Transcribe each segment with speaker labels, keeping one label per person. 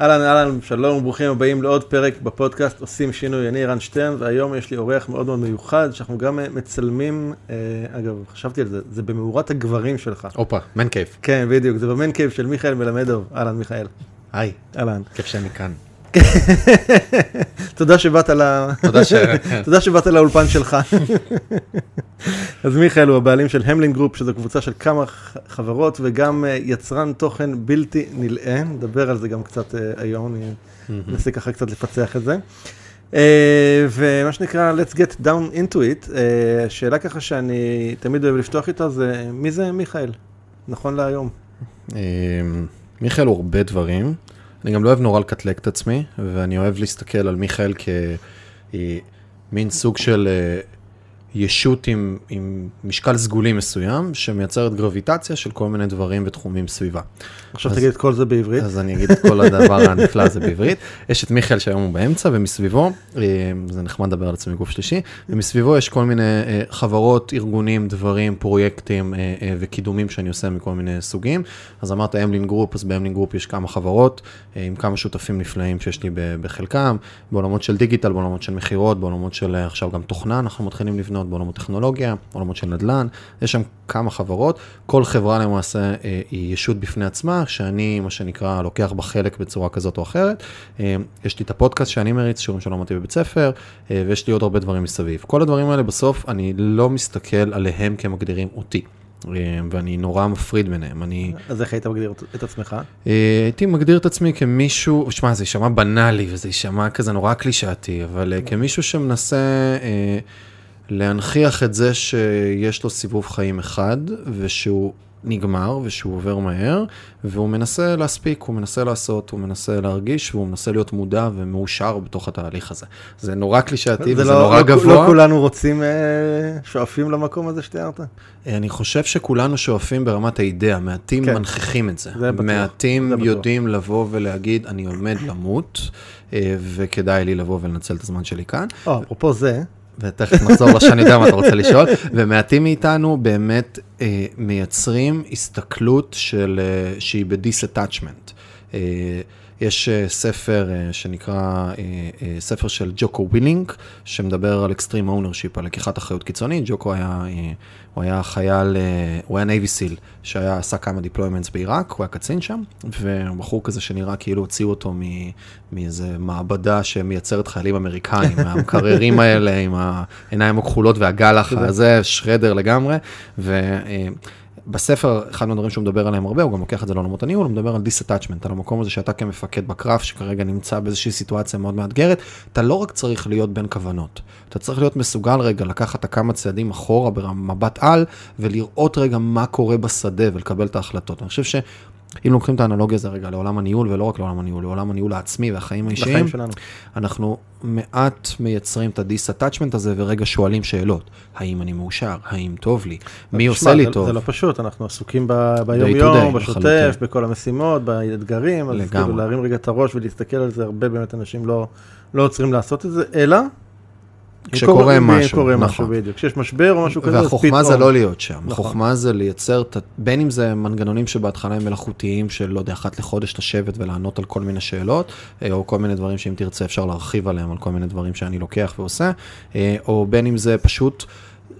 Speaker 1: אהלן אהלן, שלום וברוכים הבאים לעוד פרק בפודקאסט עושים שינוי, אני רן שטרן והיום יש לי אורח מאוד מאוד מיוחד שאנחנו גם מצלמים, אה, אגב חשבתי על זה, זה במאורת הגברים שלך.
Speaker 2: הופה, man cave.
Speaker 1: כן בדיוק, זה ב man cave של מיכאל מלמדוב, אהלן מיכאל.
Speaker 2: היי,
Speaker 1: אהלן.
Speaker 2: כיף שאני כאן.
Speaker 1: תודה שבאת ל...
Speaker 2: תודה ש...
Speaker 1: תודה שבאת לאולפן שלך. אז מיכאל הוא הבעלים של המלין group, שזו קבוצה של כמה חברות וגם אה, יצרן תוכן בלתי נלאה, נדבר על זה גם קצת אה, היום, אני אנסה ככה קצת לפצח את זה. אה, ומה שנקרא, let's get down into it, שאלה ככה שאני תמיד אוהב לפתוח איתה זה, מי זה מיכאל? נכון להיום.
Speaker 2: מיכאל הוא הרבה דברים. אני גם לא אוהב נורא לקטלג את עצמי, ואני אוהב להסתכל על מיכאל כמין סוג של אה, ישות עם, עם משקל סגולי מסוים, שמייצרת גרביטציה של כל מיני דברים ותחומים סביבה.
Speaker 1: עכשיו
Speaker 2: אז-
Speaker 1: תגיד את כל זה בעברית.
Speaker 2: אז אני אגיד את כל הדבר הנפלא הזה בעברית. יש את מיכאל שהיום הוא באמצע, ומסביבו, אה, זה נחמד לדבר על עצמי גוף שלישי, ומסביבו יש כל מיני אה, חברות, ארגונים, דברים, פרויקטים אה, וקידומים שאני עושה מכל מיני סוגים. אז אמרת אמלין group, אז באמלין group יש כמה חברות, עם כמה שותפים נפלאים שיש לי בחלקם, בעולמות של דיגיטל, בעולמות של מכירות, בעולמות של עכשיו גם תוכנה, אנחנו מתחילים לבנות, בעולמות טכנולוגיה, בעולמות של נדל"ן, יש שם כמה חברות, כל חברה למעשה אה, היא ישות בפני עצמה, שאני, מה שנקרא, לוקח בה חלק בצורה כזאת או אחרת. אה, יש לי את הפודקאסט שאני מריץ, שיעורים שלא למדתי בבית ספר, אה, ויש לי עוד הרבה דברים מסביב. כל הדברים האלה בסוף, אני לא מסתכל עליהם כמגדירים אותי. ואני נורא מפריד ביניהם. אני
Speaker 1: אז איך היית מגדיר את- עצמך?
Speaker 2: הייתי מגדיר את עצמי כמישהו, שמע, זה יישמע בנאלי וזה יישמע כזה נורא קלישאתי, אבל כמישהו שמנסה אה, להנכיח את זה שיש לו סיבוב חיים אחד, ושהוא נגמר, ושהוא עובר מהר, והוא מנסה להספיק, הוא מנסה לעשות, הוא מנסה להרגיש, והוא מנסה להיות מודע ומאושר בתוך התהליך הזה. זה נורא קלישאתי
Speaker 1: זה
Speaker 2: וזה
Speaker 1: לא-
Speaker 2: נורא
Speaker 1: לא-
Speaker 2: גבוה.
Speaker 1: לא כולנו רוצים, אה, שואפים למקום הזה שתיארת?
Speaker 2: אני חושב שכולנו שואפים ברמת האידאה, מעטים
Speaker 1: כן.
Speaker 2: מנכיחים את זה.
Speaker 1: זה בטוח,
Speaker 2: מעטים
Speaker 1: זה בטוח.
Speaker 2: יודעים לבוא ולהגיד, אני עומד למות, אה, וכדאי לי לבוא ולנצל את הזמן שלי כאן.
Speaker 1: או, אפרופו זה,
Speaker 2: ותכף נחזור לשאני יודע מה אתה רוצה לשאול, ומעטים מאיתנו באמת אה, מייצרים הסתכלות של, אה, שהיא ב-disattachment. אה, יש אה, ספר אה, שנקרא, אה, ספר של ג'וקו ווילינג, שמדבר על extreme ownership, על לקיחת אחריות קיצונית. ג'וקו היה, הוא היה חייל, הוא היה Navy SEAL, שהיה, עשה כמה deployments בעיראק, הוא היה קצין שם, ובחור כזה שנראה כאילו הוציאו אותו מ- מאיזה מעבדה שמייצרת חיילים אמריקאים, המקררים האלה עם העיניים הכחולות והגלח הזה, שרדר לגמרי. ובספר, אחד מהדברים שהוא מדבר עליהם הרבה, הוא גם לוקח את זה לעולמות הניהול, הוא מדבר על disattachment, על המקום הזה שאתה כמפקד בקרב, שכרגע נמצא באיזושהי סיטואציה מאוד מאתגרת, אתה לא רק צריך להיות בין כוונות, אתה צריך להיות מסוגל רגע לקחת כמה צעדים אחורה במבט על, ולראות רגע מה קורה בשדה ולקבל את ההחלטות. אני חושב. אם לוקחים את האנלוגיה הזה רגע לעולם הניהול, ולא רק לעולם הניהול, לעולם הניהול העצמי והחיים האישיים. אנחנו מעט מייצרים את ה disattachment הזה ורגע שואלים שאלות. האם אני מאושר? האם טוב לי? מי עושה לי
Speaker 1: זה-
Speaker 2: טוב?
Speaker 1: זה לא פשוט, אנחנו עסוקים ביום-יום, בשוטף. בכל המשימות, באתגרים, אז. כאילו להרים רגע את הראש ולהסתכל על זה, הרבה באמת אנשים לא לא עוצרים לעשות את זה, אלא,
Speaker 2: כשקורה משהו,
Speaker 1: קורה
Speaker 2: נכון.
Speaker 1: משהו, בדיוק. כשיש משבר או משהו כזה, אז
Speaker 2: והחוכמה זה
Speaker 1: פתאום-
Speaker 2: לא להיות שם,
Speaker 1: נכון.
Speaker 2: החוכמה זה לייצר, בין אם זה מנגנונים שבהתחלה הם מלאכותיים, של לא יודע, אחת לחודש לשבת ולענות על כל מיני שאלות, אה, או כל מיני דברים שאם תרצה אפשר להרחיב עליהם, על כל מיני דברים שאני לוקח ועושה, אה, או בין אם זה פשוט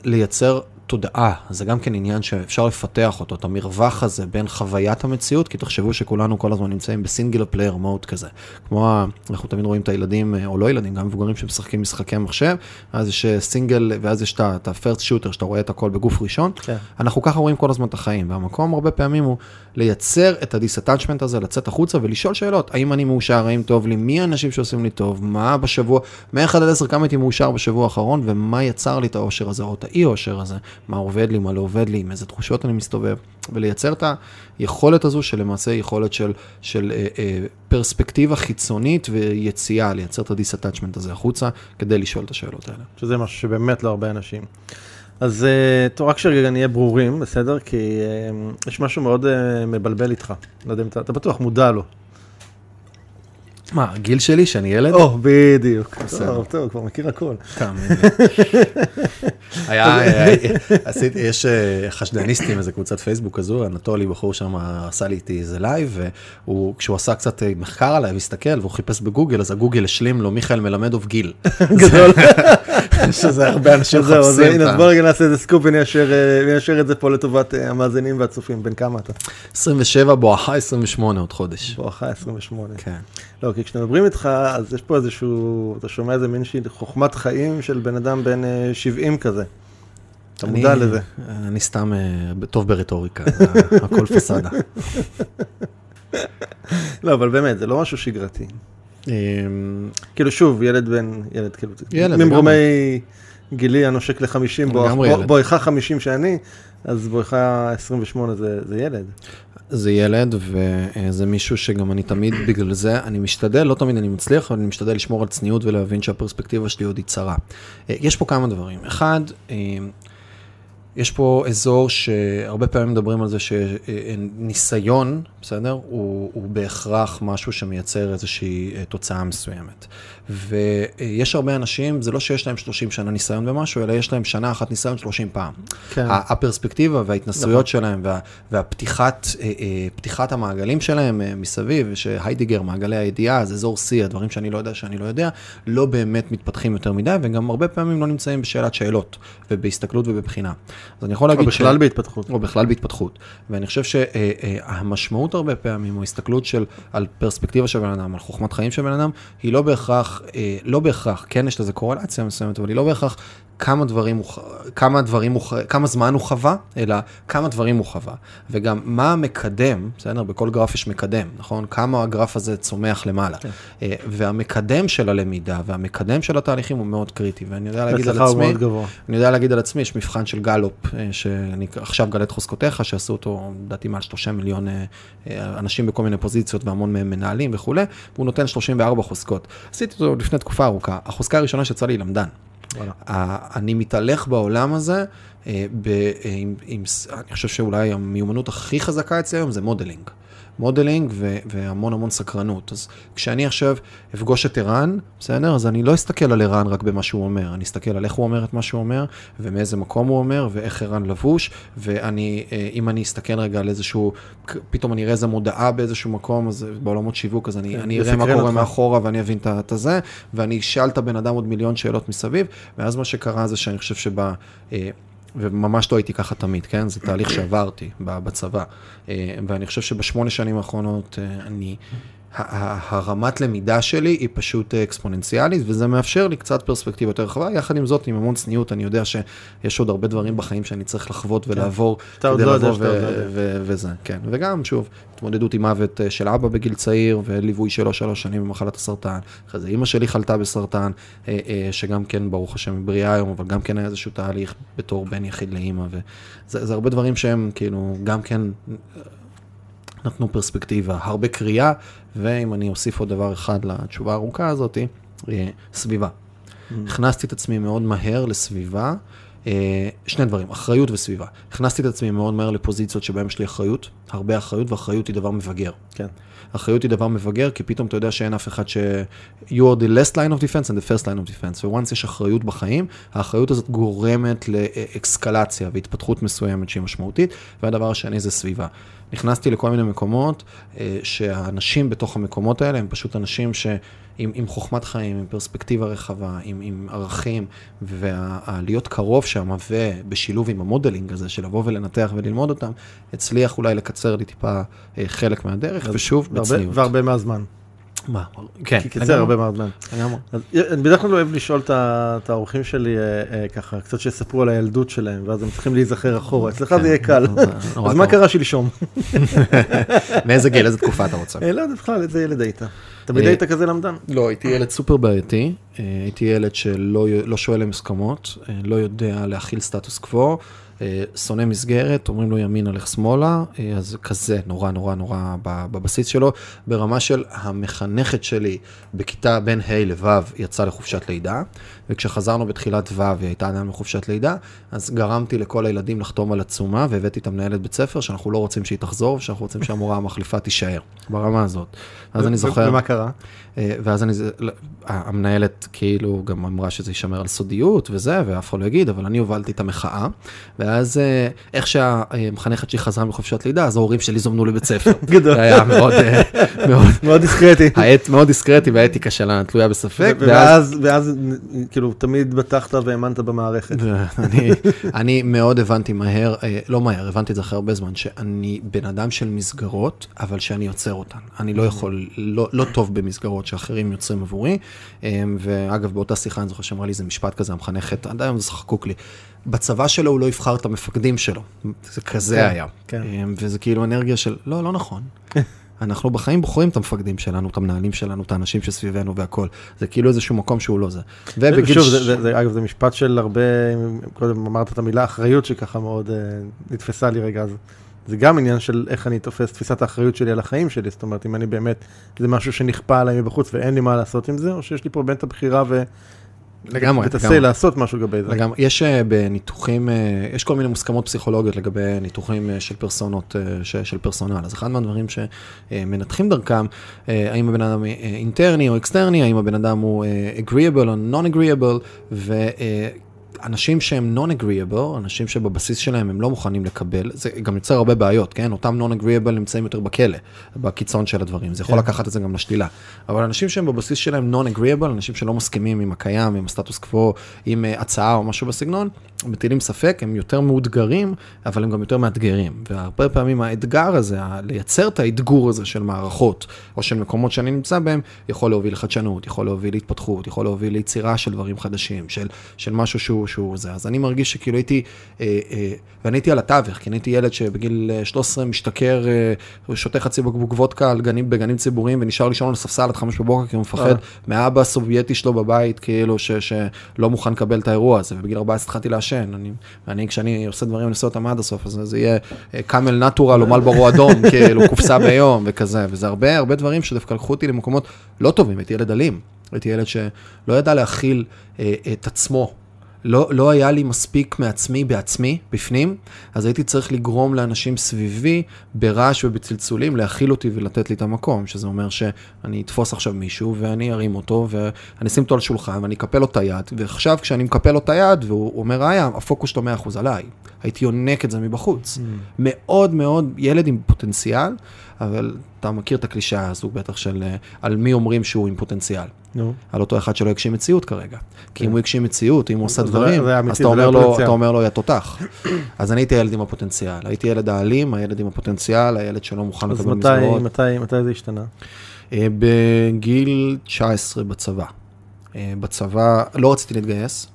Speaker 2: לייצר תודעה, זה גם כן עניין שאפשר לפתח אותו, את המרווח הזה בין חוויית המציאות, כי תחשבו שכולנו כל הזמן נמצאים ב single player mode כזה. כמו, ה- אנחנו תמיד רואים את הילדים, אה, או לא ילדים, גם מבוגרים שמשחקים משחקי מחשב, אז יש אה, סינגל, ואז יש את ה- את ה-first shooter, שאתה רואה את הכל בגוף ראשון.
Speaker 1: כן.
Speaker 2: אנחנו ככה רואים כל הזמן את החיים, והמקום הרבה פעמים הוא לייצר את ה disattachment הזה, לצאת החוצה ולשאול שאלות, האם אני מאושר, האם טוב לי, מי האנשים שעושים לי טוב, מה בשבוע, מ-1 עד 10 כמה הייתי מאושר בשבוע האחרון, ומה יצר לי את האושר הזה, או את האי אושר הזה, מה עובד לי, מה לא עובד לי, עם איזה תחושות אני מסתובב, ולייצר את היכולת הזו, שלמעשה היא יכולת של, של אה, אה, פרספקטיבה חיצונית ויציאה, לייצר את ה disattachment הזה החוצה, כדי לשאול את השאלות האלה.
Speaker 1: שזה משהו שבאמת לא הרבה אנשים. אז אה, טוב, רק שרגע נהיה ברורים, בסדר? כי אה, יש משהו מאוד אה, מבלבל איתך. לא יודע אם אתה, אתה בטוח מודע לו.
Speaker 2: מה, הגיל שלי, שאני ילד?
Speaker 1: או, בדיוק.
Speaker 2: בסדר.
Speaker 1: טוב, טוב, כבר מכיר הכל.
Speaker 2: תאמין לי. היה, עשיתי, יש אה, חשדניסטים, איזה קבוצת פייסבוק כזו, אנטולי, בחור שם, עשה לי איתי איזה לייב, וכשהוא עשה קצת אה, מחקר עליי, והסתכל, והוא חיפש בגוגל, אז הגוגל השלים לו, מיכאל מלמדוב גיל.
Speaker 1: גדול.
Speaker 2: שזה הרבה אנשים מחפשים.
Speaker 1: הנה,
Speaker 2: את
Speaker 1: אז בוא רגע נעשה איזה סקופ וניישר אה, את זה פה לטובת אה, המאזינים והצופים. בן כמה אתה?
Speaker 2: 27 בואכה 28 עוד חודש.
Speaker 1: בואכה 28.
Speaker 2: כן.
Speaker 1: לא, כי כשמדברים איתך, אז יש פה איזשהו, אתה שומע איזה מין חוכמת חיים של בן אדם בן אה, 70 כזה. אתה מודע לזה.
Speaker 2: אני סתם אה, טוב ברטוריקה, הכל פסאדה.
Speaker 1: לא, אבל באמת, זה לא משהו שגרתי.
Speaker 2: אמ,
Speaker 1: כאילו שוב, ילד בן, ילד כאילו, ממרומי גילי הנושק ל-50,
Speaker 2: לגמרי ילד.
Speaker 1: בואכה 50 שאני, אז בואכה 28 זה זה ילד.
Speaker 2: זה ילד וזה מישהו שגם אני תמיד בגלל זה, אני משתדל, לא תמיד אני מצליח, אבל אני משתדל לשמור על צניעות ולהבין שהפרספקטיבה שלי עוד היא צרה. אה, יש פה כמה דברים. אחד, אה, יש פה אזור שהרבה פעמים מדברים על זה שניסיון, בסדר? הוא, הוא בהכרח משהו שמייצר איזושהי אה, תוצאה מסוימת. ויש הרבה אנשים, זה לא שיש להם 30 שנה ניסיון במשהו, אלא יש להם שנה אחת ניסיון 30 פעם.
Speaker 1: כן.
Speaker 2: הפרספקטיבה וההתנסויות שלהם וה, והפתיחת אה, אה, המעגלים שלהם אה, מסביב, שהיידיגר, מעגלי הידיעה, זה אזור C, הדברים שאני לא יודע שאני לא יודע, לא באמת מתפתחים יותר מדי, וגם הרבה פעמים לא נמצאים בשאלת שאלות ובהסתכלות ובבחינה. אז אני יכול
Speaker 1: או
Speaker 2: להגיד
Speaker 1: בכלל בהתפתחות.
Speaker 2: או בכלל בהתפתחות. ואני חושב שהמשמעות הרבה פעמים, או הסתכלות של, על פרספקטיבה של בן אדם, על חוכמת חיים של בן אדם, היא לא בהכרח, אה, לא בהכרח, כן יש לזה קורלציה מסוימת, אבל היא לא בהכרח כמה דברים הוא, כמה דברים הוא, כמה זמן הוא חווה, אלא כמה דברים הוא חווה. וגם מה המקדם, בסדר? בכל גרף יש מקדם, נכון? כמה הגרף הזה צומח למעלה.
Speaker 1: כן.
Speaker 2: אה, והמקדם של הלמידה והמקדם של התהליכים הוא מאוד קריטי, ואני יודע להגיד על עצמי. אני יודע להגיד על עצמי, יש מבחן של גלופ, אה, שאני עכשיו גלה את חוזקותיך, שעשו אותו, לדעתי, מעל 30 מיליון אנשים בכל מיני פוזיציות והמון מהם מנהלים וכולי, והוא נותן 34 חוזקות. עשיתי אותו לפני תקופה ארוכה. החוזקה הראשונה שיצאה לי למדן.
Speaker 1: וואלה.
Speaker 2: אני מתהלך בעולם הזה, אה, ב, אה, עם, עם, אני חושב שאולי המיומנות הכי חזקה אצלי היום זה modeling. modeling ו- והמון המון סקרנות. אז כשאני עכשיו אפגוש את ערן, בסדר? אז אני לא אסתכל על ערן רק במה שהוא אומר, אני אסתכל על איך הוא אומר את מה שהוא אומר, ומאיזה מקום הוא אומר, ואיך ערן לבוש, ואני, אה, אם אני אסתכל רגע על איזשהו, פתאום אני אראה איזה מודעה באיזשהו מקום, אז בעולמות שיווק, אז אני,
Speaker 1: כן,
Speaker 2: אני אראה מה קורה
Speaker 1: אותך.
Speaker 2: מאחורה ואני אבין את הזה, ואני אשאל את הבן אדם עוד מיליון שאלות מסביב, ואז מה שקרה זה שאני חושב שב... וממש לא הייתי ככה תמיד, כן? זה תהליך שעברתי בצבא. אה, ואני חושב שבשמונה שנים האחרונות אה, אני... הרמת למידה שלי היא פשוט אה, אקספוננציאלית, וזה מאפשר לי קצת פרספקטיבה יותר רחבה. יחד עם זאת, עם המון צניעות, אני יודע שיש עוד הרבה דברים בחיים שאני צריך לחוות ולעבור
Speaker 1: שאתה עוד
Speaker 2: כדי
Speaker 1: לא
Speaker 2: לבוא
Speaker 1: לא
Speaker 2: וזה, כן. וגם, שוב, התמודדות עם מוות אה, של אבא בגיל צעיר, וליווי שלו שלוש שנים במחלת הסרטן. אחרי זה אימא שלי חלתה בסרטן, אה, שגם כן, ברוך השם, היא בריאה היום, אבל גם כן היה איזשהו תהליך בתור בן יחיד לאימא, וזה זה הרבה דברים שהם כאילו, גם כן נתנו פרספקטיבה, הרבה קריאה, ואם אני אוסיף עוד דבר אחד לתשובה הארוכה הזאת, אה, סביבה. הכנסתי את עצמי מאוד מהר לסביבה. אה, שני דברים, אחריות וסביבה. הכנסתי את עצמי מאוד מהר לפוזיציות שבהן יש לי אחריות, הרבה אחריות, ואחריות היא דבר מבגר.
Speaker 1: כן.
Speaker 2: אחריות היא דבר מבגר, כי פתאום אתה יודע שאין אף אחד ש... you are the last line of defense and the first line of defense. ו-once יש אחריות בחיים, האחריות הזאת גורמת לאקסקלציה והתפתחות מסוימת שהיא משמעותית, והדבר השני זה סביבה. נכנסתי לכל מיני מקומות, אה, שהאנשים בתוך המקומות האלה הם פשוט אנשים ש... עם, עם חוכמת חיים, עם פרספקטיבה רחבה, עם, עם ערכים, ולהיות קרוב שם, ובשילוב עם המודלינג הזה, של לבוא ולנתח וללמוד אותם, הצליח אולי לקצר לי טיפה אה, חלק מהדרך, ושוב, בצניעות.
Speaker 1: והרבה מהזמן.
Speaker 2: מה? כן.
Speaker 1: כי קיצר הרבה מהזמן.
Speaker 2: לגמרי.
Speaker 1: אני בדרך כלל אוהב לשאול את האורחים שלי אה, אה, ככה, קצת שיספרו על הילדות שלהם, ואז הם צריכים להיזכר אחורה. אצלך זה יהיה קל. אז מה קרה שלשום?
Speaker 2: מאיזה גיל, איזה תקופה אתה רוצה?
Speaker 1: לא יודע בכלל, איזה ילד היית? תמיד היית כזה למדן?
Speaker 2: לא, הייתי ילד סופר בעייתי. הייתי ילד שלא שואל למוסכמות, לא יודע להכיל סטטוס קוו. אה, שונא מסגרת, אומרים לו ימין הולך שמאלה, אה, אז כזה נורא נורא נורא בבסיס שלו. ברמה של המחנכת שלי בכיתה בין ה' לו' יצאה לחופשת לידה, וכשחזרנו בתחילת ו' היא הייתה עדיין בחופשת לידה, אז גרמתי לכל הילדים לחתום על עצומה והבאתי את המנהלת בית ספר שאנחנו לא רוצים שהיא תחזור, ושאנחנו רוצים שהמורה המחליפה תישאר, ברמה הזאת. אז אני זוכר...
Speaker 1: ומה קרה?
Speaker 2: אה, ואז אני, לא, המנהלת כאילו גם אמרה שזה יישמר על סודיות וזה, ואף אחד לא יגיד, אבל אני הובלתי את המחאה. ואז אה, איך שהמחנכת שלי חזרה מחופשת לידה, אז ההורים שלי זומנו לבית ספר.
Speaker 1: גדול.
Speaker 2: זה היה מאוד, אה, מאוד,
Speaker 1: מאוד דיסקרטי.
Speaker 2: העת מאוד דיסקרטי והאתיקה שלה תלויה בספק.
Speaker 1: ואז, ואז כאילו תמיד בטחת והאמנת במערכת.
Speaker 2: אני, אני מאוד הבנתי מהר, לא מהר, הבנתי את זה אחרי הרבה זמן, שאני בן אדם של מסגרות, אבל שאני יוצר אותן. אני לא יכול, לא, לא טוב במסגרות שאחרים יוצרים עבורי. ואגב, באותה שיחה אני זוכר שאמרה לי איזה משפט כזה, המחנכת, עד היום זה חקוק לי. בצבא שלו הוא לא יבחר את המפקדים שלו. זה כזה כן, היה. כן. וזה כאילו אנרגיה של, לא, לא נכון. אנחנו בחיים בוחרים את המפקדים שלנו, את המנהלים שלנו, את האנשים שסביבנו והכל. זה כאילו איזשהו מקום שהוא לא זה.
Speaker 1: ובגיל... שוב, זה, זה, זה, אגב, זה משפט של הרבה, קודם אמרת את המילה אחריות שככה מאוד uh, נתפסה לי רגע, אז זה גם עניין של איך אני תופס תפיסת האחריות שלי על החיים שלי, זאת אומרת, אם אני באמת, זה משהו שנכפה עליי מבחוץ ואין לי מה לעשות עם זה, או שיש לי פה באמת הבחירה ו...
Speaker 2: לגמרי,
Speaker 1: ותעשה לעשות משהו לגבי זה.
Speaker 2: לגמרי, יש uh, בניתוחים, uh, יש כל מיני מוסכמות פסיכולוגיות לגבי ניתוחים uh, של פרסונות, של personal. אז אחד מהדברים שמנתחים דרכם, האם הבן אדם אינטרני או אקסטרני, האם הבן אדם הוא agreeable או non-agreeable, ו... Uh, אנשים שהם non-agreeable, אנשים שבבסיס שלהם הם לא מוכנים לקבל, זה גם יוצר הרבה בעיות, כן? אותם non-agreeable נמצאים יותר בכלא, בקיצון של הדברים, זה יכול כן. לקחת את זה גם לשלילה. אבל אנשים שהם בבסיס שלהם non-agreeable, אנשים שלא מסכימים עם הקיים, עם הסטטוס קוו, עם uh, הצעה או משהו בסגנון, מטילים ספק, הם יותר מאותגרים, אבל הם גם יותר מאתגרים. והרבה פעמים האתגר הזה, לייצר את האתגור הזה של מערכות, או של מקומות שאני נמצא בהם, יכול להוביל לחדשנות, יכול להוביל להתפתחות, יכול להוביל ליצירה של דברים חדשים, של, של משהו שהוא, שהוא זה. אז אני מרגיש שכאילו הייתי, אה, אה, ואני הייתי על התווך, כי אני הייתי ילד שבגיל 13 אה, משתכר, אה, שותה חצי בקבוק וודקה גנים, בגנים ציבוריים, ונשאר לישון על הספסל עד חמש בבוקר, כי הוא מפחד אה. מהאבא הסובייטי שלו בבית, כאילו, ש, שלא מוכן לקבל את האירוע הזה, ובגיל 14 התחלתי לעשן. אני, ואני, כשאני עושה דברים, אני עושה אותם עד הסוף, אז זה יהיה קאמל נטורל או מלברו אדום, כאילו, קופסה ביום וכזה, וזה הרבה, הרבה דברים שדווקא לקחו אותי למקומות לא טובים, הייתי ילד אלים. הייתי ילד שלא ידע להכיל אה, את עצמו לא, לא היה לי מספיק מעצמי בעצמי, בפנים, אז הייתי צריך לגרום לאנשים סביבי, ברעש ובצלצולים, להכיל אותי ולתת לי את המקום, שזה אומר שאני אתפוס עכשיו מישהו ואני ארים אותו ואני אשים אותו על שולחן ואני אקפל לו את היד, ועכשיו כשאני מקפל לו את היד והוא אומר, ראיה, הפוקוס שלו 100% עליי. הייתי יונק את זה מבחוץ. Mm. מאוד מאוד ילד עם פוטנציאל, אבל אתה מכיר את הקלישאה הזו בטח של על מי אומרים שהוא עם פוטנציאל. No. על אותו אחד שלא הגשים מציאות כרגע. כי אם כן. הוא הגשים מציאות, אם הוא עושה דברים, אז אתה אומר, לו, אתה אומר לו, יא תותח. אז אני הייתי ילד עם הפוטנציאל. הייתי ילד האלים, הילד עם הפוטנציאל, הילד שלא מוכן לקבל
Speaker 1: מסגרות. אז מתי, מתי זה השתנה?
Speaker 2: אה, בגיל 19 בצבא. אה, בצבא, לא רציתי להתגייס,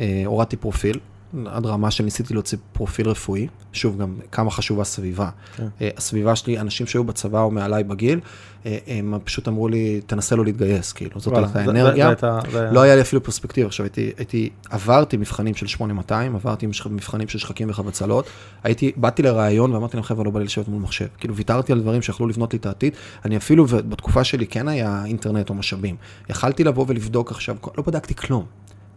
Speaker 2: אה, הורדתי פרופיל. עד רמה שניסיתי להוציא פרופיל רפואי, שוב גם כמה חשובה הסביבה. כן. אה, הסביבה שלי, אנשים שהיו בצבא או מעליי בגיל, אה, הם פשוט אמרו לי, תנסה לא להתגייס, כאילו, זאת הייתה האנרגיה. לא היה לי אפילו פרספקטיבה, עכשיו הייתי, הייתי, עברתי מבחנים של 8200, עברתי מבחנים של שחקים וחבצלות, הייתי, באתי לראיון ואמרתי להם, חבר'ה, לא בא לי לשבת מול מחשב. כאילו, ויתרתי על דברים שיכלו לבנות לי את העתיד, אני אפילו, בתקופה שלי כן היה אינטרנט או משאבים. יכלתי לבוא ולבדוק עכשיו, לא בדקתי כלום.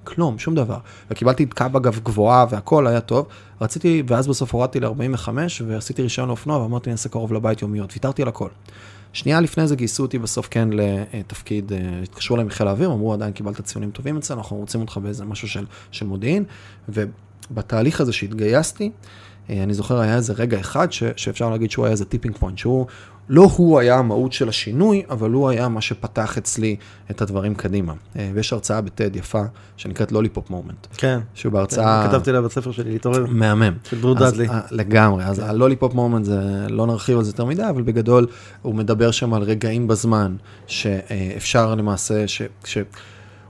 Speaker 2: כלום, שום דבר. וקיבלתי קבא גבוהה גבוהה והכל היה טוב. רציתי, ואז בסוף הורדתי ל-45 ועשיתי רישיון לאופנוע ואמרתי, אני אעשה קרוב לבית יומיות, ויתרתי על הכל. שנייה לפני זה גייסו אותי בסוף כן לתפקיד, אה, התקשרו אליי מחיל האוויר, אמרו עדיין קיבלת ציונים טובים אצלנו, אנחנו רוצים אותך באיזה משהו של, של מודיעין, ובתהליך הזה שהתגייסתי, אה, אני זוכר היה איזה רגע אחד ש, שאפשר להגיד שהוא היה איזה tipping point, שהוא לא הוא היה המהות של השינוי, אבל הוא היה מה שפתח אצלי את הדברים קדימה. אה, ויש הרצאה בטד יפה, שנקראת lollipop moment.
Speaker 3: כן.
Speaker 2: שהוא בהרצאה...
Speaker 3: כן, כתבתי לה בספר שלי, להתעורר.
Speaker 2: מהמם.
Speaker 3: של דרו דאדלי.
Speaker 2: אה, לגמרי, אז ה lollipop moment זה, לא נרחיב על זה יותר מדי, אבל בגדול הוא מדבר שם על רגעים בזמן, שאפשר למעשה, ש... ש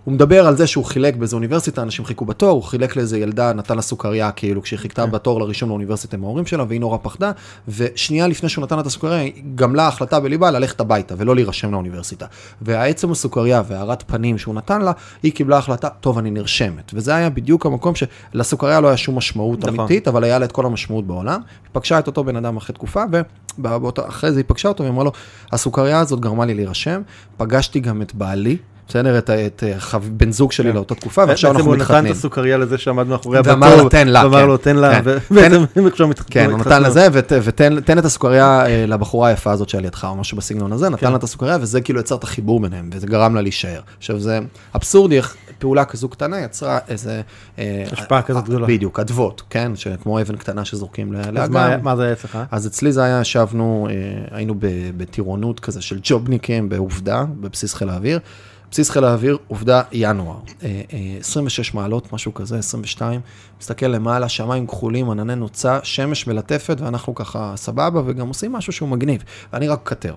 Speaker 2: הוא מדבר על זה שהוא חילק באיזה אוניברסיטה, אנשים חיכו בתור, הוא חילק לאיזה ילדה, נתן לה סוכריה, כאילו, כשהיא חיכתה כן. בתור לרישום לאוניברסיטה עם ההורים שלה, והיא נורא פחדה, ושנייה לפני שהוא נתן לה את הסוכריה, גמלה החלטה בליבה ללכת הביתה ולא להירשם לאוניברסיטה. והעצם הסוכריה והארת פנים שהוא נתן לה, היא קיבלה החלטה, טוב, אני נרשמת. וזה היה בדיוק המקום שלסוכריה לא היה שום משמעות נכון. אמיתית, אבל היה לה את כל המשמעות בעולם. היא פגשה את אותו בן אדם אחרי תקופה, ואחרי זה היא פגשה אותו, והיא אמרה לו, הסוכריה הזאת גרמה לי להירשם, פגשתי גם את בעלי, בסדר? את, את חב, בן זוג שלי כן. לאותה תקופה, ועכשיו אנחנו מתחתנים.
Speaker 3: בעצם הוא נתן את הסוכריה לזה שעמד מאחורי הבתור.
Speaker 2: ואמר לה, תן לה,
Speaker 3: כן. ואמר לו, תן לה, ובעצם הם עכשיו
Speaker 2: מתחתנים. כן, הוא נתן לזה, ותן את הסוכריה אה, לבחורה היפה הזאת שעל ידך, או משהו בסגנון הזה, נתן כן. לה את הסוכריה, וזה כאילו יצר את החיבור ביניהם, וזה גרם לה להישאר. עכשיו, זה אבסורדי איך פעולה כזו קטנה יצרה איזה...
Speaker 3: אה, השפעה כזאת גדולה.
Speaker 2: בדיוק, אדוות, כן? כמו אבן קטנה שזורקים לאגם.
Speaker 3: אז מה זה היה אצלך?
Speaker 2: אז אצלי זה היה, ישבנו, אה, היינו בטירונות כזה של ג'ובניקים בעובדה, בבסיס חיל האוויר. בסיס חיל האוויר, עובדה, ינואר. 26 אה, אה, מעלות, משהו כזה, 22. מסתכל למעלה, שמיים כחולים, ענני נוצה, שמש מלטפת, ואנחנו ככה סבבה, וגם עושים משהו שהוא מגניב. ואני רק קטר.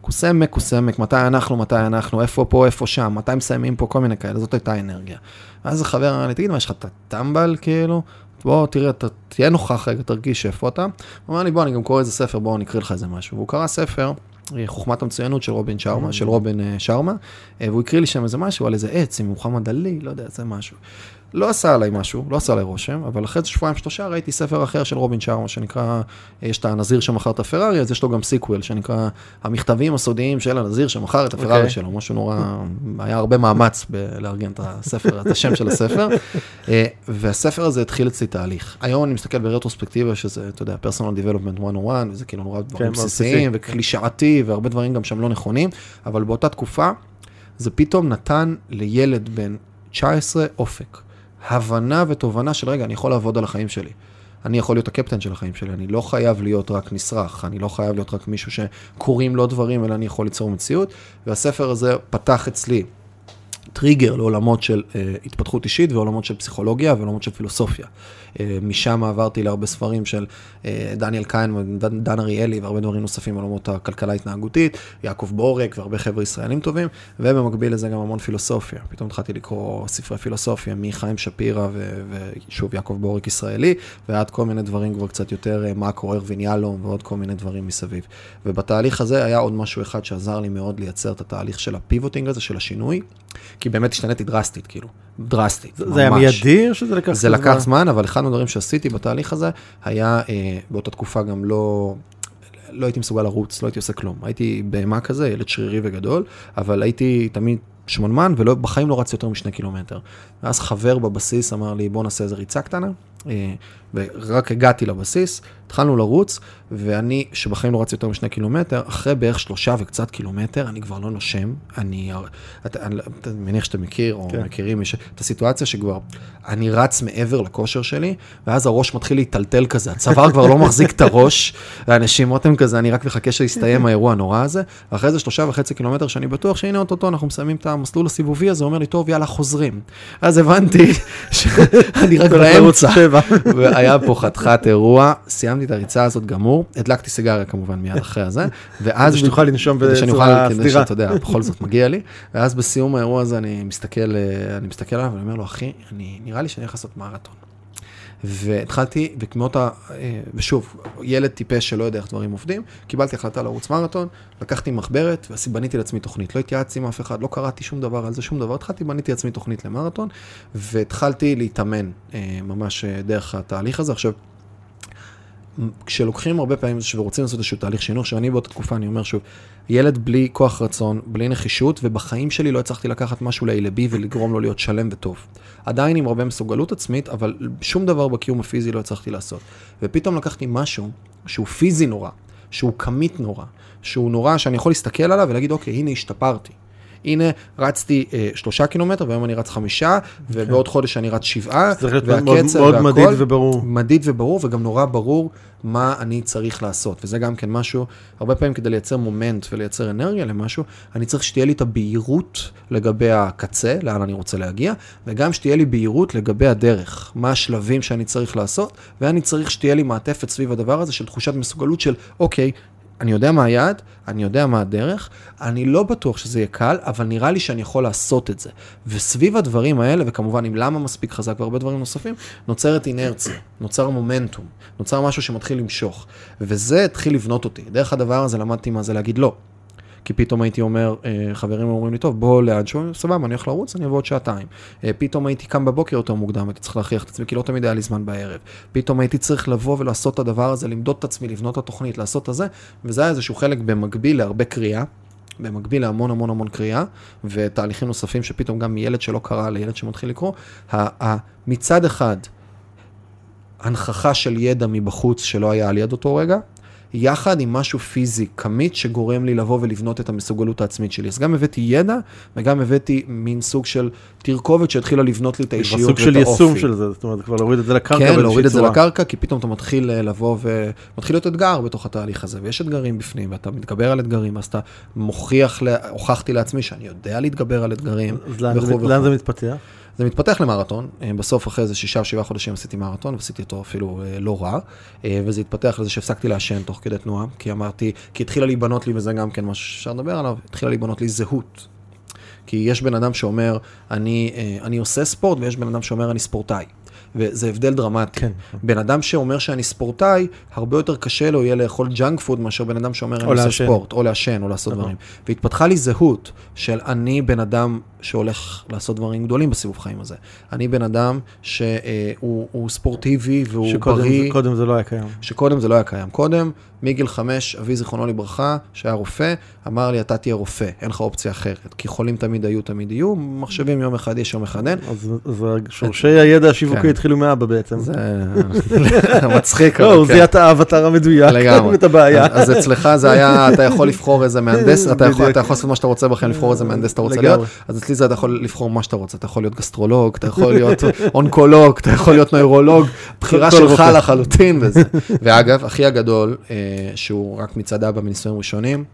Speaker 2: קוסמק, קוסמק, מתי אנחנו, מתי אנחנו, איפה פה, איפה שם, מתי מסיימים פה, כל מיני כאלה, זאת הייתה אנרגיה. ואז החבר אמר לי, תגיד, מה, יש לך את הטמבל, כאילו? בוא, תראה, ת, תהיה נוכח רגע, תרגיש איפה אתה. הוא אמר לי, בוא, אני גם קורא איזה ספר, בוא, אני אקריא לך איזה משהו. והוא קרא ספר, חוכמת המצוינות של רובין שרמה, mm. של רובין אה, שרמה, אה, והוא הקריא לי שם איזה משהו על איזה עץ עם מוחמד עלי, לא יודע, זה משהו. לא עשה עליי משהו, לא עשה עליי רושם, אבל אחרי שבועיים שלושה ראיתי ספר אחר של רובין שארמה, שנקרא, יש את הנזיר שמכר את הפרארי, אז יש לו גם sequel, שנקרא המכתבים הסודיים של הנזיר שמכר את הפרארי okay. אוקיי. שלו, משהו נורא, היה הרבה מאמץ לארגן את הספר, את השם של הספר, אה, והספר הזה התחיל אצלי תהליך. היום אני מסתכל ברטרוספקטיבה, שזה, אתה יודע, personal development 101, וזה כאילו נורא דברים כן, בסיסיים, וקלישאתי, והרבה דברים גם שם לא נכונים, אבל באותה תקופה, זה פתאום נתן לילד בן 19 אופק. הבנה ותובנה של רגע, אני יכול לעבוד על החיים שלי. אני יכול להיות הקפטן של החיים שלי, אני לא חייב להיות רק נשרח, אני לא חייב להיות רק מישהו שקוראים לו דברים, אלא אני יכול ליצור מציאות. והספר הזה פתח אצלי טריגר לעולמות של uh, התפתחות אישית ועולמות של פסיכולוגיה ועולמות של פילוסופיה. Uh, משם עברתי להרבה ספרים של uh, דניאל קיין, דן אריאלי והרבה דברים נוספים בעולמות הכלכלה ההתנהגותית, יעקב בורק והרבה חבר'ה ישראלים טובים, ובמקביל לזה גם המון פילוסופיה. פתאום התחלתי לקרוא ספרי פילוסופיה מחיים שפירא ושוב יעקב בורק ישראלי, ועד כל מיני דברים כבר קצת יותר מאקרו, ארווין יהלום ועוד כל מיני דברים מסביב. ובתהליך הזה היה עוד משהו אחד שעזר לי מאוד לייצר את התהליך של הפיבוטינג הזה, של השינוי. כי באמת השתניתי דרסטית, כאילו, דרסטית,
Speaker 3: זה ממש. זה היה מיידי או שזה לקח
Speaker 2: זמן? זה לקח זמן, אבל אחד מהדברים שעשיתי בתהליך הזה, היה אה, באותה תקופה גם לא... לא הייתי מסוגל לרוץ, לא הייתי עושה כלום. הייתי בהמה כזה, ילד שרירי וגדול, אבל הייתי תמיד שמנמן, ובחיים לא רצתי יותר משני קילומטר. ואז חבר בבסיס אמר לי, בוא נעשה איזה ריצה קטנה, ורק הגעתי לבסיס, התחלנו לרוץ, ואני, שבחיים לא רצתי יותר משני קילומטר, אחרי בערך שלושה וקצת קילומטר, אני כבר לא נושם. אני, אתה, אני, אתה מניח שאתה מכיר, או כן. מכירים מישהו, את הסיטואציה שכבר, אני רץ מעבר לכושר שלי, ואז הראש מתחיל להיטלטל כזה, הצוואר כבר לא מחזיק את הראש, ואנשים רותם כזה, אני רק מחכה שיסתיים האירוע הנורא הזה, ואחרי זה שלושה וחצי קילומטר שאני בטוח שהנה אוטוטו אנחנו מסיימים את המסלול הסיבובי הזה, אומר לי, טוב, יאללה, חוזרים. אז הבנתי שאני רק באמצע, והיה פה חתיכת אירוע, סיימתי את הריצה הזאת גמור, הדלקתי סיגריה כמובן מיד אחרי הזה, ואז...
Speaker 3: כדי שתוכל לנשום בצורה
Speaker 2: סדירה. כדי שאתה יודע, בכל זאת מגיע לי, ואז בסיום האירוע הזה אני מסתכל, אה, אני מסתכל עליו ואני אומר לו, אחי, נראה לי שאני הולך לעשות מרתון. והתחלתי, וכמות ה... אה, ושוב, ילד טיפש שלא יודע איך דברים עובדים, קיבלתי החלטה לרוץ מרתון, לקחתי מחברת ובניתי לעצמי תוכנית. לא התייעצתי עם אף אחד, לא קראתי שום דבר על זה, שום דבר. התחלתי, בניתי לעצמי תוכנית למרתון, והתחלתי להתאמן אה, ממש דרך התהליך הזה. עכשיו, כשלוקחים הרבה פעמים ורוצים לעשות איזשהו תהליך שינוי, שאני באותה תקופה, אני אומר שוב, ילד בלי כוח רצון, בלי נחישות, ובחיים שלי לא הצלחתי לקחת משהו לילבי ולגרום לו להיות שלם וטוב. עדיין עם הרבה מסוגלות עצמית, אבל שום דבר בקיום הפיזי לא הצלחתי לעשות. ופתאום לקחתי משהו שהוא פיזי נורא, שהוא כמית נורא, שהוא נורא שאני יכול להסתכל עליו ולהגיד, אוקיי, הנה השתפרתי. הנה, רצתי אה, שלושה קילומטר, והיום אני רץ חמישה, okay. ובעוד חודש אני רץ שבעה,
Speaker 3: והקצב מאוד, מאוד מדיד וברור.
Speaker 2: מדיד וברור, וגם נורא ברור מה אני צריך לעשות. וזה גם כן משהו, הרבה פעמים כדי לייצר מומנט ולייצר אנרגיה למשהו, אני צריך שתהיה לי את הבהירות לגבי הקצה, לאן אני רוצה להגיע, וגם שתהיה לי בהירות לגבי הדרך, מה השלבים שאני צריך לעשות, ואני צריך שתהיה לי מעטפת סביב הדבר הזה של תחושת מסוגלות של, אוקיי, אני יודע מה היעד, אני יודע מה הדרך, אני לא בטוח שזה יהיה קל, אבל נראה לי שאני יכול לעשות את זה. וסביב הדברים האלה, וכמובן עם למה מספיק חזק והרבה דברים נוספים, נוצרת אינרציה, נוצר מומנטום, נוצר משהו שמתחיל למשוך. וזה התחיל לבנות אותי. דרך הדבר הזה למדתי מה זה להגיד לא. כי פתאום הייתי אומר, אה, חברים אומרים לי, טוב, בוא לאן שהוא, סבבה, אני הולך לרוץ, אני אבוא עוד שעתיים. אה, פתאום הייתי קם בבוקר יותר מוקדם, הייתי צריך להכריח את עצמי, כי לא תמיד היה לי זמן בערב. פתאום הייתי צריך לבוא ולעשות את הדבר הזה, למדוד את עצמי, לבנות את התוכנית, לעשות את הזה, וזה היה איזשהו חלק במקביל להרבה קריאה. במקביל להמון המון המון קריאה, ותהליכים נוספים שפתאום גם מילד שלא קרא לילד שמתחיל לקרוא, מצד אחד, הנכחה של ידע מבחוץ שלא היה על יד אותו רגע, יחד עם משהו פיזי, כמית, שגורם לי לבוא ולבנות את המסוגלות העצמית שלי. אז גם הבאתי ידע, וגם הבאתי מין סוג של תרכובת שהתחילה לבנות לי את האישיות ואת
Speaker 3: האופי. סוג של יישום של זה, זאת אומרת, כבר להוריד את זה לקרקע
Speaker 2: כן, להוריד את זה לקרקע, כי פתאום אתה מתחיל אה, לבוא ומתחיל להיות אתגר בתוך התהליך הזה, ויש אתגרים בפנים, ואתה מתגבר על אתגרים, אז אתה מוכיח, הוכחתי לעצמי שאני יודע להתגבר על אתגרים.
Speaker 3: אז לאן זה מתפתח?
Speaker 2: זה מתפתח למרתון, אה, בסוף אחרי איזה שישה או שבעה חודשים עשיתי מרתון, ועשיתי אותו אפילו אה, לא רע, אה, וזה התפתח לזה שהפסקתי לעשן תוך כדי תנועה, כי אמרתי, כי התחילה להיבנות לי, וזה גם כן משהו שאפשר לדבר עליו, התחילה להיבנות לי זהות. כי יש בן אדם שאומר, אני, אני עושה ספורט, ויש בן אדם שאומר, אני ספורטאי. וזה הבדל דרמטי. כן. בן אדם שאומר שאני ספורטאי, הרבה יותר קשה לו יהיה לאכול ג'אנק פוד מאשר בן אדם שאומר אני עושה ספורט, או לעשן, או לעשות נכון. דברים. והתפתחה לי זהות של אני בן אדם שהולך לעשות דברים גדולים בסיבוב חיים הזה. אני בן אדם שהוא ספורטיבי והוא
Speaker 3: שקודם
Speaker 2: בריא.
Speaker 3: שקודם זה לא היה קיים.
Speaker 2: שקודם זה לא היה קיים. קודם, מגיל חמש, אבי זיכרונו לברכה, שהיה רופא, אמר לי, אתה תהיה רופא, אין לך אופציה אחרת. כי חולים תמיד היו, תמיד יהיו, מחשבים יום אחד יש, יום אחד אין.
Speaker 3: אז, אז שורשי הידע השיווקי כן. התחילו מאבא בעצם.
Speaker 2: זה מצחיק.
Speaker 3: לא, הוא כן. זיהה את האבטר המדויק,
Speaker 2: לגמרי. את הבעיה. אז אצלך זה היה, אתה יכול לבחור איזה מהנדס, אתה יכול לעשות מה שאתה רוצה בחיים, לבחור איזה מהנדס אתה רוצה להיות. אז אצלי זה אתה יכול לבחור מה שאתה רוצה, אתה יכול להיות גסטרולוג, אתה יכול להיות אונקולוג, אתה יכול להיות נוירולוג, בחירה שלך לחלוטין וזה. ואגב, אחי הגדול, אה, שהוא רק מצד אבא מנישואים ראשונים,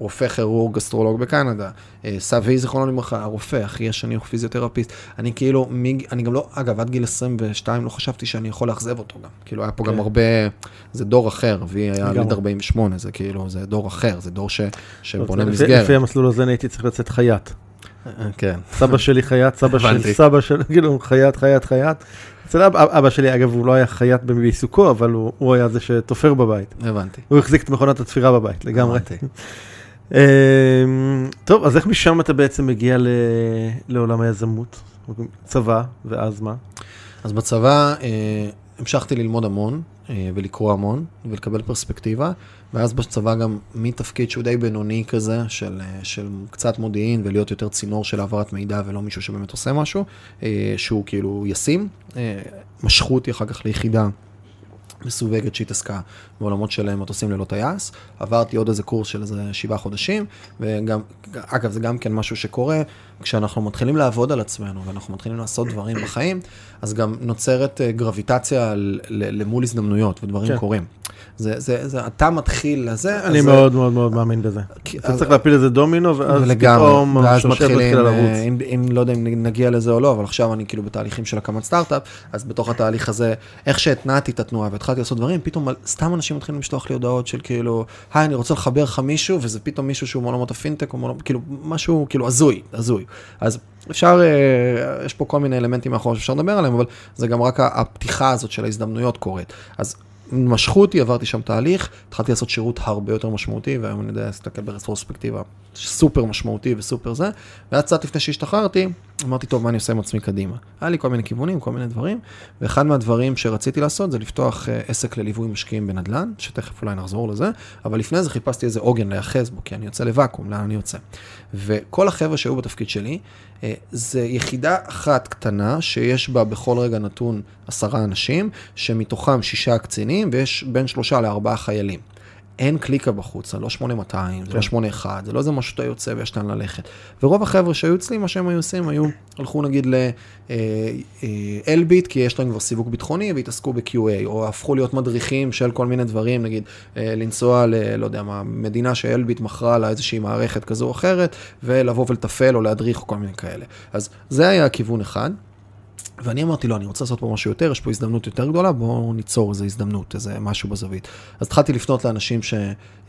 Speaker 2: רופא כירורג, גסטרולוג בקנדה, אה, סבי זיכרונו לברכה, הרופא, אחי השני הוא פיזיותרפיסט. אני כאילו, אני גם לא, אגב, עד גיל 22 לא חשבתי שאני יכול לאכזב אותו גם. כאילו, היה פה גם כן. הרבה, זה דור אחר, אבי היה ליד 48, זה כאילו, זה דור אחר, זה דור שבונה מסגרת.
Speaker 3: לפי המסלול הזה אני הייתי צריך לצאת חייט.
Speaker 2: כן.
Speaker 3: סבא שלי חייט, סבא של סבא של, כאילו, חייט, חייט, חייט. אצל אבא, שלי, אגב, הוא לא היה חייט בעיסוקו, אבל הוא, היה זה שתופר בבית.
Speaker 2: הבנתי.
Speaker 3: הוא החזיק את מכונת התפירה בבית, לגמרי. אמ, טוב, אז איך משם אתה בעצם מגיע ל, לעולם היזמות? צבא, ואז מה?
Speaker 2: אז בצבא אה, המשכתי ללמוד המון, ולקרוא המון, ולקבל פרספקטיבה, ואז בצבא גם מתפקיד שהוא די בינוני כזה, של, אה, של קצת מודיעין, ולהיות יותר צינור של העברת מידע, ולא מישהו שבאמת עושה משהו, אה, שהוא כאילו ישים. משכו אותי אחר כך ליחידה מסווגת שהתעסקה בעולמות של מטוסים ללא טייס. עברתי עוד איזה קורס של איזה שבעה חודשים, וגם, אגב, זה גם כן משהו שקורה, כשאנחנו מתחילים לעבוד על עצמנו, ואנחנו מתחילים לעשות דברים בחיים, אז גם נוצרת גרביטציה למול הזדמנויות, ודברים כן. קורים. זה, זה, זה, אתה מתחיל לזה.
Speaker 3: אני מאוד זה... מאוד מאוד מאמין בזה. אתה צריך להפיל איזה דומינו, ואז
Speaker 2: פתאום ואז מתחילים, אה, אם, אם לא יודע אם נגיע לזה או לא, אבל עכשיו אני כאילו בתהליכים של הקמת סטארט-אפ, אז בתוך התהליך הזה, איך שהתנעתי את התנועה והתחלתי לעשות דברים, פתאום סתם אנשים מתחילים לשלוח לי הודעות של כאילו, היי, אני רוצה לחבר לך מישהו, וזה פתאום מישהו שהוא מעולמות הפינטק, מעולמות, כאילו, משהו כאילו הזוי, הזוי. אז אפשר, אה, יש פה כל מיני אלמנטים מאחור שאפשר לדבר עליהם, אבל זה גם רק הפתיחה הזאת של ההזדמנויות קורית. אז משכו אותי, עברתי שם תהליך, התחלתי לעשות שירות הרבה יותר משמעותי, והיום אני יודע להסתכל ברטרוספקטיבה סופר משמעותי וסופר זה, ואז קצת לפני שהשתחררתי, אמרתי, טוב, מה אני עושה עם עצמי קדימה? היה לי כל מיני כיוונים, כל מיני דברים, ואחד מהדברים שרציתי לעשות זה לפתוח אה, עסק לליווי משקיעים בנדל"ן, שתכף אולי נחזור לזה, אבל לפני זה חיפשתי איזה עוגן להיאחז בו, כי אני יוצא לוואקום, לאן אני יוצא? וכל החבר'ה שהיו בתפקיד שלי, אה, זה יחידה אחת קטנה, שיש בה בכל רגע נתון עשרה אנשים, שמתוכם שישה קצינים, ויש בין שלושה לארבעה חיילים. אין קליקה בחוץ, זה לא 8200, זה לא 81, זה לא איזה משהו שאתה יוצא ויש לאן ללכת. ורוב החבר'ה שהיו אצלי, מה שהם היו עושים, היו, הלכו נגיד לאלביט, כי יש להם כבר סיווג ביטחוני, והתעסקו ב-QA, או הפכו להיות מדריכים של כל מיני דברים, נגיד אה, לנסוע ל... לא יודע מה, מדינה שאלביט מכרה לה איזושהי מערכת כזו או אחרת, ולבוא ולתפעל או להדריך או כל מיני כאלה. אז זה היה הכיוון אחד. ואני אמרתי לו, אני רוצה לעשות פה משהו יותר, יש פה הזדמנות יותר גדולה, בואו ניצור איזו הזדמנות, איזה משהו בזווית. אז התחלתי לפנות לאנשים ש,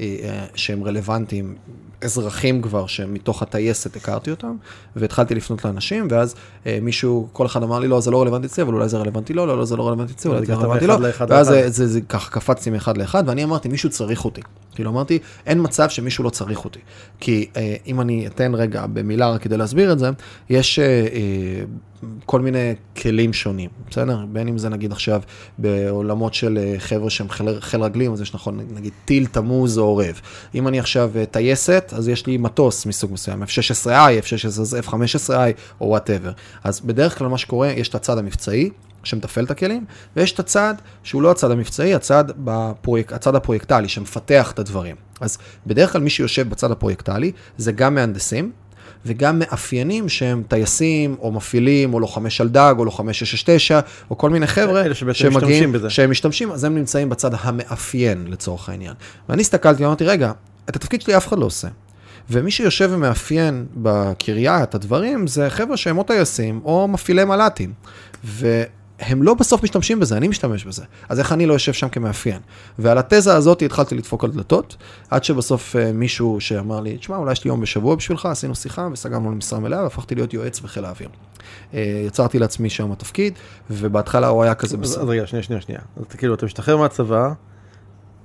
Speaker 2: אה, שהם רלוונטיים, אזרחים כבר, שמתוך הטייסת הכרתי אותם, והתחלתי לפנות לאנשים, ואז אה, מישהו, כל אחד אמר לי, לא, זה לא רלוונטי אצלי, אבל אולי זה רלוונטי לו, לא, לא, זה לא רלוונטי אצלי, אולי זה רלוונטי לו, ואז זה, זה, זה ככה קפצתי מאחד לאחד, ואני אמרתי, מישהו צריך אותי. כאילו אמרתי, אין מצב שמישהו לא צריך אותי. כי אה, אם אני אתן רגע במילה רק כדי להסביר את זה, יש... כל מיני כלים שונים, בסדר? בין אם זה נגיד עכשיו בעולמות של אה, חבר'ה שהם חיל, חיל רגלים, אז יש נכון, נגיד טיל, תמוז או עורב. אם אני עכשיו אה, טייסת, אז יש לי מטוס מסוג מסוים, F-16I, F-16, F-15I או whatever. אז בדרך כלל מה שקורה, יש את הצד המבצעי, שמתפעל את הכלים, ויש את הצד שהוא לא הצד המבצעי, הצד, בפרויק, הצד הפרויקטלי שמפתח את הדברים. אז בדרך כלל מי שיושב בצד הפרויקטלי זה גם מהנדסים, וגם מאפיינים שהם טייסים, או מפעילים, או לוחמי שלדג, או לוחמי 669, או כל מיני חבר'ה שמגיעים, שהם משתמשים, אז הם נמצאים בצד המאפיין לצורך העניין. ואני הסתכלתי ואמרתי, רגע, את התפקיד שלי אף אחד לא עושה. ומי שיושב ומאפיין בקריה את הדברים, זה חבר'ה שהם או טייסים, או מפעילי מל"טים. ו... הם לא בסוף משתמשים בזה, אני משתמש בזה. אז איך אני לא יושב שם כמאפיין? ועל התזה הזאת התחלתי לדפוק על דלתות, עד שבסוף uh, מישהו שאמר לי, תשמע, אולי יש לי יום בשבוע בשבילך, עשינו שיחה וסגרנו למשרה מלאה, והפכתי להיות יועץ בחיל האוויר. Uh, יצרתי לעצמי שם התפקיד, ובהתחלה הוא היה כזה
Speaker 3: בסדר. אז רגע, שנייה, שנייה, שנייה. אז כאילו, אתה משתחרר מהצבא,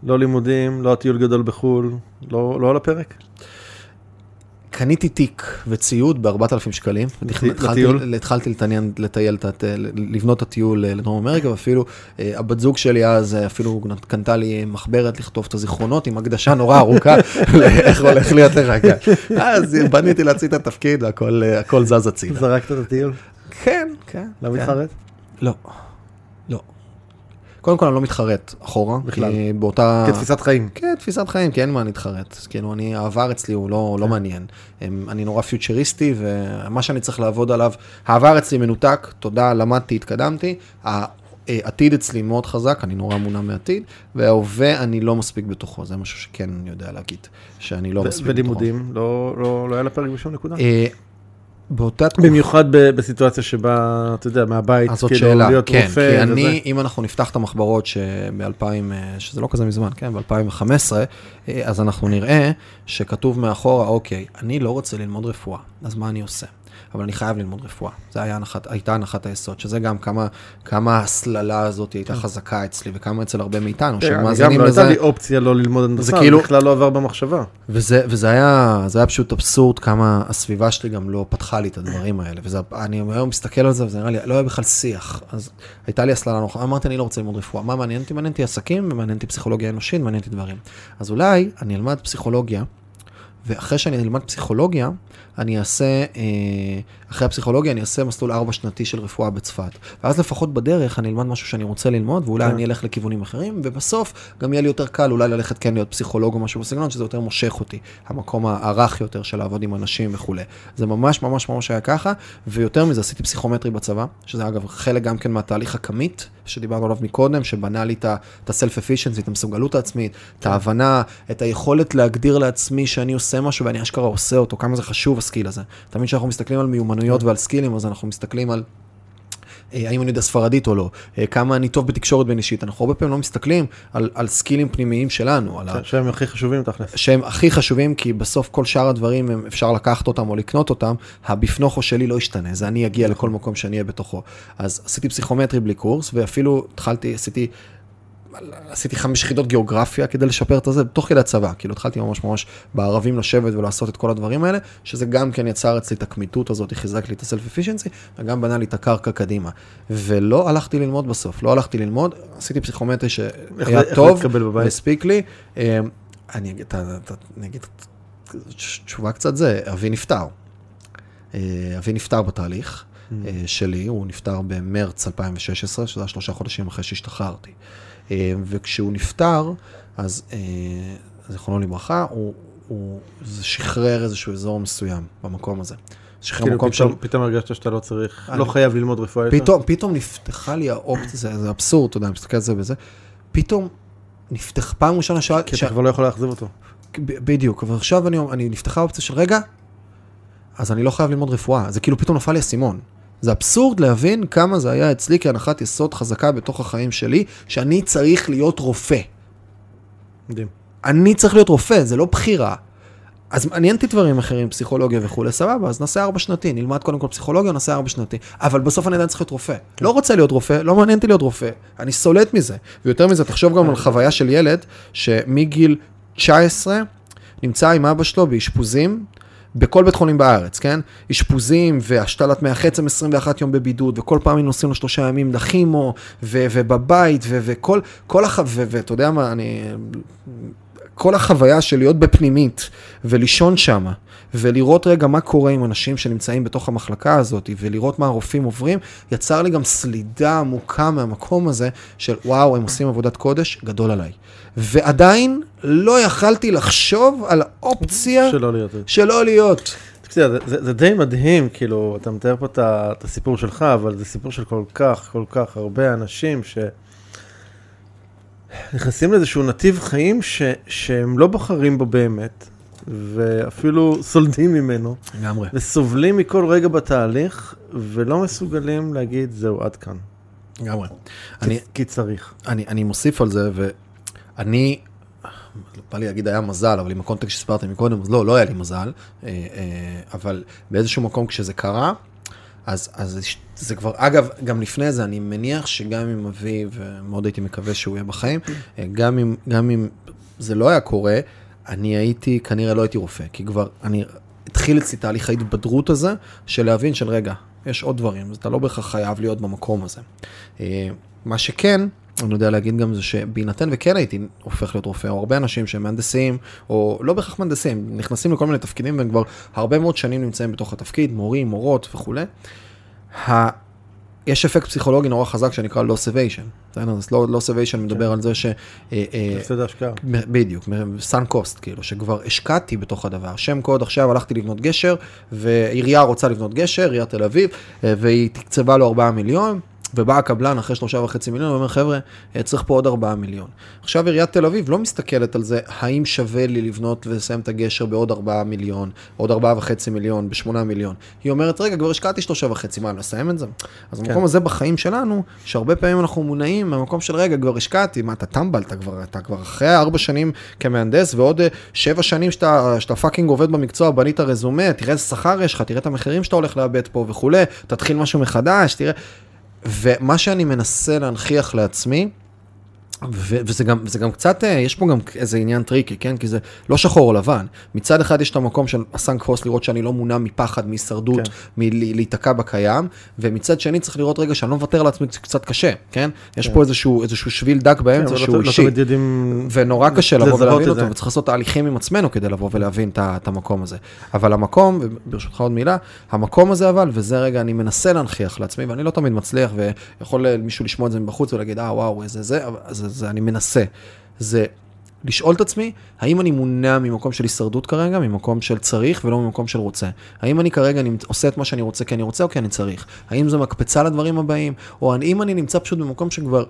Speaker 3: לא לימודים, לא הטיול גדול בחו"ל, לא, לא על הפרק?
Speaker 2: קניתי תיק וציוד ב-4,000 שקלים. לטיול? התחלתי לתעניין, לטייל, לבנות את הטיול אה, לדרום אמריקה, ואפילו אה, הבת זוג שלי אז אה, אפילו קנתה לי מחברת לכתוב את הזיכרונות עם הקדשה נורא ארוכה, איך הולך להיות לך אז בניתי להציג את התפקיד והכל זז הצידה.
Speaker 3: זרקת את הטיול?
Speaker 2: כן, כן.
Speaker 3: לא מתחרט?
Speaker 2: לא. קודם כל אני לא מתחרט אחורה.
Speaker 3: בכלל.
Speaker 2: כי באותה...
Speaker 3: כתפיסת חיים.
Speaker 2: כן, תפיסת חיים, כי אין מה להתחרט. כאילו, אני, העבר אצלי הוא לא, לא כן. מעניין. אני נורא פיוטריסטי, ומה שאני צריך לעבוד עליו, העבר אצלי מנותק, תודה, למדתי, התקדמתי. העתיד אצלי מאוד חזק, אני נורא מונע מעתיד, וההווה אני לא מספיק בתוכו, זה משהו שכן אני יודע להגיד, שאני לא מספיק
Speaker 3: בתוכו. ולימודים, לא, לא, לא היה לפרק בשום נקודה?
Speaker 2: באותה תקופה.
Speaker 3: במיוחד בסיטואציה שבה, אתה יודע, מהבית,
Speaker 2: כאילו, שאלה, להיות כן, רופא. כי אני, וזה. אם אנחנו נפתח את המחברות שב-2000, שזה לא כזה מזמן, כן, ב-2015, אה, אז אנחנו נראה שכתוב מאחורה, אוקיי, אני לא רוצה ללמוד רפואה, אז מה אני עושה? אבל אני חייב ללמוד רפואה. זו הנחת, הייתה הנחת היסוד, שזה גם כמה, כמה ההסללה הזאת הייתה כן. חזקה אצלי, וכמה אצל הרבה מאיתנו,
Speaker 3: שמאזינים לזה. גם לא הייתה לי אופציה לא ללמוד הנדסה, זה כאילו, בכלל לא עבר במחשבה.
Speaker 2: וזה, וזה היה, זה היה פשוט אבסורד כמה הסביבה שלי גם לא פתחה לי את הדברים האלה. ואני היום מסתכל על זה, וזה נראה לי, לא היה בכלל שיח. אז הייתה לי הסללה נוחה, אמרתי, אני לא רוצה ללמוד רפואה. מה מעניין אותי? מעניין אותי עסקים, ומעניין אותי פסיכולוגיה אנושית, מעניין אותי דברים. אז אולי אני אלמד פסיכולוגיה, ואחרי שאני אלמד פסיכולוגיה, אני אעשה, אה, אחרי הפסיכולוגיה, אני אעשה מסלול ארבע שנתי של רפואה בצפת. ואז לפחות בדרך אני אלמד משהו שאני רוצה ללמוד, ואולי כן. אני אלך לכיוונים אחרים, ובסוף גם יהיה לי יותר קל אולי ללכת כן להיות פסיכולוג או משהו בסגנון, שזה יותר מושך אותי, המקום הרך יותר של לעבוד עם אנשים וכולי. זה ממש ממש ממש היה ככה, ויותר מזה עשיתי פסיכומטרי בצבא, שזה אגב חלק גם כן מהתהליך הקמית, שדיברנו עליו מקודם, שבנה לי את ה-self-efficiency, את המסוגלות העצמית, את ההבנה, את היכולת להגדיר לעצמי שאני עושה משהו ואני אשכרה עושה אותו, כמה זה חשוב הסקיל הזה. תמיד כשאנחנו מסתכלים על מיומנויות ועל סקילים, אז אנחנו מסתכלים על... אה, האם אני יודע ספרדית או לא, אה, כמה אני טוב בתקשורת בין אישית, אנחנו הרבה פעמים לא מסתכלים על, על סקילים פנימיים שלנו. על
Speaker 3: שהם ה... הכי חשובים תכלס.
Speaker 2: שהם הכי חשובים, כי בסוף כל שאר הדברים אפשר לקחת אותם או לקנות אותם, הבפנוכו שלי לא ישתנה, זה אני אגיע לכל מקום שאני אהיה בתוכו. אז עשיתי פסיכומטרי בלי קורס, ואפילו התחלתי, עשיתי עשיתי חמש יחידות גיאוגרפיה כדי לשפר את הזה, תוך כדי הצבא, כאילו התחלתי ממש ממש בערבים לשבת ולעשות את כל הדברים האלה, שזה גם כן יצר אצלי את הקמיטות הזאת, חיזק לי את הסלף אפישנסי, וגם בנה לי את הקרקע קדימה. ולא הלכתי ללמוד בסוף, לא הלכתי ללמוד, עשיתי פסיכומטרי שהיה טוב? הספיק לי. אה, אני אגיד, אני אגיד תשובה קצת זה, אבי נפטר. אה, אבי נפטר בתהליך
Speaker 3: Mm.
Speaker 2: אה, שלי, הוא נפטר במרץ 2016, שזה היה שלושה חודשים אחרי שהשתחררתי. אה, וכשהוא נפטר, אז אה, זיכרונו לברכה, הוא, הוא שחרר איזשהו אזור מסוים במקום הזה. שחרר
Speaker 3: כאילו
Speaker 2: מקום של...
Speaker 3: פתאום- פתאום הרגשת שאתה לא צריך,
Speaker 2: אני-
Speaker 3: לא חייב ללמוד רפואה יותר?
Speaker 2: פתאום, פתאום נפתחה לי האופציה, זה, זה אבסורד, אתה יודע, אני מסתכל על זה וזה, פתאום נפתח, פעם ראשונה ש...
Speaker 3: כי
Speaker 2: ש...
Speaker 3: אתה כבר לא יכול לאכזב אותו.
Speaker 2: בדיוק, אבל עכשיו אני, אני נפתחה האופציה של רגע, אז אני לא חייב ללמוד רפואה, זה כאילו פתאום נפל לי אסימון. זה אבסורד להבין כמה זה היה אצלי כהנחת יסוד חזקה בתוך החיים שלי, שאני צריך להיות רופא.
Speaker 3: מדהים.
Speaker 2: אני צריך להיות רופא, זה לא בחירה. אז מעניין אותי דברים אחרים, פסיכולוגיה וכולי, סבבה, אז נעשה ארבע שנתי, נלמד קודם כל פסיכולוגיה, נעשה ארבע שנתי. אבל בסוף אני עדיין צריך להיות רופא. לא רוצה להיות רופא, לא מעניין אותי להיות רופא, אני סולט מזה. ויותר מזה, תחשוב גם על חוויה של ילד, שמגיל 19 נמצא עם אבא שלו באשפוזים, בכל בית חולים בארץ, כן? אשפוזים והשתלת מח עצם 21 יום בבידוד, וכל פעם היינו נוסעים לו שלושה ימים לכימו, ו- ובבית, ו- וכל, כל הח... ואתה יודע מה, אני... כל החוויה של להיות בפנימית ולישון שמה, ולראות רגע מה קורה עם אנשים שנמצאים בתוך המחלקה הזאת, ולראות מה הרופאים עוברים, יצר לי גם סלידה עמוקה מהמקום הזה של וואו, הם עושים עבודת קודש, גדול עליי. ועדיין לא יכלתי לחשוב על האופציה
Speaker 3: שלא להיות.
Speaker 2: שלא להיות.
Speaker 3: זה, זה, זה די מדהים, כאילו, אתה מתאר פה את הסיפור שלך, אבל זה סיפור של כל כך, כל כך הרבה אנשים ש... נכנסים לאיזשהו נתיב חיים ש, שהם לא בוחרים בו באמת, ואפילו סולדים ממנו,
Speaker 2: לגמרי.
Speaker 3: וסובלים מכל רגע בתהליך, ולא מסוגלים להגיד, זהו, עד כאן.
Speaker 2: לגמרי.
Speaker 3: אני...
Speaker 2: אני,
Speaker 3: כי צריך.
Speaker 2: אני, אני מוסיף על זה, ואני, בא לי להגיד היה מזל, אבל עם הקונטקסט שסיפרתי מקודם, אז לא, לא היה לי מזל, אה, אה, אבל באיזשהו מקום כשזה קרה, אז, אז זה כבר, אגב, גם לפני זה, אני מניח שגם עם אבי, ומאוד הייתי מקווה שהוא יהיה בחיים, אה, גם אם, גם אם זה לא היה קורה, אני הייתי, כנראה לא הייתי רופא, כי כבר, אני, התחיל אצלי תהליך ההתבדרות הזה, של להבין של רגע, יש עוד דברים, אז אתה לא בהכרח חייב להיות במקום הזה. מה שכן, אני יודע להגיד גם זה שבהינתן וכן הייתי הופך להיות רופא, או הרבה אנשים שהם מהנדסים, או לא בהכרח מהנדסים, נכנסים לכל מיני תפקידים והם כבר הרבה מאוד שנים נמצאים בתוך התפקיד, מורים, מורות וכולי. ה... יש אפקט פסיכולוגי נורא חזק שנקרא loss evasion. אז loss evasion מדבר על זה ש... אה, אה,
Speaker 3: הפסד ההשקעה.
Speaker 2: בדיוק, סאן קוסט, כאילו, שכבר השקעתי בתוך הדבר. שם קוד, עכשיו הלכתי לבנות גשר, ועירייה רוצה לבנות גשר, עיריית תל אביב, אה, והיא תקצבה לו 4 מיליון, ובא הקבלן אחרי שלושה וחצי מיליון, ואומר, חבר'ה, אה, צריך פה עוד 4 מיליון. עכשיו עיריית תל אביב לא מסתכלת על זה, האם שווה לי לבנות ולסיים את הגשר בעוד 4 מיליון, עוד 4 וחצי מיליון, ב-8 מיליון. היא אומרת, רגע, כבר השקעתי שלושה וחצי, מה, נסיים את זה? אז
Speaker 3: כן.
Speaker 2: במקום הזה בחיים שלנו, שהרבה פעמים אנחנו מונעים מהמקום של רגע, כבר השקעתי, מה, אתה טמבל, אתה כבר, אתה כבר אחרי ארבע שנים כמהנדס, ועוד אה, שבע שנים שאתה, שאתה fucking עובד במקצוע, בנית רזומה, תראה איזה שכר יש לך, תראה את המחירים שאתה הולך לאבד פה וכולי, תתחיל משהו מחדש, תראה. ומה שאני מנסה להנכיח לעצמי, ו- וזה גם, וזה גם קצת, אה, יש פה גם איזה עניין טריקי, כן? כי זה לא שחור או לבן. מצד אחד יש את המקום של הסאנק קוסט, לראות שאני לא מונע מפחד, מהישרדות,
Speaker 3: כן.
Speaker 2: מלהיתקע בקיים, ומצד שני צריך לראות רגע שאני לא מוותר לעצמי, זה קצת קשה, כן? יש
Speaker 3: כן.
Speaker 2: פה איזשהו, איזשהו שביל דק באמצע
Speaker 3: אבל
Speaker 2: שהוא
Speaker 3: לא, לא
Speaker 2: אישי.
Speaker 3: תמיד יודעים...
Speaker 2: ונורא קשה לבוא ולהבין אותו,
Speaker 3: זה.
Speaker 2: וצריך לעשות תהליכים עם עצמנו כדי לבוא ולהבין את את המקום הזה. אבל המקום, וברשותך עוד מילה, המקום הזה אבל, וזה רגע אני מנסה להנכיח לעצמי, ואני לא תמיד מצליח, ויכול מישהו לשמוע את זה מבחוץ ולהגיד, אה וואו, איזה זה, אבל זה, זה אני מנסה. זה לשאול את עצמי, האם אני מונע ממקום של הישרדות כרגע, ממקום של צריך ולא ממקום של רוצה? האם אני כרגע אני עושה את מה שאני רוצה כי אני רוצה או כי אני צריך? האם זה מקפצה לדברים הבאים? או האם אני נמצא פשוט במקום שכבר,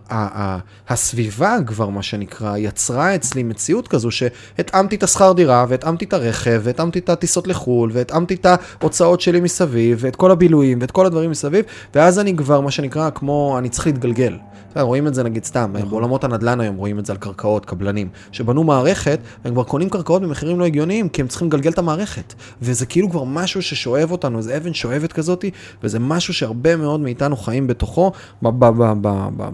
Speaker 2: הסביבה כבר, מה שנקרא, יצרה אצלי מציאות כזו שהתאמתי את השכר דירה, והתאמתי את הרכב, והתאמתי את הטיסות לחו"ל, והתאמתי את ההוצאות שלי מסביב, ואת כל הבילויים, ואת כל הדברים מסביב, ואז אני כבר, מה שנקרא, כמו, אני צריך להתגלגל. רואים את זה נגיד סתם, בעולמות הנדל"ן היום רואים את זה על קרקעות, קבלנים, שבנו מערכת, והם כבר קונים קרקעות במחירים לא הגיוניים, כי הם צריכים לגלגל את המערכת. וזה כאילו כבר משהו ששואב אותנו, איזה אבן שואבת כזאת, וזה משהו שהרבה מאוד מאיתנו חיים בתוכו,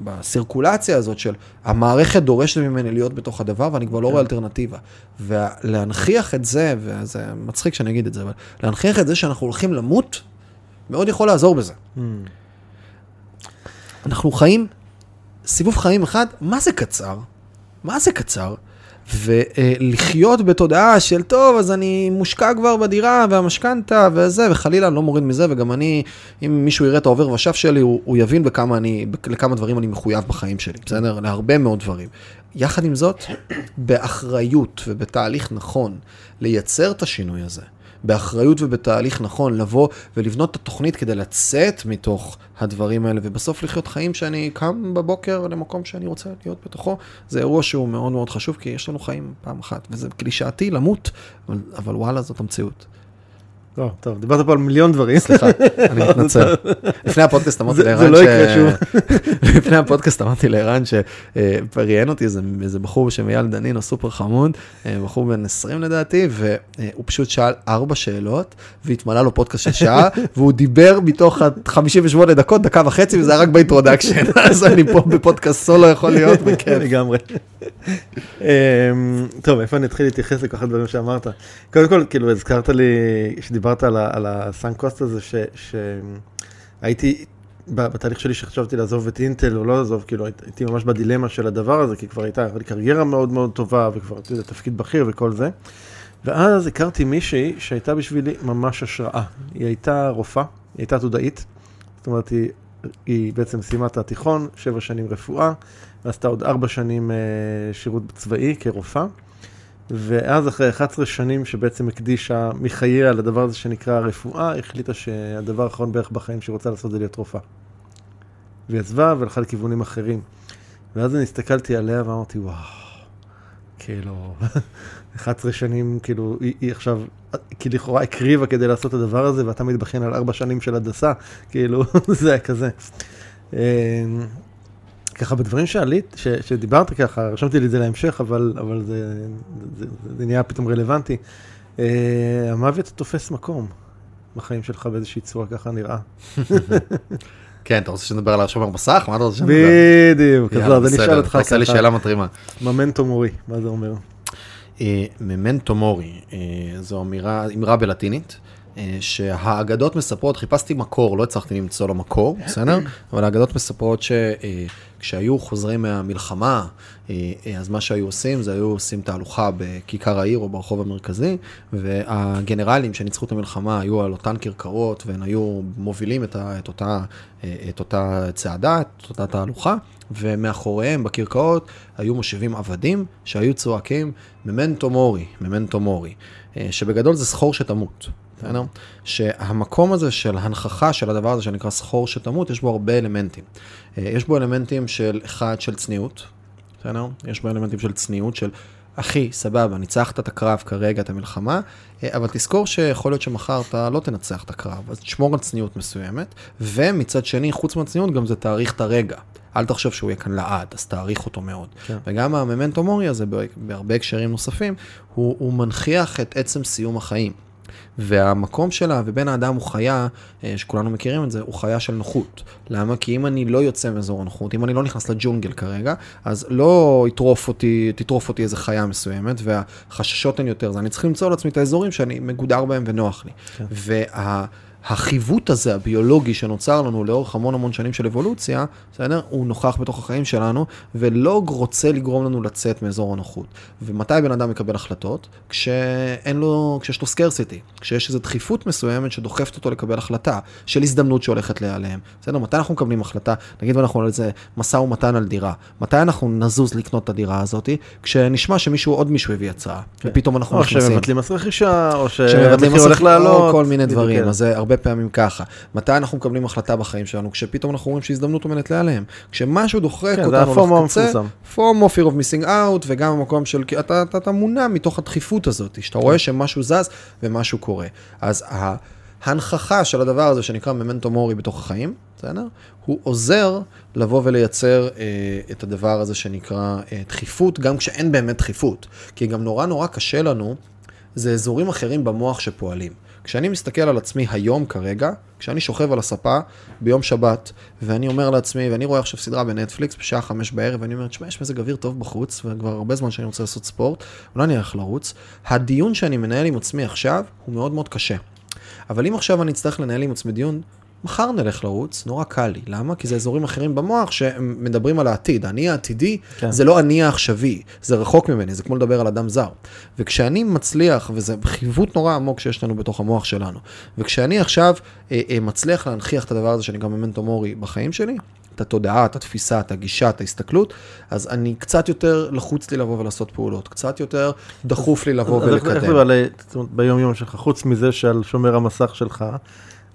Speaker 2: בסירקולציה הזאת של המערכת דורשת ממני להיות בתוך הדבר, ואני כבר לא רואה כן. אלטרנטיבה. ולהנכיח את זה, וזה מצחיק שאני אגיד את זה, אבל להנכיח את זה שאנחנו הולכים למות, מאוד יכול לעזור בזה. Mm. אנחנו חיים, סיבוב חיים אחד, מה זה קצר? מה זה קצר? ולחיות בתודעה של טוב, אז אני מושקע כבר בדירה והמשכנתה וזה, וחלילה אני לא מוריד מזה, וגם אני, אם מישהו יראה את העובר ושב שלי, הוא, הוא יבין בכמה אני, לכמה דברים אני מחויב בחיים שלי, בסדר? להרבה מאוד דברים. יחד עם זאת, באחריות ובתהליך נכון, לייצר את השינוי הזה. באחריות ובתהליך נכון, לבוא ולבנות את התוכנית כדי לצאת מתוך הדברים האלה, ובסוף לחיות חיים שאני קם בבוקר למקום שאני רוצה להיות בתוכו, זה אירוע שהוא מאוד מאוד חשוב, כי יש לנו חיים פעם אחת, וזה קלישאתי למות, אבל, אבל וואלה, זאת המציאות.
Speaker 3: לא, טוב, דיברת פה על מיליון דברים.
Speaker 2: סליחה, אני מתנצל. לפני הפודקאסט אמרתי לערן ש...
Speaker 3: זה לא יקרה שוב.
Speaker 2: לפני הפודקאסט אמרתי לערן שראיין אותי איזה בחור בשם אייל דנינו, סופר חמוד, אה, בחור בן 20 לדעתי, והוא פשוט שאל ארבע שאלות, והתמלא לו פודקאסט של שעה, והוא דיבר מתוך ה-58 דקות, דקה וחצי, וזה היה רק ב introduction, אז אני פה בפודקאסט סולו יכול להיות, בכיף.
Speaker 3: לגמרי. אמ, טוב, איפה אני אתחיל להתייחס לכל הדברים שאמרת? קודם כל, כאילו, הזכרת לי, דיברת על, על ה sunk cost הזה, שהייתי בתהליך שלי שחשבתי לעזוב את אינטל או לא לעזוב, כאילו הייתי ממש בדילמה של הדבר הזה, כי כבר הייתה לי קריירה מאוד מאוד טובה וכבר הייתי בתפקיד בכיר וכל זה. ואז הכרתי מישהי שהייתה בשבילי ממש השראה. היא הייתה רופאה, היא הייתה עתודאית, זאת אומרת היא, היא בעצם סיימה את התיכון, שבע שנים רפואה, ועשתה עוד ארבע שנים אה, שירות צבאי כרופאה. ואז אחרי 11 שנים שבעצם הקדישה מחייה לדבר הזה שנקרא רפואה, החליטה שהדבר האחרון בערך בחיים שהיא רוצה לעשות זה להיות רופאה. והיא עזבה והלכה לכיוונים אחרים. ואז אני הסתכלתי עליה ואמרתי, וואו, כאילו, 11 שנים, כאילו, היא, היא עכשיו, כי לכאורה הקריבה כדי לעשות את הדבר הזה, ואתה מתבחין על 4 שנים של הנדסה, כאילו, זה היה כזה. ככה בדברים שעלית, ש, שדיברת ככה, רשמתי לי את זה להמשך, אבל, אבל זה, זה, זה, זה נהיה פתאום רלוונטי. Uh, המוות תופס מקום בחיים שלך באיזושהי צורה, ככה נראה.
Speaker 2: כן, אתה רוצה שנדבר על השומר מסך? מה אתה רוצה שנדבר?
Speaker 3: בדיוק, אז אני אשאל אותך ככה.
Speaker 2: תעשה לי שאלה מתרימה.
Speaker 3: ממנטו מורי, מה זה אומר?
Speaker 2: אה, ממנטו מורי, אה, זו אמירה, אמרה בלטינית. שהאגדות מספרות, חיפשתי מקור, לא הצלחתי למצוא לו מקור, בסדר? אבל האגדות מספרות שכשהיו חוזרים מהמלחמה, אה, אז מה שהיו עושים זה היו עושים תהלוכה בכיכר העיר או ברחוב המרכזי, והגנרלים שניצחו את המלחמה היו על אותן כרכרות, והם היו מובילים את, ה, את, אותה, אה, את אותה צעדה, את אותה תהלוכה, ומאחוריהם בכרכרות היו מושיבים עבדים שהיו צועקים ממנטו מורי, ממנטו מורי, שבגדול זה סחור שתמות. בסדר? שהמקום הזה של הנכחה של הדבר הזה שנקרא סחור שתמות, יש בו הרבה אלמנטים. אה, יש בו אלמנטים של אחד של צניעות, בסדר? יש בו אלמנטים של צניעות, של אחי, סבבה, ניצחת את הקרב כרגע, את המלחמה, אה, אבל תזכור שיכול להיות שמחר אתה לא תנצח את הקרב, אז תשמור על צניעות מסוימת, ומצד שני, חוץ מהצניעות, גם זה תאריך את הרגע. אל תחשוב שהוא יהיה כאן לעד, אז תעריך אותו מאוד. כן. וגם הממנטו מורי הזה, בהרבה הקשרים נוספים, הוא, הוא מנכיח את עצם סיום החיים. והמקום שלה ובין האדם הוא חיה, אה, שכולנו מכירים את זה, הוא חיה של נוחות. למה? כי אם אני לא יוצא מאזור הנוחות, אם אני לא נכנס לג'ונגל כרגע, אז לא יטרוף אותי, תטרוף אותי איזה חיה מסוימת, והחששות הן יותר, זה אני צריך למצוא לעצמי את האזורים שאני מגודר בהם ונוח לי. כן. וה... החיווט הזה, הביולוגי, שנוצר לנו לאורך המון המון שנים של אבולוציה, בסדר? הוא נוכח בתוך החיים שלנו, ולא רוצה לגרום לנו לצאת מאזור הנוחות. ומתי בן אדם מקבל החלטות? כשאין לו, כשיש לו סקרסיטי, כשיש איזו דחיפות מסוימת שדוחפת אותו לקבל החלטה של הזדמנות שהולכת להיעלם. בסדר? מתי אנחנו מקבלים החלטה? נגיד ואנחנו על איזה משא ומתן על דירה. מתי אנחנו נזוז לקנות את הדירה הזאת? כשנשמע שמישהו, עוד מישהו הביא הצעה, כן. ופתאום אנחנו
Speaker 3: נכנסים. או שמבטלים מס רכישה, או שהמחיר הולך לעלות.
Speaker 2: או כל מיני דברים. אז זה הרבה פעמים ככה. מתי אנחנו מקבלים החלטה בחיים שלנו? כשפתאום אנחנו רואים שהזדמנות עומדת להיעלם. כשמשהו דוחק כן, אותנו
Speaker 3: לקצה,
Speaker 2: פומו, fear of missing out, וגם המקום של, אתה, אתה, אתה מונע מתוך הדחיפות הזאת, שאתה רואה שמשהו זז ומשהו קורה. אז. ההנכחה של הדבר הזה שנקרא ממנטו מורי בתוך החיים, בסדר? הוא עוזר לבוא ולייצר אה, את הדבר הזה שנקרא אה, דחיפות, גם כשאין באמת דחיפות. כי גם נורא נורא קשה לנו, זה אזורים אחרים במוח שפועלים. כשאני מסתכל על עצמי היום כרגע, כשאני שוכב על הספה ביום שבת, ואני אומר לעצמי, ואני רואה עכשיו סדרה בנטפליקס בשעה חמש בערב, ואני אומר, תשמע, יש מזג אוויר טוב בחוץ, וכבר הרבה זמן שאני רוצה לעשות ספורט, אולי אני אלך לרוץ. הדיון שאני מנהל עם עצמי עכשיו, הוא מאוד מאוד קשה. אבל אם עכשיו אני אצטרך לנהל עם עצמי דיון, מחר נלך לרוץ, נורא קל לי. למה? כי זה אזורים אחרים במוח שמדברים על העתיד. אני העתידי, כן. זה לא אני העכשווי, זה רחוק ממני, זה כמו לדבר על אדם זר. וכשאני מצליח, וזה חיווט נורא עמוק שיש לנו בתוך המוח שלנו, וכשאני עכשיו אה, אה, מצליח להנכיח את הדבר הזה שאני גם ממנטו מורי בחיים שלי, את התודעה, את התפיסה, את הגישה, את ההסתכלות, אז אני קצת יותר לחוץ לי לבוא ולעשות פעולות, קצת יותר דחוף לי לבוא ולקדם. איך
Speaker 3: זה ביום יום שלך, חוץ מזה שעל שומר המסך שלך,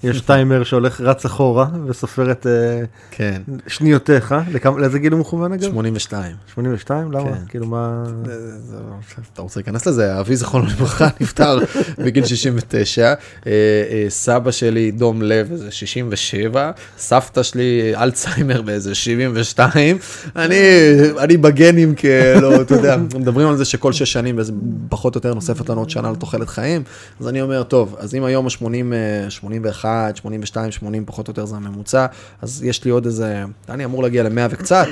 Speaker 3: יש טיימר שהולך רץ אחורה וסופר את אה, כן. שניותיך, לאיזה גיל הוא מכוון אגב?
Speaker 2: 82.
Speaker 3: 82? למה? כן. כאילו מה...
Speaker 2: אתה רוצה להיכנס לזה? אבי זכרונו לברכה נפטר בגיל 69, אה, אה, סבא שלי דום לב איזה 67, סבתא שלי אלצהיימר באיזה 72, אני בגנים כאילו, אתה יודע, מדברים על זה שכל שש שנים פחות או יותר נוספת לנו עוד שנה לתוחלת חיים, אז אני אומר, טוב, אז אם היום ה-80, 81, 81, 82, 80 פחות או יותר זה הממוצע, אז יש לי עוד איזה, אני אמור להגיע ל-100 וקצת,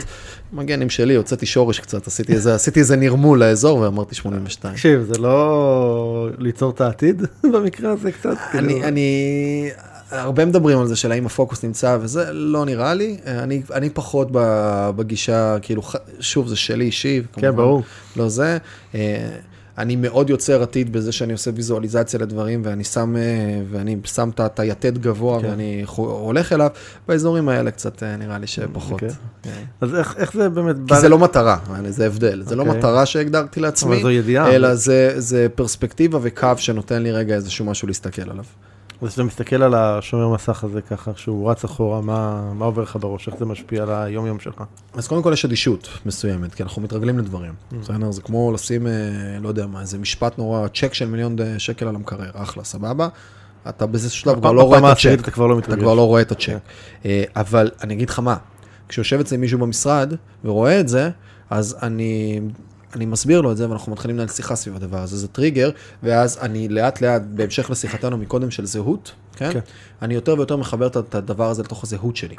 Speaker 2: מגנים שלי, הוצאתי שורש קצת, עשיתי איזה, עשיתי איזה נרמול לאזור ואמרתי 82.
Speaker 3: תקשיב, זה לא ליצור את העתיד במקרה הזה קצת?
Speaker 2: אני, כאילו... אני, הרבה מדברים על זה של האם הפוקוס נמצא וזה לא נראה לי, אני, אני פחות בגישה, כאילו, שוב, זה שלי אישי,
Speaker 3: כן, ברור.
Speaker 2: לא זה. אני מאוד יוצר עתיד בזה שאני עושה ויזואליזציה לדברים, ואני שם, אה, ואני שם את היתד גבוה, כן. ואני הולך אליו, באזורים האלה קצת אה, נראה לי שפחות. Okay. אוקיי.
Speaker 3: כן. אז איך, איך זה באמת...
Speaker 2: כי זה לא מטרה, זה הבדל. Okay. זה לא. מטרה שהגדרתי לעצמי, אלא זה, זה פרספקטיבה וקו שנותן לי רגע איזשהו משהו להסתכל עליו.
Speaker 3: אז כשאתה מסתכל על השומר מסך הזה ככה, שהוא רץ אחורה, מה, מה עובר לך בראש? איך זה משפיע על היום-יום שלך?
Speaker 2: אז קודם כל יש אדישות מסוימת, כי אנחנו מתרגלים לדברים. Mm. בסדר? זה כמו לשים, אה, לא יודע מה, איזה משפט נורא, צ'ק של מיליון שקל על המקרר, אחלה, סבבה? אתה באיזה שלב כבר לא רואה את הצ'ק. אתה כבר לא מתרגש. אתה כבר לא רואה את הצ'ק. אה, אבל אני אגיד לך מה, כשיושב אצלי מישהו במשרד ורואה את זה, אז אני אני מסביר לו את זה, ואנחנו מתחילים לנהל שיחה סביב הדבר הזה, זה טריגר, ואז אני לאט לאט, בהמשך לשיחתנו מקודם של זהות, כן? כן. אני יותר ויותר מחבר את הדבר הזה לתוך הזהות שלי.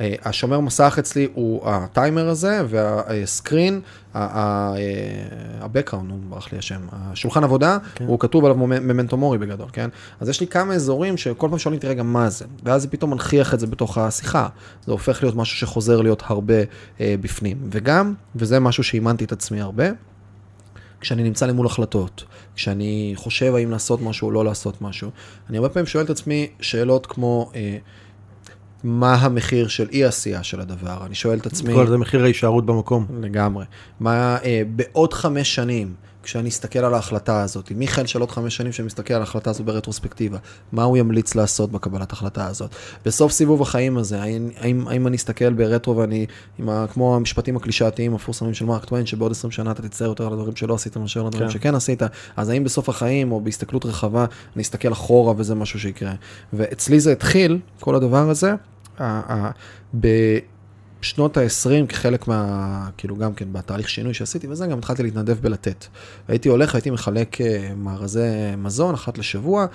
Speaker 2: אה, השומר מסך אצלי הוא הטיימר הזה, והסקרין, ה-background, הוא ברח לי השם, השולחן עבודה, כן. הוא כתוב עליו ממנטו מורי בגדול, כן? אז יש לי כמה אזורים שכל פעם שואלים אותי רגע מה זה, ואז זה פתאום מנכיח את זה בתוך השיחה, זה הופך להיות משהו שחוזר להיות הרבה אה, בפנים. וגם, וזה משהו שאימנתי את עצמי הרבה, כשאני נמצא למול החלטות, כשאני חושב האם לעשות משהו או לא לעשות משהו, אני הרבה פעמים שואל את עצמי שאלות כמו, אה, מה המחיר של אי עשייה של הדבר. אני שואל את עצמי...
Speaker 3: כל זה מחיר ההישארות במקום.
Speaker 2: לגמרי. מה אה, בעוד חמש שנים, כשאני אסתכל על ההחלטה הזאת, מיכאל של עוד חמש שנים שמסתכל על ההחלטה הזו ברטרוספקטיבה, מה הוא ימליץ לעשות בקבלת החלטה הזאת? בסוף סיבוב החיים הזה, האם, האם, האם אני אסתכל ברטרו ואני, ה, כמו המשפטים הקלישאתיים המפורסמים של מרק טוויין, שבעוד 20 שנה אתה תצטער יותר על הדברים שלא עשית מאשר על הדברים כן. שכן עשית, אז האם בסוף החיים או בהסתכלות רחבה אני אסתכל אחורה וזה משהו שיקרה? ואצלי זה התחיל, כל הדבר הזה, בשנות ה-20 כחלק מה, כאילו גם כן בתהליך שינוי שעשיתי וזה, גם התחלתי להתנדב בלתת. הייתי הולך, הייתי מחלק אה, מארזי מזון אחת לשבוע,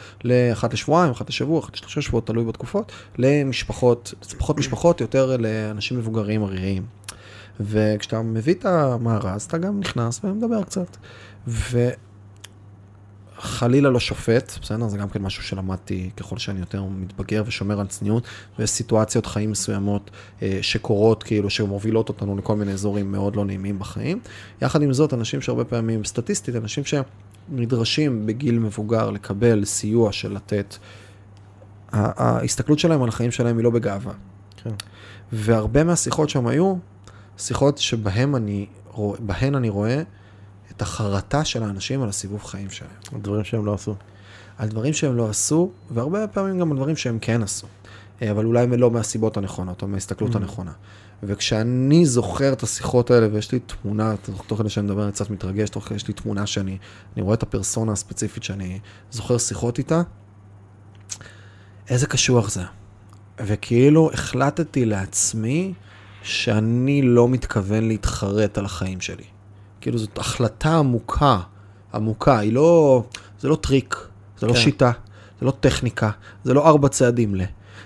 Speaker 2: אחת לשבועיים, אחת לשבוע, אחת לשלושה שבועות, תלוי בתקופות, למשפחות, פחות משפחות, יותר לאנשים מבוגרים עריריים. וכשאתה מביא את המארז, אתה גם נכנס ומדבר קצת. ו... חלילה לא שופט, בסדר? זה גם כן משהו שלמדתי ככל שאני יותר מתבגר ושומר על צניעות, ויש סיטואציות חיים מסוימות אה, שקורות, כאילו, שמובילות אותנו לכל מיני אזורים מאוד לא נעימים בחיים. יחד עם זאת, אנשים שהרבה פעמים, סטטיסטית, אנשים שנדרשים בגיל מבוגר לקבל סיוע של לתת, ההסתכלות שלהם על החיים שלהם היא לא בגאווה. כן. והרבה מהשיחות שם היו, שיחות שבהן אני, אני רואה את החרטה של האנשים על הסיבוב חיים שלהם.
Speaker 3: על דברים שהם לא עשו.
Speaker 2: על דברים שהם לא עשו, והרבה פעמים גם על דברים שהם כן עשו. אה, אבל אולי לא מהסיבות הנכונות, או מההסתכלות mm-hmm. הנכונה. וכשאני זוכר את השיחות האלה, ויש לי תמונה, תוך כדי שאני מדבר אני קצת מתרגש, תוך כדי יש לי תמונה שאני, אני רואה את הפרסונה הספציפית שאני זוכר שיחות איתה, איזה קשוח זה. וכאילו החלטתי לעצמי שאני לא מתכוון להתחרט על החיים שלי. כאילו זאת החלטה עמוקה, עמוקה, היא לא, זה לא טריק, זה לא
Speaker 3: כן.
Speaker 2: שיטה, זה לא טכניקה, זה לא ארבע צעדים ל...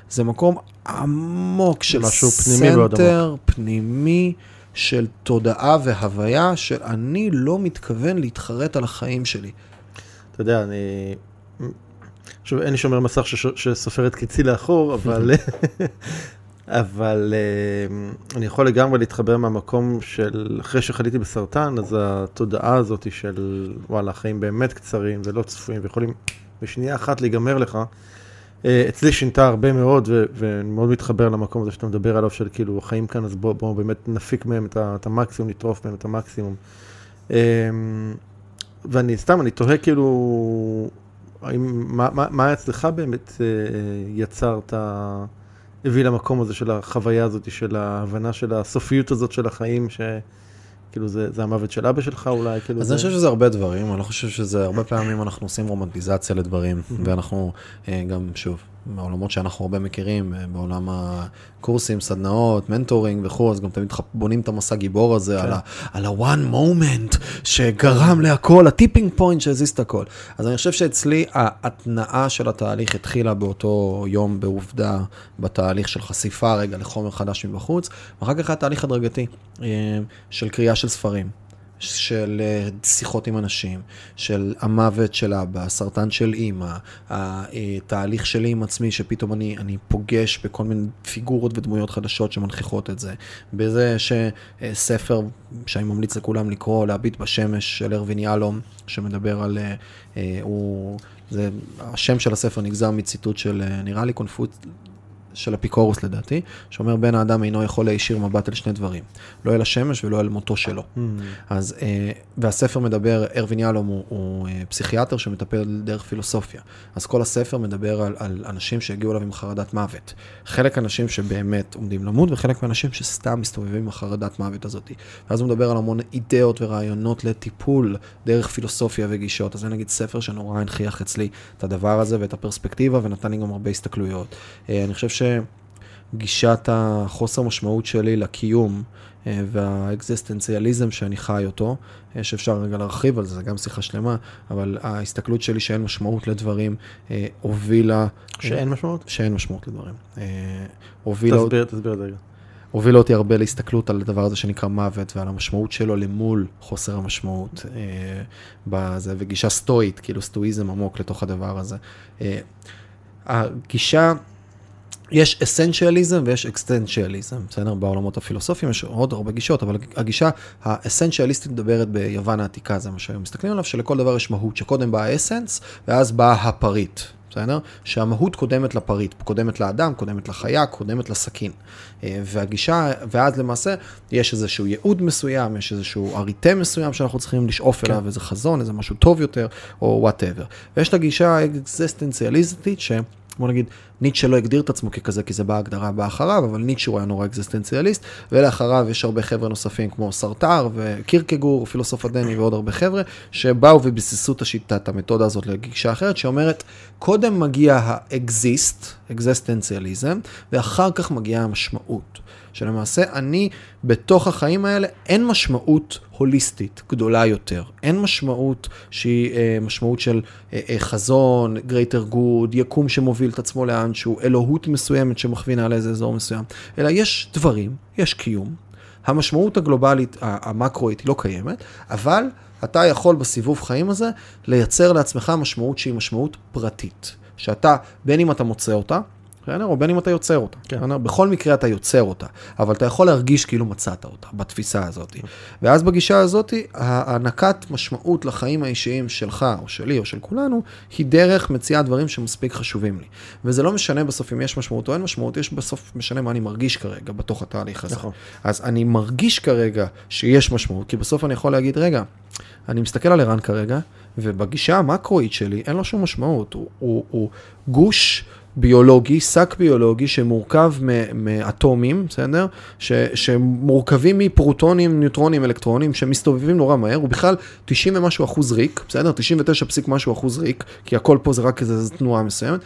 Speaker 2: זה מקום עמוק של
Speaker 3: משהו פנימי
Speaker 2: center פנימי של תודעה והוויה של אני לא מתכוון להתחרט על החיים שלי.
Speaker 3: אתה יודע, אני... עכשיו, אין לי שומר מסך. שסופר את קיצי לאחור, אבל... אבל אה, אני יכול לגמרי להתחבר מהמקום של אחרי שחליתי בסרטן, אז התודעה הזאת של וואלה, החיים באמת קצרים ולא צפויים ויכולים בשנייה אחת להיגמר לך, אה, אצלי שינתה הרבה מאוד, ואני מאוד מתחבר למקום הזה שאתה מדבר עליו, של כאילו החיים כאן, אז בואו בוא באמת נפיק מהם את, את המקסימום, נטרוף מהם את המקסימום. אה, ואני סתם, אני תוהה כאילו, האם, מה, מה, מה אצלך באמת אה, יצר את ה... הביא למקום הזה של החוויה הזאת, של ההבנה של הסופיות הזאת של החיים, שכאילו זה, זה המוות של אבא שלך אולי, כאילו
Speaker 2: אז
Speaker 3: זה...
Speaker 2: אני חושב שזה הרבה דברים, אני לא חושב שזה, הרבה פעמים אנחנו עושים רומנטיזציה לדברים, ואנחנו אה, גם, שוב, בעולמות שאנחנו הרבה מכירים, אה, בעולם הקורסים, סדנאות, mentoring וכו', אז גם תמיד בונים את המסע גיבור הזה
Speaker 3: כן.
Speaker 2: על ה-one moment שגרם להכל, ה tipping point שהזיז את הכל. אז אני חושב שאצלי ההתנעה של התהליך התחילה באותו יום בעובדה, בתהליך של חשיפה רגע לחומר חדש מבחוץ, ואחר כך היה תהליך הדרגתי אה, של קריאה של ספרים. של אה, שיחות עם אנשים, של המוות של אבא, הסרטן של אימא, התהליך שלי עם עצמי, שפתאום אני, אני פוגש בכל מיני פיגורות ודמויות חדשות שמנכיחות את זה. בזה שספר שאני ממליץ לכולם לקרוא, להביט בשמש של ארווין יהלום, שמדבר על, אה, אה, הוא, זה, השם של הספר נגזר מציטוט של, אה, נראה לי קונפוץ... של אפיקורוס לדעתי, שאומר בן האדם אינו יכול להישיר מבט אל שני דברים, לא אל השמש ולא אל מותו שלו.
Speaker 3: Hmm.
Speaker 2: אז, אה, והספר מדבר, ארווין יהלום הוא, הוא אה, פסיכיאטר שמטפל דרך פילוסופיה. אז כל הספר מדבר על, על אנשים שהגיעו אליו עם חרדת מוות. חלק אנשים שבאמת עומדים למות, וחלק מהאנשים שסתם מסתובבים עם החרדת מוות הזאת. ואז הוא מדבר על המון אידאות ורעיונות לטיפול דרך פילוסופיה וגישות. אז זה נגיד ספר שנורא הנכיח אצלי את הדבר הזה ואת הפרספקטיבה, ונתן לי גם הרבה הסתכלויות. אה, אני חושב שגישת החוסר משמעות שלי לקיום, אה, והאקזיסטנציאליזם שאני חי אותו, אה, שאפשר רגע להרחיב על זה, זה גם שיחה שלמה, אבל ההסתכלות שלי שאין משמעות לדברים, אה, הובילה...
Speaker 3: שאין משמעות?
Speaker 2: שאין משמעות לדברים. הובילה,
Speaker 3: תסביר, תסביר את זה רגע.
Speaker 2: הובילה אותי הרבה להסתכלות על הדבר הזה שנקרא מוות ועל המשמעות שלו למול חוסר המשמעות אה, בזה, וגישה סטואית, כאילו סטואיזם עמוק לתוך הדבר הזה. אה, הגישה, יש אסנציאליזם ויש אקסטנציאליזם, בסדר? בעולמות הפילוסופיים יש עוד הרבה גישות, אבל הגישה האסנציאליסטית מדברת ביוון העתיקה, זה מה שהיום מסתכלים עליו, שלכל דבר יש מהות, שקודם בא האסנס ואז בא הפריט. בסדר? שהמהות קודמת לפריט, קודמת לאדם, קודמת לחיה, קודמת לסכין. אה, והגישה, ואז למעשה יש איזשהו ייעוד מסוים, יש איזשהו אריתם מסוים שאנחנו צריכים לשאוף
Speaker 3: כן.
Speaker 2: אליו, איזה חזון, איזה משהו טוב יותר, או whatever. ויש את הגישה האקזיסטנציאליסטית, ש... בוא נגיד, ניטשה לא הגדיר את עצמו ככזה, כי זה בהגדרה באה אחריו, אבל ניטשה הוא היה נורא אקזיסטנציאליסט, ולאחריו יש הרבה חבר'ה נוספים כמו סארטר וקירקגור, פילוסוף הדני ועוד הרבה חבר'ה, שבאו וביססו את השיטה, את המתודה הזאת לגישה אחרת, שאומרת, קודם מגיע האקזיסט, אקזיסטנציאליזם, ואחר כך מגיעה המשמעות. שלמעשה אני, בתוך החיים האלה, אין משמעות הוליסטית גדולה יותר. אין משמעות שהיא אה, משמעות של אה, אה, חזון, greater good, יקום שמוביל את עצמו לאנשהו, אלוהות מסוימת שמכווינה לאיזה אזור מסוים, אלא יש דברים, יש קיום. המשמעות הגלובלית, המקרואית, היא לא קיימת, אבל אתה יכול בסיבוב חיים הזה לייצר לעצמך משמעות שהיא משמעות פרטית. שאתה, בין אם אתה מוצא אותה, בסדר? או בין אם אתה יוצר אותה.
Speaker 3: כן.
Speaker 2: בכל מקרה אתה יוצר אותה, אבל אתה יכול להרגיש כאילו מצאת אותה בתפיסה הזאת. ואז בגישה הזאת, הענקת משמעות לחיים האישיים שלך, או שלי, או של כולנו, היא דרך מציאת דברים שמספיק חשובים לי. וזה לא משנה בסוף אם יש משמעות או אין משמעות, יש בסוף משנה מה אני מרגיש כרגע בתוך התהליך הזה.
Speaker 3: נכון.
Speaker 2: אז אני מרגיש כרגע שיש משמעות, כי בסוף אני יכול להגיד, רגע, אני מסתכל על ערן כרגע, ובגישה המקרואית שלי אין לו שום משמעות. הוא, הוא, הוא גוש ביולוגי, שק ביולוגי שמורכב מאטומים, בסדר? ש, שמורכבים מפרוטונים, ניוטרונים, אלקטרונים, שמסתובבים נורא מהר, הוא בכלל 90 ומשהו אחוז ריק, בסדר? 99 פסיק משהו אחוז ריק, כי הכל פה זה רק איזו תנועה מסוימת.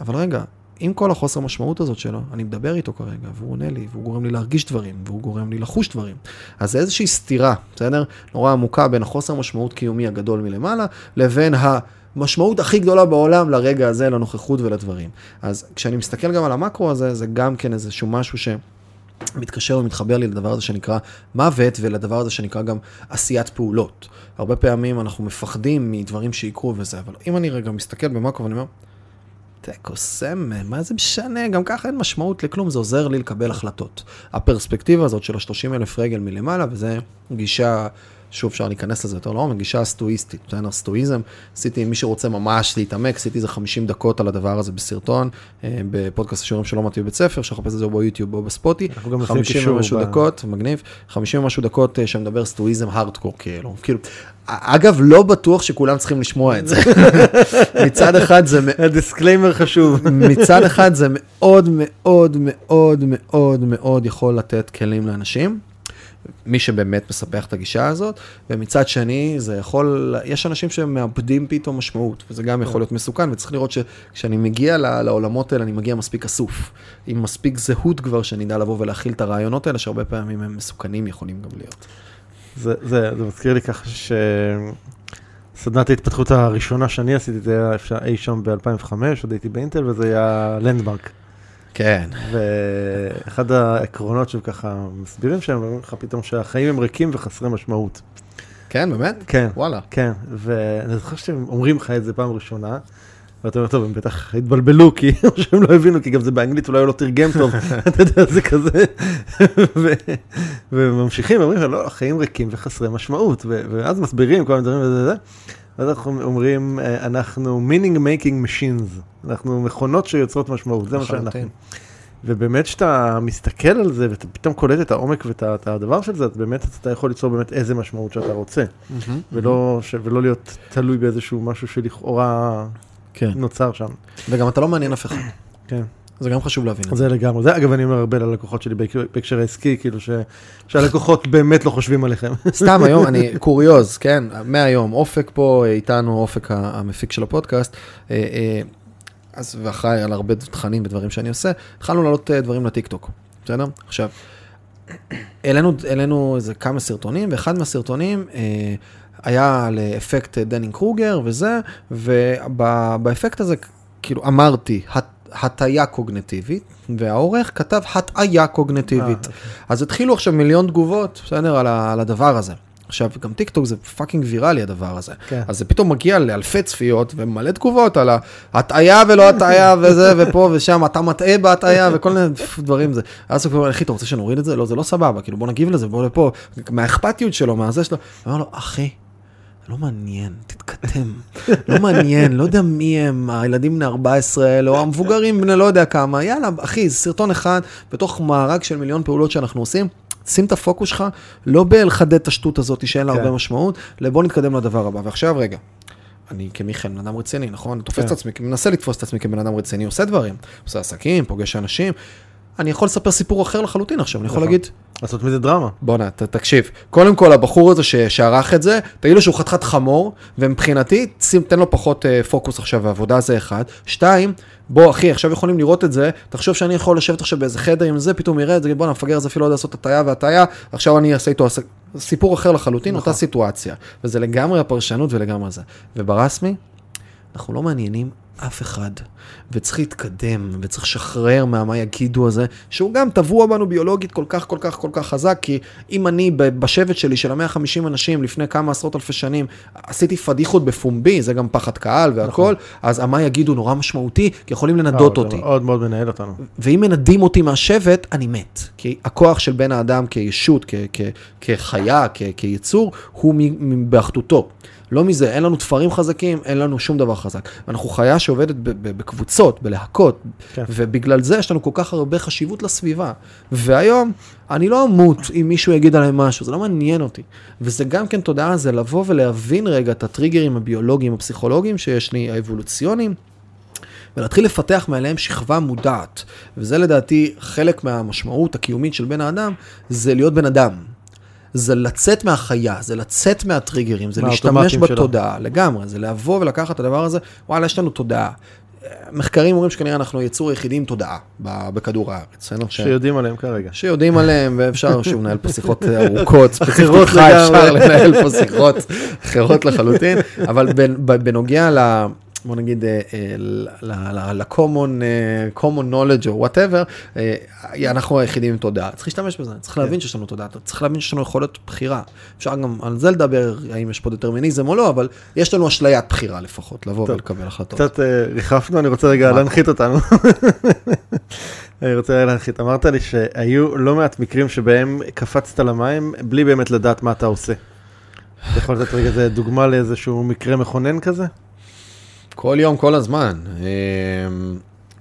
Speaker 2: אבל רגע, עם כל החוסר משמעות הזאת שלו, אני מדבר איתו כרגע, והוא עונה לי, והוא גורם לי להרגיש דברים, והוא גורם לי לחוש דברים. אז זה איזושהי סתירה, בסדר? נורא עמוקה בין החוסר משמעות קיומי הגדול מלמעלה, לבין ה... משמעות הכי גדולה בעולם לרגע הזה, לנוכחות ולדברים. אז כשאני מסתכל גם על המקרו הזה, זה גם כן איזשהו משהו ש... מתקשר ומתחבר לי לדבר הזה שנקרא מוות ולדבר הזה שנקרא גם עשיית פעולות. הרבה פעמים אנחנו מפחדים מדברים שיקרו וזה, אבל אם אני רגע מסתכל במקרו ואני אומר, תיקו סמל, מה זה משנה? גם ככה אין משמעות לכלום, זה עוזר לי לקבל החלטות. הפרספקטיבה הזאת של ה-30 אלף רגל מלמעלה, וזה גישה שוב, אפשר להיכנס לזה יותר לעומק, גישה הסטואיסטית, בסדר? סטואיזם, עשיתי, מי שרוצה ממש להתעמק, עשיתי איזה 50 דקות על הדבר הזה בסרטון, אה, בפודקאסט השיעורים שלא מתאים בבית ספר, אפשר לחפש את זה ביוטיוב או בספוטי. 50 ומשהו דקות, מגניב, 50 ומשהו דקות שמדבר סטואיזם הארדקור, כאילו, כאילו. אגב, לא בטוח שכולם צריכים לשמוע את זה. מצד אחד זה...
Speaker 3: ה disclaimer חשוב.
Speaker 2: מצד אחד זה מאוד מאוד מאוד מאוד מאוד יכול לתת כלים לאנשים. מי שבאמת מספח את הגישה הזאת, ומצד שני, זה יכול, יש אנשים שמאבדים פתאום משמעות, וזה גם יכול להיות מסוכן, וצריך לראות שכשאני מגיע לעולמות האלה, אני מגיע מספיק אסוף, עם מספיק זהות כבר, שאני אדע לבוא ולהכיל את הרעיונות האלה, שהרבה פעמים הם מסוכנים יכולים גם להיות.
Speaker 3: זה, זה, זה מזכיר לי ככה ש... סדנת ההתפתחות הראשונה שאני עשיתי, זה היה אי שם ב-2005, עוד הייתי באינטל, וזה היה לנדמרק.
Speaker 2: כן.
Speaker 3: ואחד העקרונות שהם ככה מסבירים שהם אומרים לך פתאום שהחיים הם ריקים וחסרי משמעות.
Speaker 2: כן, באמת?
Speaker 3: כן.
Speaker 2: וואלה.
Speaker 3: כן, ואני זוכר שהם אומרים לך את זה פעם ראשונה, ואתה אומר, טוב, הם בטח התבלבלו, כי שהם לא הבינו, כי גם זה באנגלית, אולי הוא לא תרגם טוב, אתה יודע, זה כזה. וממשיכים, אומרים לך, לא, החיים ריקים וחסרי משמעות, ואז מסבירים כל מיני דברים וזה וזה. ואז אנחנו אומרים, אה, אנחנו meaning making machines, אנחנו מכונות שיוצרות משמעות, זה מה שאנחנו. ובאמת כשאתה מסתכל על זה ואתה פתאום קולט את העומק ואת הדבר של זה, אז באמת אתה יכול ליצור באמת איזה משמעות שאתה רוצה, ולא, ש, ולא להיות תלוי באיזשהו משהו שלכאורה כן. נוצר שם.
Speaker 2: וגם אתה לא מעניין אף אחד.
Speaker 3: כן.
Speaker 2: זה גם חשוב להבין
Speaker 3: זה. לגמרי, זה אגב אני אומר הרבה ללקוחות שלי בהקשר העסקי, כאילו ש, שהלקוחות באמת לא חושבים עליכם.
Speaker 2: סתם היום, אני קוריוז, כן, מהיום, אופק פה איתנו, אופק המפיק של הפודקאסט, אה, אה, אז ואחראי על הרבה תכנים ודברים שאני עושה, התחלנו לעלות אה, דברים לטיקטוק, בסדר? עכשיו, העלינו איזה כמה סרטונים, ואחד מהסרטונים, היה לאפקט דאנינג קרוגר וזה, ובאפקט הזה, כאילו, אמרתי, הטיה קוגנטיבית, והעורך כתב הטעיה קוגנטיבית. אה, אוקיי. אז התחילו עכשיו מיליון תגובות, בסדר, על, על הדבר הזה. עכשיו, גם טיק טוק זה fucking ויראלי הדבר הזה. כן. אז זה פתאום מגיע לאלפי צפיות ומלא תגובות על ההטעיה ולא הטעיה וזה ופה ושם, אתה מטעה בהטעיה וכל מיני דברים זה. אז הוא כבר, אחי, אתה רוצה שנוריד את זה? לא, זה לא סבבה, כאילו בוא נגיב לזה, בוא לפה. מהאכפתיות שלו, מהזה שלו. אמר לו, אחי, לא מעניין, תתקדם. לא מעניין, לא יודע מי הם, הילדים בני 14, או המבוגרים בני לא יודע כמה. יאללה, אחי, סרטון אחד בתוך מארג של מיליון פעולות שאנחנו עושים. שים את הפוקוס שלך, לא בלחדד את השטות הזאת שאין לה כן. הרבה משמעות, לבוא נתקדם לדבר הבא. ועכשיו רגע, אני כמיכאל בן אדם רציני, נכון? תופס כן. את עצמי, מנסה לתפוס את עצמי כבן אדם רציני, עושה דברים, עושה עסקים, פוגש אנשים. אני יכול לספר סיפור אחר לחלוטין עכשיו, אני יכול נכון. להגיד...
Speaker 3: לעשות מזה דרמה.
Speaker 2: בואנה, תקשיב, קודם כל הבחור הזה שערך את זה, תגיד לו שהוא חתיכת חמור, ומבחינתי, שים, תן לו פחות uh, פוקוס עכשיו, ועבודה זה אחד. שתיים, בוא אחי, עכשיו יכולים לראות את זה, תחשוב שאני יכול לשבת עכשיו באיזה חדר עם זה, פתאום יראה את זה, בואנה, המפגר הזה אפילו לא יודע לעשות הטעיה והטעיה, עכשיו אני אעשה איתו סיפור אחר לחלוטין, נכון. אותה סיטואציה. וזה לגמרי הפרשנות ולגמרי זה. וברסמי, אנחנו לא מעניינים אף אחד. וצריך להתקדם, וצריך לשחרר מהמה יגידו הזה, שהוא גם טבוע בנו ביולוגית כל כך, כל כך, כל כך חזק, כי אם אני בשבט שלי של המאה ה-50 אנשים לפני כמה עשרות אלפי שנים, עשיתי פדיחות בפומבי, זה גם פחד קהל והכל, נכון. אז המה יגידו נורא משמעותי, כי יכולים לנדות אותי.
Speaker 3: מאוד מאוד מנהל אותנו.
Speaker 2: ואם מנדים אותי מהשבט, אני מת. כי הכוח של בן האדם כישות, כחיה, כיצור, הוא באחדותו. לא מזה, אין לנו תפרים חזקים, אין לנו שום דבר חזק. אנחנו חיה שעובדת בקבוצות, בלהקות, כן. ובגלל זה יש לנו כל כך הרבה חשיבות לסביבה. והיום, אני לא אמות אם מישהו יגיד עליהם משהו, זה לא מעניין אותי. וזה גם כן תודעה, זה לבוא ולהבין רגע את הטריגרים הביולוגיים, הפסיכולוגיים שיש לי, האבולוציוניים. ולהתחיל לפתח מעליהם שכבה מודעת. וזה לדעתי חלק מהמשמעות הקיומית של בן האדם, זה להיות בן אדם. זה לצאת מהחיה, זה לצאת מהטריגרים, זה להשתמש בתודעה, שלו. לגמרי, זה לבוא ולקחת את הדבר הזה, וואלה, יש לנו תודעה. מחקרים אומרים שכנראה אנחנו היצור היחידי עם תודעה בכדור הארץ.
Speaker 3: שיודעים עליהם כרגע.
Speaker 2: שיודעים עליהם, ואפשר שוב לנהל פה שיחות ארוכות, ספציפית
Speaker 3: אחרות
Speaker 2: איתך
Speaker 3: לגמרי.
Speaker 2: אפשר לנהל פה שיחות אחרות לחלוטין, אבל בנוגע ל... בוא נגיד, אה, אה, ל-common אה, common knowledge או whatever, אנחנו היחידים עם תודעה. צריך להשתמש בזה, צריך להבין שיש לנו תודעה, צריך להבין שיש לנו יכולת בחירה. אפשר גם על זה לדבר, האם יש פה דטרמיניזם או לא, אבל יש לנו אשליית בחירה לפחות, לבוא. ולקבל החלטות.
Speaker 3: קצת ריחפנו, אני רוצה רגע? להנחית אותנו. אני רוצה להנחית. אמרת לי שהיו לא מעט מקרים שבהם קפצת למים בלי באמת לדעת מה אתה עושה. אתה יכול לתת רגע איזה דוגמה לאיזשהו מקרה מכונן כזה?
Speaker 2: כל יום, כל הזמן. אה,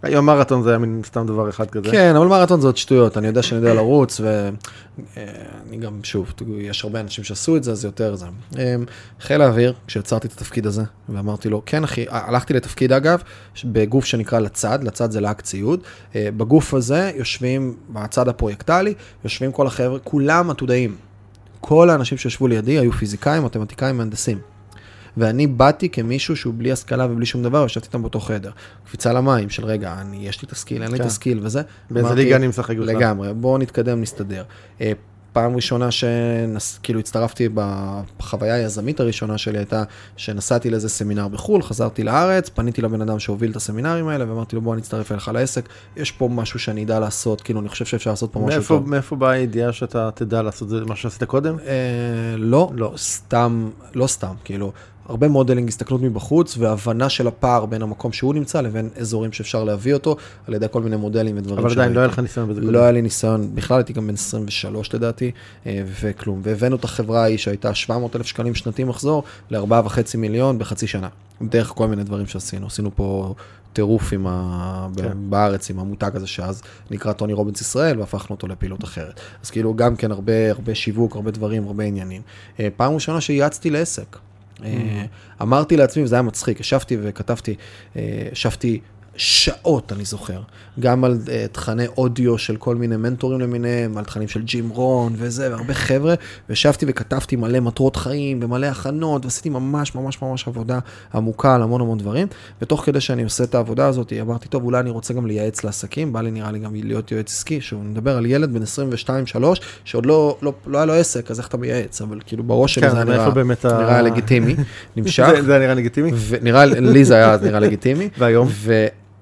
Speaker 3: היום מרתון זה היה מין סתם דבר אחד כזה.
Speaker 2: כן, אבל מרתון זה עוד שטויות, אני יודע שאני יודע לרוץ, ואני גם, שוב, יש הרבה אנשים שעשו את זה, אז זה יותר זה. אמ, חיל האוויר, כשיצרתי את התפקיד הזה, ואמרתי לו, כן אחי, הלכתי לתפקיד אגב, בגוף שנקרא לצד, לצד זה להק ציוד, אה, בגוף הזה יושבים, בצד הפרויקטלי, יושבים כל החבר'ה, כולם עתודאים. כל האנשים שישבו לידי היו פיזיקאים, מתמטיקאים, מהנדסים. ואני באתי כמישהו שהוא בלי השכלה ובלי שום דבר, ישבתי איתם באותו חדר. קפיצה למים של רגע, אני, יש לי את הסקיל, אין לי את
Speaker 3: כן.
Speaker 2: הסקיל וזה.
Speaker 3: באיזה ליגה אני משחק בכלל?
Speaker 2: לגמרי, בואו נתקדם, נסתדר. אה, פעם ראשונה שכאילו הצטרפתי בחוויה היזמית הראשונה שלי הייתה שנסעתי לאיזה סמינר בחו"ל, חזרתי לארץ, פניתי לבן אדם שהוביל את הסמינרים האלה ואמרתי לו בוא אני אצטרף אליך לעסק, יש פה משהו שאני אדע לעשות, כאילו אני חושב שאפשר לעשות פה משהו
Speaker 3: מאיפה,
Speaker 2: טוב.
Speaker 3: מאיפה באה הידיעה שאתה תדע לעשות זה מה שעשית קודם?
Speaker 2: אה, לא, לא, סתם, לא סתם, כאילו, הרבה modeling, הסתכלות מבחוץ והבנה של הפער בין המקום שהוא נמצא לבין אזורים שאפשר להביא אותו על ידי כל מיני מודלים ודברים
Speaker 3: אבל עדיין לא היה. לך ניסיון בזה
Speaker 2: לא היה לי ניסיון, בכלל הייתי גם בן 23 לדעתי, אה, וכלום. והבאנו את החברה ההיא שהייתה 700 אלף שקלים שנתי מחזור ל-4.5 מיליון בחצי שנה. דרך כל מיני דברים שעשינו. עשינו פה טירוף עם ה...
Speaker 3: כן.
Speaker 2: כן. בארץ עם המותג הזה שאז נקרא טוני רובינס ישראל והפכנו אותו לפעילות אחרת. אז כאילו גם כן הרבה, הרבה שיווק, הרבה דברים, הרבה עניינים. אה, פעם ראשונה שייעצתי לעסק. אה, אמרתי לעצמי, וזה היה מצחיק, ישבתי וכתבתי, אה, ישבתי שעות, אני זוכר, גם על uh, תכני אודיו של כל מיני מנטורים למיניהם, על תכנים של ג'ים רון וזה, והרבה חבר'ה, וישבתי וכתבתי מלא מטרות חיים ומלא הכנות, ועשיתי ממש ממש ממש עבודה עמוקה על המון המון דברים, ותוך כדי שאני עושה את העבודה הזאת, אמרתי, טוב, אולי אני רוצה גם לייעץ לעסקים, בא לי נראה לי גם להיות יועץ עסקי, שוב, אני מדבר על ילד בן 22-3, שעוד לא, לא, לא היה לו עסק, אז איך אתה מייעץ, אבל כאילו בראש שלי
Speaker 3: כן,
Speaker 2: זה נראה,
Speaker 3: באמת ה-
Speaker 2: נראה לגיטימי, נמשך,
Speaker 3: זה, זה נראה לגיטימי?
Speaker 2: ונראה, לי זה היה נראה לגיטימי.
Speaker 3: והיום?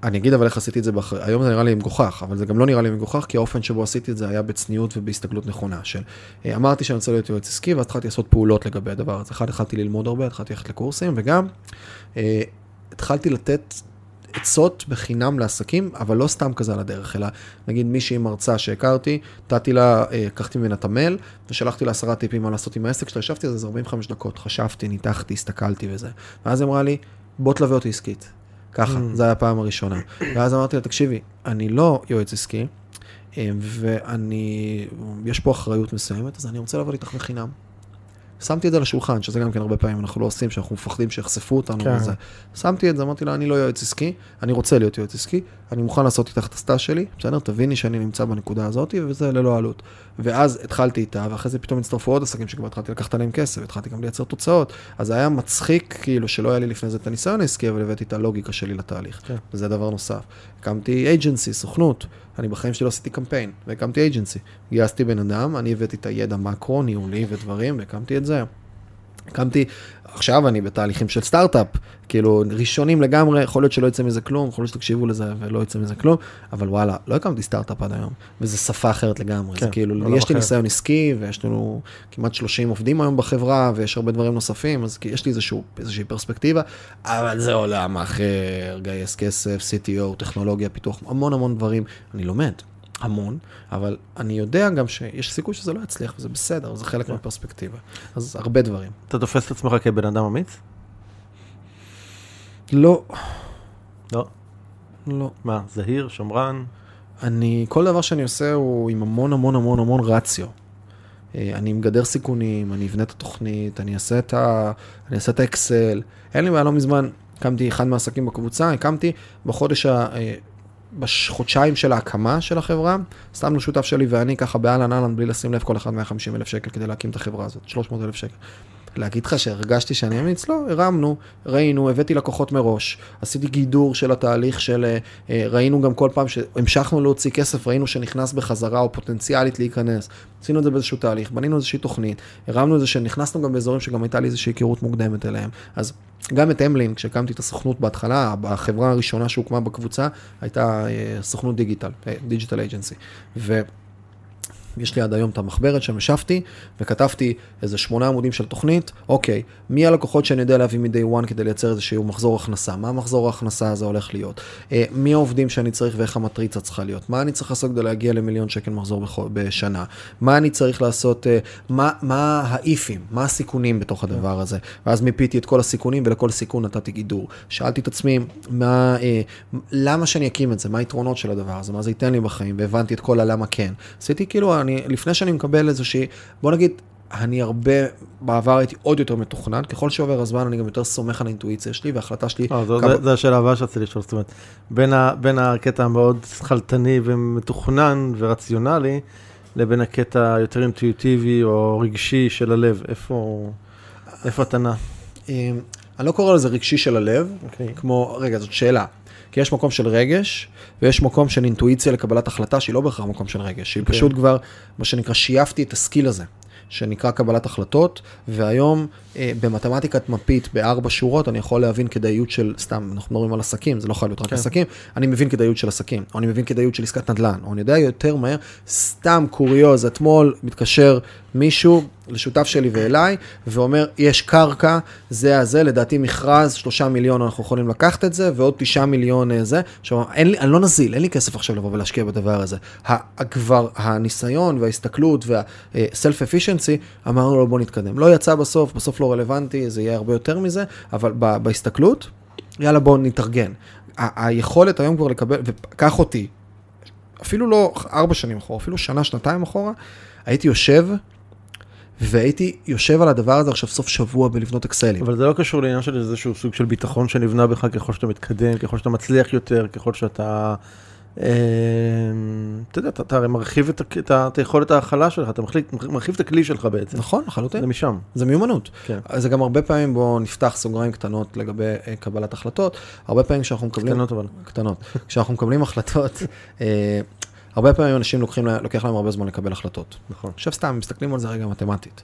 Speaker 2: ואני אגיד אבל איך עשיתי את זה, באח... היום זה נראה לי מגוחך, אבל זה גם לא נראה לי מגוחך, כי האופן שבו עשיתי את זה היה בצניעות ובהסתכלות נכונה של, אה, אמרתי שאני רוצה להיות יועץ עסקי, ואז התחלתי לעשות פעולות לגבי הדבר הזה. אחד, התחלתי ללמוד הרבה, התחלתי ללכת לקורסים, וגם אה, התחלתי לתת עצות בחינם לעסקים, אבל לא סתם כזה על הדרך, אלא נגיד מישהי מרצה שהכרתי, נתתי לה, אה, לקחתי ממנה את המייל, ושלחתי לה עשרה טיפים מה לעשות עם העסק שלה, ישבתי על זה איזה 45 דקות, חשבתי, ניתחתי, הסתכלתי וזה. ואז אמרה לי, בוא תלווה אותי עסקית. ככה,
Speaker 3: Mm.
Speaker 2: זו הייתה הפעם הראשונה. ואז אמרתי לה, תקשיבי, אני לא יועץ עסקי, אה, ואני, יש פה אחריות מסוימת, אז אני רוצה לעבוד איתך בחינם. שמתי את זה על השולחן, שזה גם כן הרבה פעמים אנחנו לא עושים, שאנחנו מפחדים שיחשפו אותנו
Speaker 3: כן.
Speaker 2: וזה. שמתי את זה, אמרתי לה, אני לא יועץ עסקי, אני רוצה להיות יועץ עסקי, אני מוכן לעשות איתך את הסטאז' שלי, בסדר? תביני שאני נמצא בנקודה הזאת, וזה ללא עלות. ואז התחלתי איתה, ואחרי זה פתאום הצטרפו עוד עסקים שכבר התחלתי לקחת עליהם כסף, התחלתי גם לייצר תוצאות. אז זה היה מצחיק, כאילו, שלא היה לי לפני זה את הניסיון העסקי, אבל הבאתי את הלוגיקה שלי לתהליך.
Speaker 3: כן.
Speaker 2: וזה דבר נוסף. הקמתי אייג'נסי, סוכנות. אני בחיים שלי לא עשיתי קמפיין, והקמתי אייג'נסי. גייסתי בן אדם, אני הבאתי את הידע מקרו, ניהולי ודברים, והקמתי את זה. הקמתי, עכשיו אני בתהליכים של סטארט-אפ, כאילו ראשונים לגמרי, יכול להיות שלא יצא מזה כלום, יכול להיות שתקשיבו לזה ולא יצא מזה כלום, אבל וואלה, לא הקמתי סטארט-אפ עד היום, וזו שפה אחרת לגמרי,
Speaker 3: כן,
Speaker 2: זה כאילו,
Speaker 3: עולם
Speaker 2: יש לי
Speaker 3: אחר.
Speaker 2: ניסיון עסקי, ויש לנו כמעט 30 עובדים היום בחברה, ויש הרבה דברים נוספים, אז יש לי איזשהו, איזושהי פרספקטיבה, אבל זה עולם אחר, גייס כסף, CTO, טכנולוגיה, פיתוח, המון המון דברים, אני לומד. המון, אבל אני יודע גם שיש סיכוי שזה לא יצליח, וזה בסדר, זה חלק
Speaker 3: כן.
Speaker 2: מהפרספקטיבה. אז הרבה דברים.
Speaker 3: אתה תופס את עצמך כבן אדם אמיץ?
Speaker 2: לא,
Speaker 3: לא.
Speaker 2: לא.
Speaker 3: מה, זהיר, שמרן?
Speaker 2: אני, כל דבר שאני עושה הוא עם המון המון המון המון רציו. אה, אני מגדר סיכונים, אני אבנה את התוכנית, אני אעשה את, ה... אני אעשה את האקסל. אין לי בעיה, לא מזמן הקמתי אחד מהעסקים בקבוצה, הקמתי בחודש ה... בחודשיים של ההקמה של החברה, שמנו שותף שלי ואני ככה באהלן אהלן בלי לשים לב כל אחד 150 אלף שקל כדי להקים את החברה הזאת, 300 אלף שקל. להגיד לך שהרגשתי שאני אמיץ? לא, הרמנו, ראינו, הבאתי לקוחות מראש, עשיתי גידור של התהליך של, אה, אה, ראינו גם כל פעם שהמשכנו להוציא כסף, ראינו שנכנס בחזרה או פוטנציאלית להיכנס, עשינו את זה באיזשהו תהליך, בנינו איזושהי תוכנית, הרמנו את זה שנכנסנו גם באזורים שגם הייתה לי איזושהי היכרות מוקדמת אליהם. אז גם את אמלין, כשהקמתי את הסוכנות בהתחלה, החברה הראשונה שהוקמה בקבוצה הייתה אה, סוכנות דיגיטל, דיגיטל אייג'נסי. יש לי עד היום את המחברת שם, ישבתי וכתבתי איזה שמונה עמודים של תוכנית, אוקיי, מי הלקוחות שאני יודע להביא מ-day one כדי לייצר איזשהו מחזור הכנסה, מה מחזור ההכנסה הזה הולך להיות, אה, מי העובדים שאני צריך ואיך המטריצה צריכה להיות, מה אני צריך לעשות כדי להגיע למיליון שקל מחזור בשנה, מה אני צריך לעשות, אה, מה, מה האיפים, מה הסיכונים בתוך הדבר הזה, ואז מיפיתי את כל הסיכונים ולכל סיכון נתתי גידור. שאלתי את עצמי, מה, אה, למה שאני אקים את זה, מה היתרונות של הדבר הזה, מה זה ייתן לי בחיים, והבנתי את כל הלמה כן. עשיתי כאילו, אני, לפני שאני מקבל איזושהי, בוא נגיד, אני הרבה, בעבר הייתי עוד יותר מתוכנן, ככל שעובר הזמן אני גם יותר סומך על האינטואיציה שלי וההחלטה שלי.
Speaker 3: אה, זו, כמה... זו השאלה הבאה שרציתי לשאול, זאת אומרת, בין, ה, בין הקטע המאוד שכלתני ומתוכנן ורציונלי, לבין הקטע היותר אינטואיטיבי או רגשי של הלב, איפה, איפה אתה נע?
Speaker 2: אמ, אני לא קורא לזה רגשי של הלב, okay. אוקיי. כמו, רגע, זאת שאלה. כי יש מקום של רגש, ויש מקום של אינטואיציה לקבלת החלטה שהיא לא בהכרח מקום של רגש, שהיא okay. פשוט כבר, מה שנקרא, שייפתי את הסקיל הזה. שנקרא קבלת החלטות, והיום במתמטיקת מפית בארבע שורות אני יכול להבין כדאיות של, סתם, אנחנו מדברים על עסקים, זה לא חייב להיות רק כן. עסקים, אני מבין כדאיות של עסקים, או אני מבין כדאיות של עסקת נדל"ן, או אני יודע יותר מהר, סתם קוריוז, אתמול מתקשר מישהו לשותף שלי ואליי, ואומר, יש קרקע, זה הזה, לדעתי מכרז, שלושה מיליון אנחנו יכולים לקחת את זה, ועוד תשעה מיליון אה, זה. עכשיו, אין לי, אני לא נזיל, אין לי כסף עכשיו לבוא ולהשקיע בדבר הזה. כבר הניסיון וההסתכלות וה-self efficiency, אמרנו לו בוא נתקדם. לא יצא בסוף, בסוף לא רלוונטי, זה יהיה הרבה יותר מזה, אבל בהסתכלות, יאללה בוא נתארגן. היכולת היום כבר לקבל, וקח אותי, אפילו לא ארבע שנים אחורה, אפילו שנה, שנתיים אחורה, הייתי יושב והייתי יושב על הדבר הזה עכשיו סוף שבוע בלבנות אקסלים.
Speaker 3: אבל זה לא קשור לעניין של איזשהו סוג של ביטחון שנבנה בך ככל שאתה מתקדם, ככל שאתה מצליח יותר, ככל שאתה... אה, אתה יודע, אתה הרי מרחיב את היכולת ההכלה שלך, אתה מרחיב את הכלי שלך בעצם.
Speaker 2: נכון, לחלוטין.
Speaker 3: זה משם.
Speaker 2: זה מיומנות. כן. זה גם הרבה פעמים, בואו נפתח סוגריים קטנות לגבי אה, קבלת החלטות. הרבה פעמים כשאנחנו מקבלים...
Speaker 3: קטנות אבל.
Speaker 2: קטנות. כשאנחנו מקבלים החלטות, אה, הרבה פעמים אנשים לוקחים, לוקח להם הרבה זמן לקבל החלטות.
Speaker 3: נכון.
Speaker 2: עכשיו סתם, מסתכלים על זה רגע מתמטית.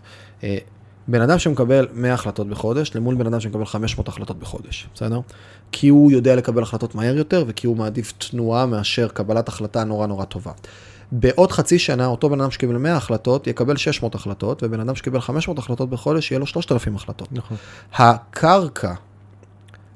Speaker 2: בן אדם שמקבל 100 החלטות בחודש, למול בן אדם שמקבל 500 החלטות בחודש, בסדר? כי הוא יודע לקבל החלטות מהר יותר, וכי הוא מעדיף תנועה מאשר קבלת החלטה נורא נורא טובה. בעוד חצי שנה, אותו בן אדם שקיבל 100 החלטות, יקבל 600 החלטות, ובן אדם שקיבל 500 החלטות בחודש, יהיה לו 3,000 החלטות.
Speaker 3: נכון.
Speaker 2: הקרקע,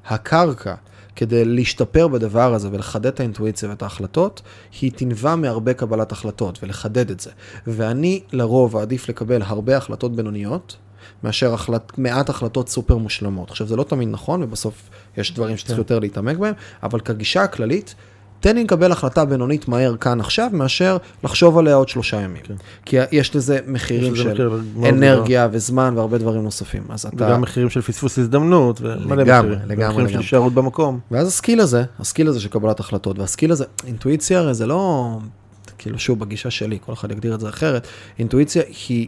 Speaker 2: הקרקע כדי להשתפר בדבר הזה ולחדד את האינטואיציה ואת ההחלטות, היא תנבע מהרבה קבלת החלטות ולחדד את זה. ואני לרוב אעדיף לקבל הרבה החלטות בינוניות, מאשר החלט, מעט החלטות סופר מושלמות. עכשיו, זה לא תמיד נכון, ובסוף יש דברים שצריך כן. יותר להתעמק בהם, אבל כגישה הכללית, תן לי לקבל החלטה בינונית מהר כאן עכשיו, מאשר לחשוב עליה עוד שלושה ימים. כן. כי יש לזה מחירים של מחיר אנרגיה דבר. וזמן והרבה דברים נוספים. אז
Speaker 3: אתה... וגם מחירים של פספוס הזדמנות, ומלא מחירים. לגמרי, מחירים של הישארות במקום.
Speaker 2: ואז ה skill הזה, ה skill הזה של קבלת החלטות, וה skill הזה, אינטואיציה הרי זה לא, כאילו שוב, בגישה שלי, כל אחד יגדיר את זה אחרת, אינטואיציה היא...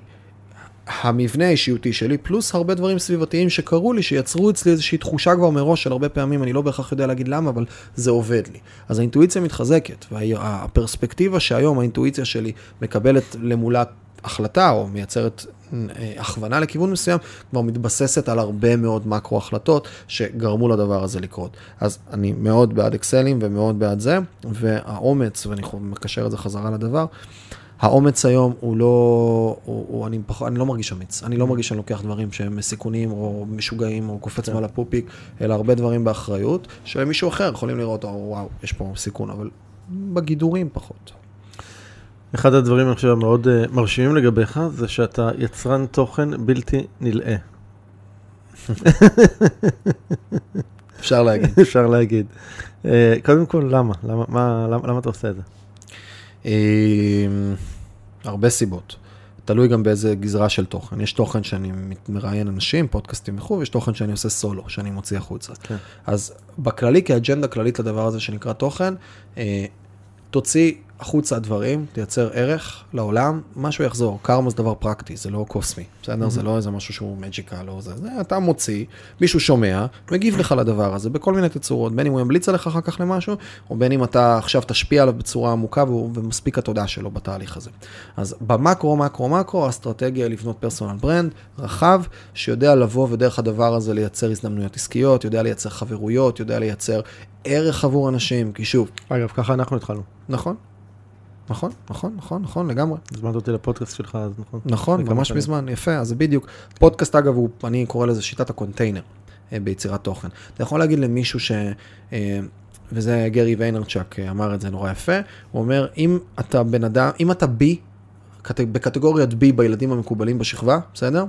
Speaker 2: המבנה האישיותי שלי, פלוס הרבה דברים סביבתיים שקרו לי, שיצרו אצלי איזושהי תחושה כבר מראש של הרבה פעמים, אני לא בהכרח יודע להגיד למה, אבל זה עובד לי. אז האינטואיציה מתחזקת, והפרספקטיבה שהיום האינטואיציה שלי מקבלת למולה החלטה, או מייצרת אה, הכוונה לכיוון מסוים, כבר מתבססת על הרבה מאוד מקרו החלטות שגרמו לדבר הזה לקרות. אז אני מאוד בעד אקסלים ומאוד בעד זה, והאומץ, ואני מקשר את זה חזרה לדבר, האומץ היום הוא לא, הוא, הוא, אני, פח, אני לא מרגיש אמיץ, אני לא מרגיש שאני לוקח דברים שהם סיכונים או משוגעים או קופץ כן. מעל הפופיק, אלא הרבה דברים באחריות, שמישהו אחר יכולים לראות, או, וואו, יש פה סיכון, אבל בגידורים פחות.
Speaker 3: אחד הדברים, אני חושב, המאוד uh, מרשימים לגביך, זה שאתה יצרן תוכן בלתי נלאה.
Speaker 2: אפשר להגיד.
Speaker 3: אפשר להגיד. Uh, קודם כל, למה? למה, מה, למה, למה אתה עושה את זה?
Speaker 2: אמ, הרבה סיבות. תלוי גם באיזה גזרה של תוכן. יש תוכן שאני מראיין אנשים, פודקאסטים וכו', ויש תוכן שאני עושה סולו, שאני מוציא החוצה. כן. אז בכללי, כאג'נדה כללית לדבר הזה שנקרא תוכן, אה, תוציא החוצה דברים, תייצר ערך לעולם, משהו יחזור. קרמה זה דבר פרקטי, זה לא קוסמי, בסדר? זה לא איזה משהו שהוא מג'יקל או זה, זה אתה מוציא, מישהו שומע, מגיב לך לדבר הזה בכל מיני תצורות, בין אם הוא ימליץ עליך אחר כך למשהו, או בין אם אתה עכשיו תשפיע עליו בצורה עמוקה והוא- ומספיק התודעה שלו בתהליך הזה. אז במקרו, מקרו, מקרו, האסטרטגיה היא לבנות פרסונל ברנד רחב, שיודע לבוא ודרך הדבר הזה לייצר הזדמנויות עסקיות, יודע לייצר חברויות, יודע לייצר ערך עבור אנשים, כי שוב,
Speaker 3: אגב, ככה אנחנו התחלנו.
Speaker 2: נכון, נכון, נכון, נכון, נכון, לגמרי.
Speaker 3: הזמנת אותי לפודקאסט שלך, אז נכון.
Speaker 2: נכון, ממש
Speaker 3: שנים.
Speaker 2: מזמן, יפה, אז בדיוק. פודקאסט, אגב, הוא, אני קורא לזה שיטת הקונטיינר אה, ביצירת תוכן. אתה יכול להגיד למישהו ש... אה, וזה גרי ויינרצ'וק אה, אמר את זה נורא יפה, הוא אומר, אם אתה בן אדם, אם אתה B, קט- בקטגוריית B בילדים המקובלים בשכבה, בסדר?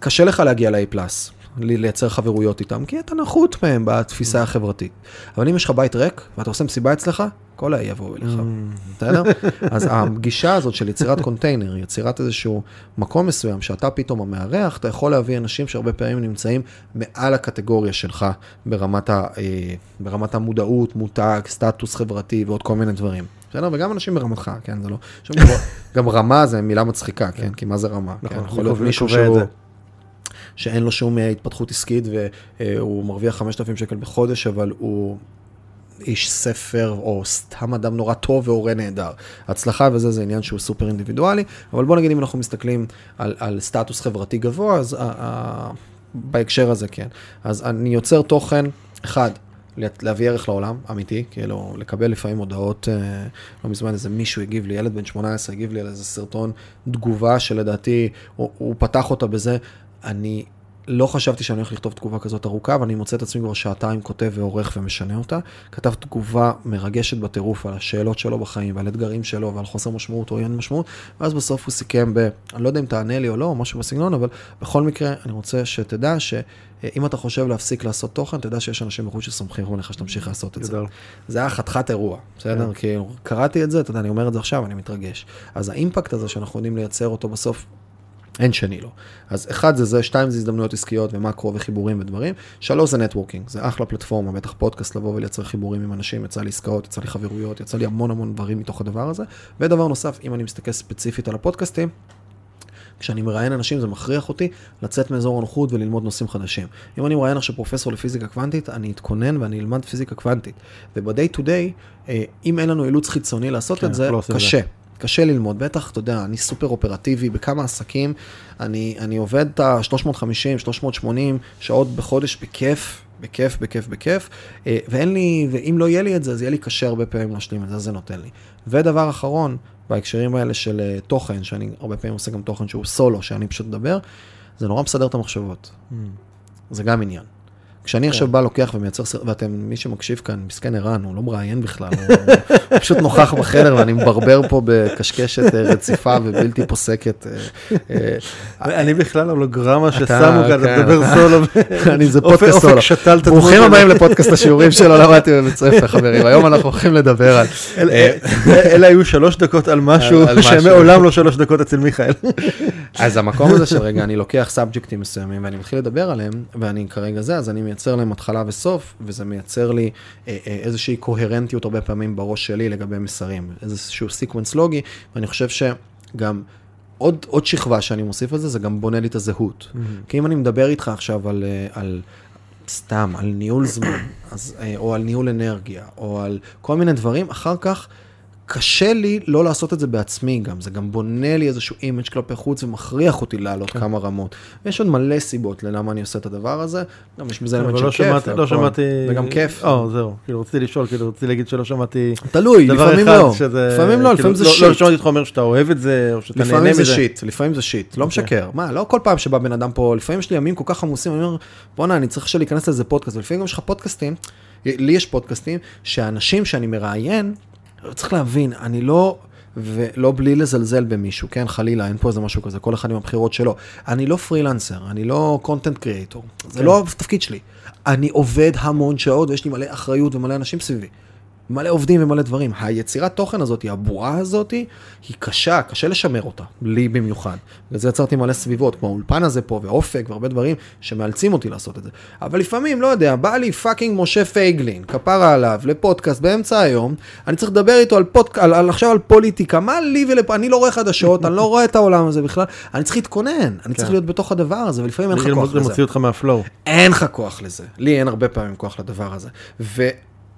Speaker 2: קשה לך להגיע ל-A+, לי- לייצר חברויות איתם, כי אתה נחות מהם בתפיסה החברתית. אבל אם יש לך בית ריק, ואתה עושה מסיבה אצלך, כל ה יבואו אליך. בסדר? אז הפגישה הזאת של יצירת קונטיינר, יצירת איזשהו מקום מסוים שאתה פתאום המארח, אתה יכול להביא אנשים שהרבה פעמים נמצאים מעל הקטגוריה שלך ברמת, ה, אה, ברמת המודעות, מותג, סטטוס חברתי ועוד כל מיני דברים. בסדר? וגם אנשים ברמתך, כן? זה לא... גם רמה זה מילה מצחיקה, כן? כי מה זה רמה?
Speaker 3: נכון,
Speaker 2: כן?
Speaker 3: אני
Speaker 2: יכול להיות מישהו שהוא... שאין לו שום אה, התפתחות עסקית והוא מרוויח 5,000 שקל בחודש, אבל הוא איש ספר או סתם אדם נורא טוב והורה נהדר. הצלחה וזה זה עניין שהוא סופר אינדיבידואלי, אבל בוא נגיד אם אנחנו מסתכלים על, על סטטוס חברתי גבוה, אז ה, ה, בהקשר הזה כן. אז אני יוצר תוכן, אחד, לה- להביא ערך לעולם, אמיתי, כאילו לקבל לפעמים הודעות, אה, לא מזמן איזה מישהו הגיב לי, ילד בן 18 הגיב לי על איזה סרטון תגובה שלדעתי הוא, הוא פתח אותה בזה, אני לא חשבתי שאני הולך לכתוב תגובה כזאת ארוכה, אבל אני מוצא את עצמי כבר שעתיים כותב ועורך ומשנה אותה. כתב תגובה מרגשת בטירוף על השאלות שלו בחיים ועל אתגרים שלו ועל חוסר משמעות או אין משמעות, ואז בסוף הוא סיכם ב... אני לא יודע אם תענה לי או לא, או משהו בסגנון, אבל בכל מקרה, אני רוצה שתדע שאם אתה חושב להפסיק לעשות תוכן, תדע שיש אנשים בחוץ שסומכים עליך שתמשיך לעשות את זה. זה היה חתיכת אירוע, בסדר? כי קראתי את זה, אתה יודע, אני אומר את זה עכשיו, אני מתרגש. אז האימפקט הזה שאנחנו יודעים לייצר אותו בסוף, אין שני לו. אז אחד זה זה, שתיים זה הזדמנויות עסקיות ומקרו וחיבורים ודברים, שלוש זה networking, זה אחלה פלטפורמה, בטח פודקאסט לבוא ולייצר חיבורים עם אנשים, יצא לי עסקאות, יצא לי חברויות, יצא לי המון המון דברים מתוך הדבר הזה. ודבר נוסף, אם אני מסתכל ספציפית על הפודקאסטים, כשאני מראיין אנשים זה מכריח אותי לצאת מאזור הנוחות וללמוד נושאים חדשים. אם אני מראיין עכשיו פרופסור לפיזיקה קוונטית, אני אתכונן ואני אלמד פיזיקה קוונטית. וב-day to day, אם אין לנו אילוץ חיצוני לעשות
Speaker 3: כן,
Speaker 2: את זה,
Speaker 3: לא את זה.
Speaker 2: קשה. ללמוד, בטח, אתה יודע, אני סופר אופרטיבי בכמה עסקים, אני, אני עובד את ה-350, 380 שעות בחודש בכיף, בכיף, בכיף, בכיף, אה, ואין לי, ואם לא יהיה לי את זה, אז יהיה לי קשה הרבה פעמים להשלים את זה, זה נותן לי. ודבר אחרון, בהקשרים האלה של אה, תוכן, שאני הרבה פעמים עושה גם תוכן שהוא סולו, שאני פשוט מדבר, זה נורא מסדר את המחשבות. זה גם עניין. כשאני עכשיו בא, לוקח ומייצר סרט, ואתם, מי שמקשיב כאן, מסכן ערן, הוא לא מראיין בכלל, הוא פשוט נוכח בחדר ואני מברבר פה בקשקשת אה, רציפה ובלתי פוסקת. אה, אה,
Speaker 3: אני בכלל הולוגרמה ששמו
Speaker 2: אתה-
Speaker 3: כאן, אתה
Speaker 2: כן,
Speaker 3: מדבר סולו.
Speaker 2: אני זה פודקאסט סולו. ברוכים. הבאים לפודקאסט השיעורים שלו, למדתי בבית ספר, חברים. היום אנחנו הולכים לדבר על...
Speaker 3: אל- אלה היו שלוש דקות על משהו. שמעולם לא שלוש דקות אצל מיכאל.
Speaker 2: אז המקום הזה של רגע, אני לוקח subjectים מסוימים ואני מתחיל לדבר עליהם, ואני כרגע זה, אז אני מייצר להם התחלה וסוף, וזה מייצר לי אה, אה, איזושהי קוהרנטיות הרבה פעמים בראש שלי לגבי מסרים, איזשהו sequence לוגי, ואני חושב שגם עוד, עוד שכבה שאני מוסיף על זה, זה גם בונה לי את הזהות. כי אם אני מדבר איתך עכשיו על, אה, על סתם, על ניהול זמן, אז, או על ניהול אנרגיה, או על כל מיני דברים, אחר כך קשה לי לא לעשות את זה בעצמי גם, זה גם בונה לי איזשהו image כלפי חוץ ומכריח אותי לעלות כמה רמות. ויש עוד מלא סיבות ללמה אני עושה את הדבר הזה, גם יש בזה אלמנט
Speaker 3: אבל
Speaker 2: של
Speaker 3: לא
Speaker 2: כיף,
Speaker 3: שמעתי, לא. שמעתי...
Speaker 2: וגם כיף.
Speaker 3: או, זהו, כאילו רציתי לשאול, כאילו רציתי להגיד שלא שמעתי
Speaker 2: תלוי, לפעמים לא,
Speaker 3: שזה...
Speaker 2: לפעמים לא,
Speaker 3: כאילו,
Speaker 2: לפעמים זה
Speaker 3: לא-
Speaker 2: shit.
Speaker 3: לא שמעתי אותך אומר שאתה אוהב את זה, או שאתה נהנה
Speaker 2: לפעמים זה
Speaker 3: מזה.
Speaker 2: שיט, לפעמים זה שיט, לא
Speaker 3: אוקיי.
Speaker 2: משקר. מה, לא כל פעם שבא בן אדם פה, לפעמים יש לי ימים כל כך עמוסים, אני אומר, בואנה, אני צריך להיכנס לאיזה פודקאסט, ולפעמים גם יש לך פודקאסטים, לי יש פודקאסטים, שהאנשים שאני מראיין, צריך להבין, אני לא, ולא בלי לזלזל במישהו, כן, חלילה, אין פה איזה משהו כזה, כל אחד עם הבחירות שלו. אני לא פרילנסר, אני לא קונטנט קריאטור, זה
Speaker 3: כן.
Speaker 2: לא התפקיד שלי. אני עובד המון שעות ויש לי מלא אחריות ומלא אנשים סביבי. מלא עובדים ומלא דברים. היצירת תוכן הזאת, הבועה הזאת, היא קשה, קשה לשמר אותה, לי במיוחד. בגלל זה יצרתי מלא סביבות, כמו האולפן הזה פה, ואופק, והרבה דברים שמאלצים אותי לעשות את זה. אבל לפעמים, לא יודע, בא לי fucking משה פייגלין, כפרה עליו, לפודקאסט באמצע היום, אני צריך לדבר איתו על פודק... על, על, עכשיו על פוליטיקה, מה לי ולפ... אני לא רואה חדשות, אני לא רואה את העולם הזה בכלל, אני צריך להתכונן, אני צריך להיות בתוך הדבר הזה, ולפעמים אין לך כוח
Speaker 3: זה
Speaker 2: לזה. אין לך כוח לזה. לי אין הרבה פעמים כוח לדבר הזה. ו...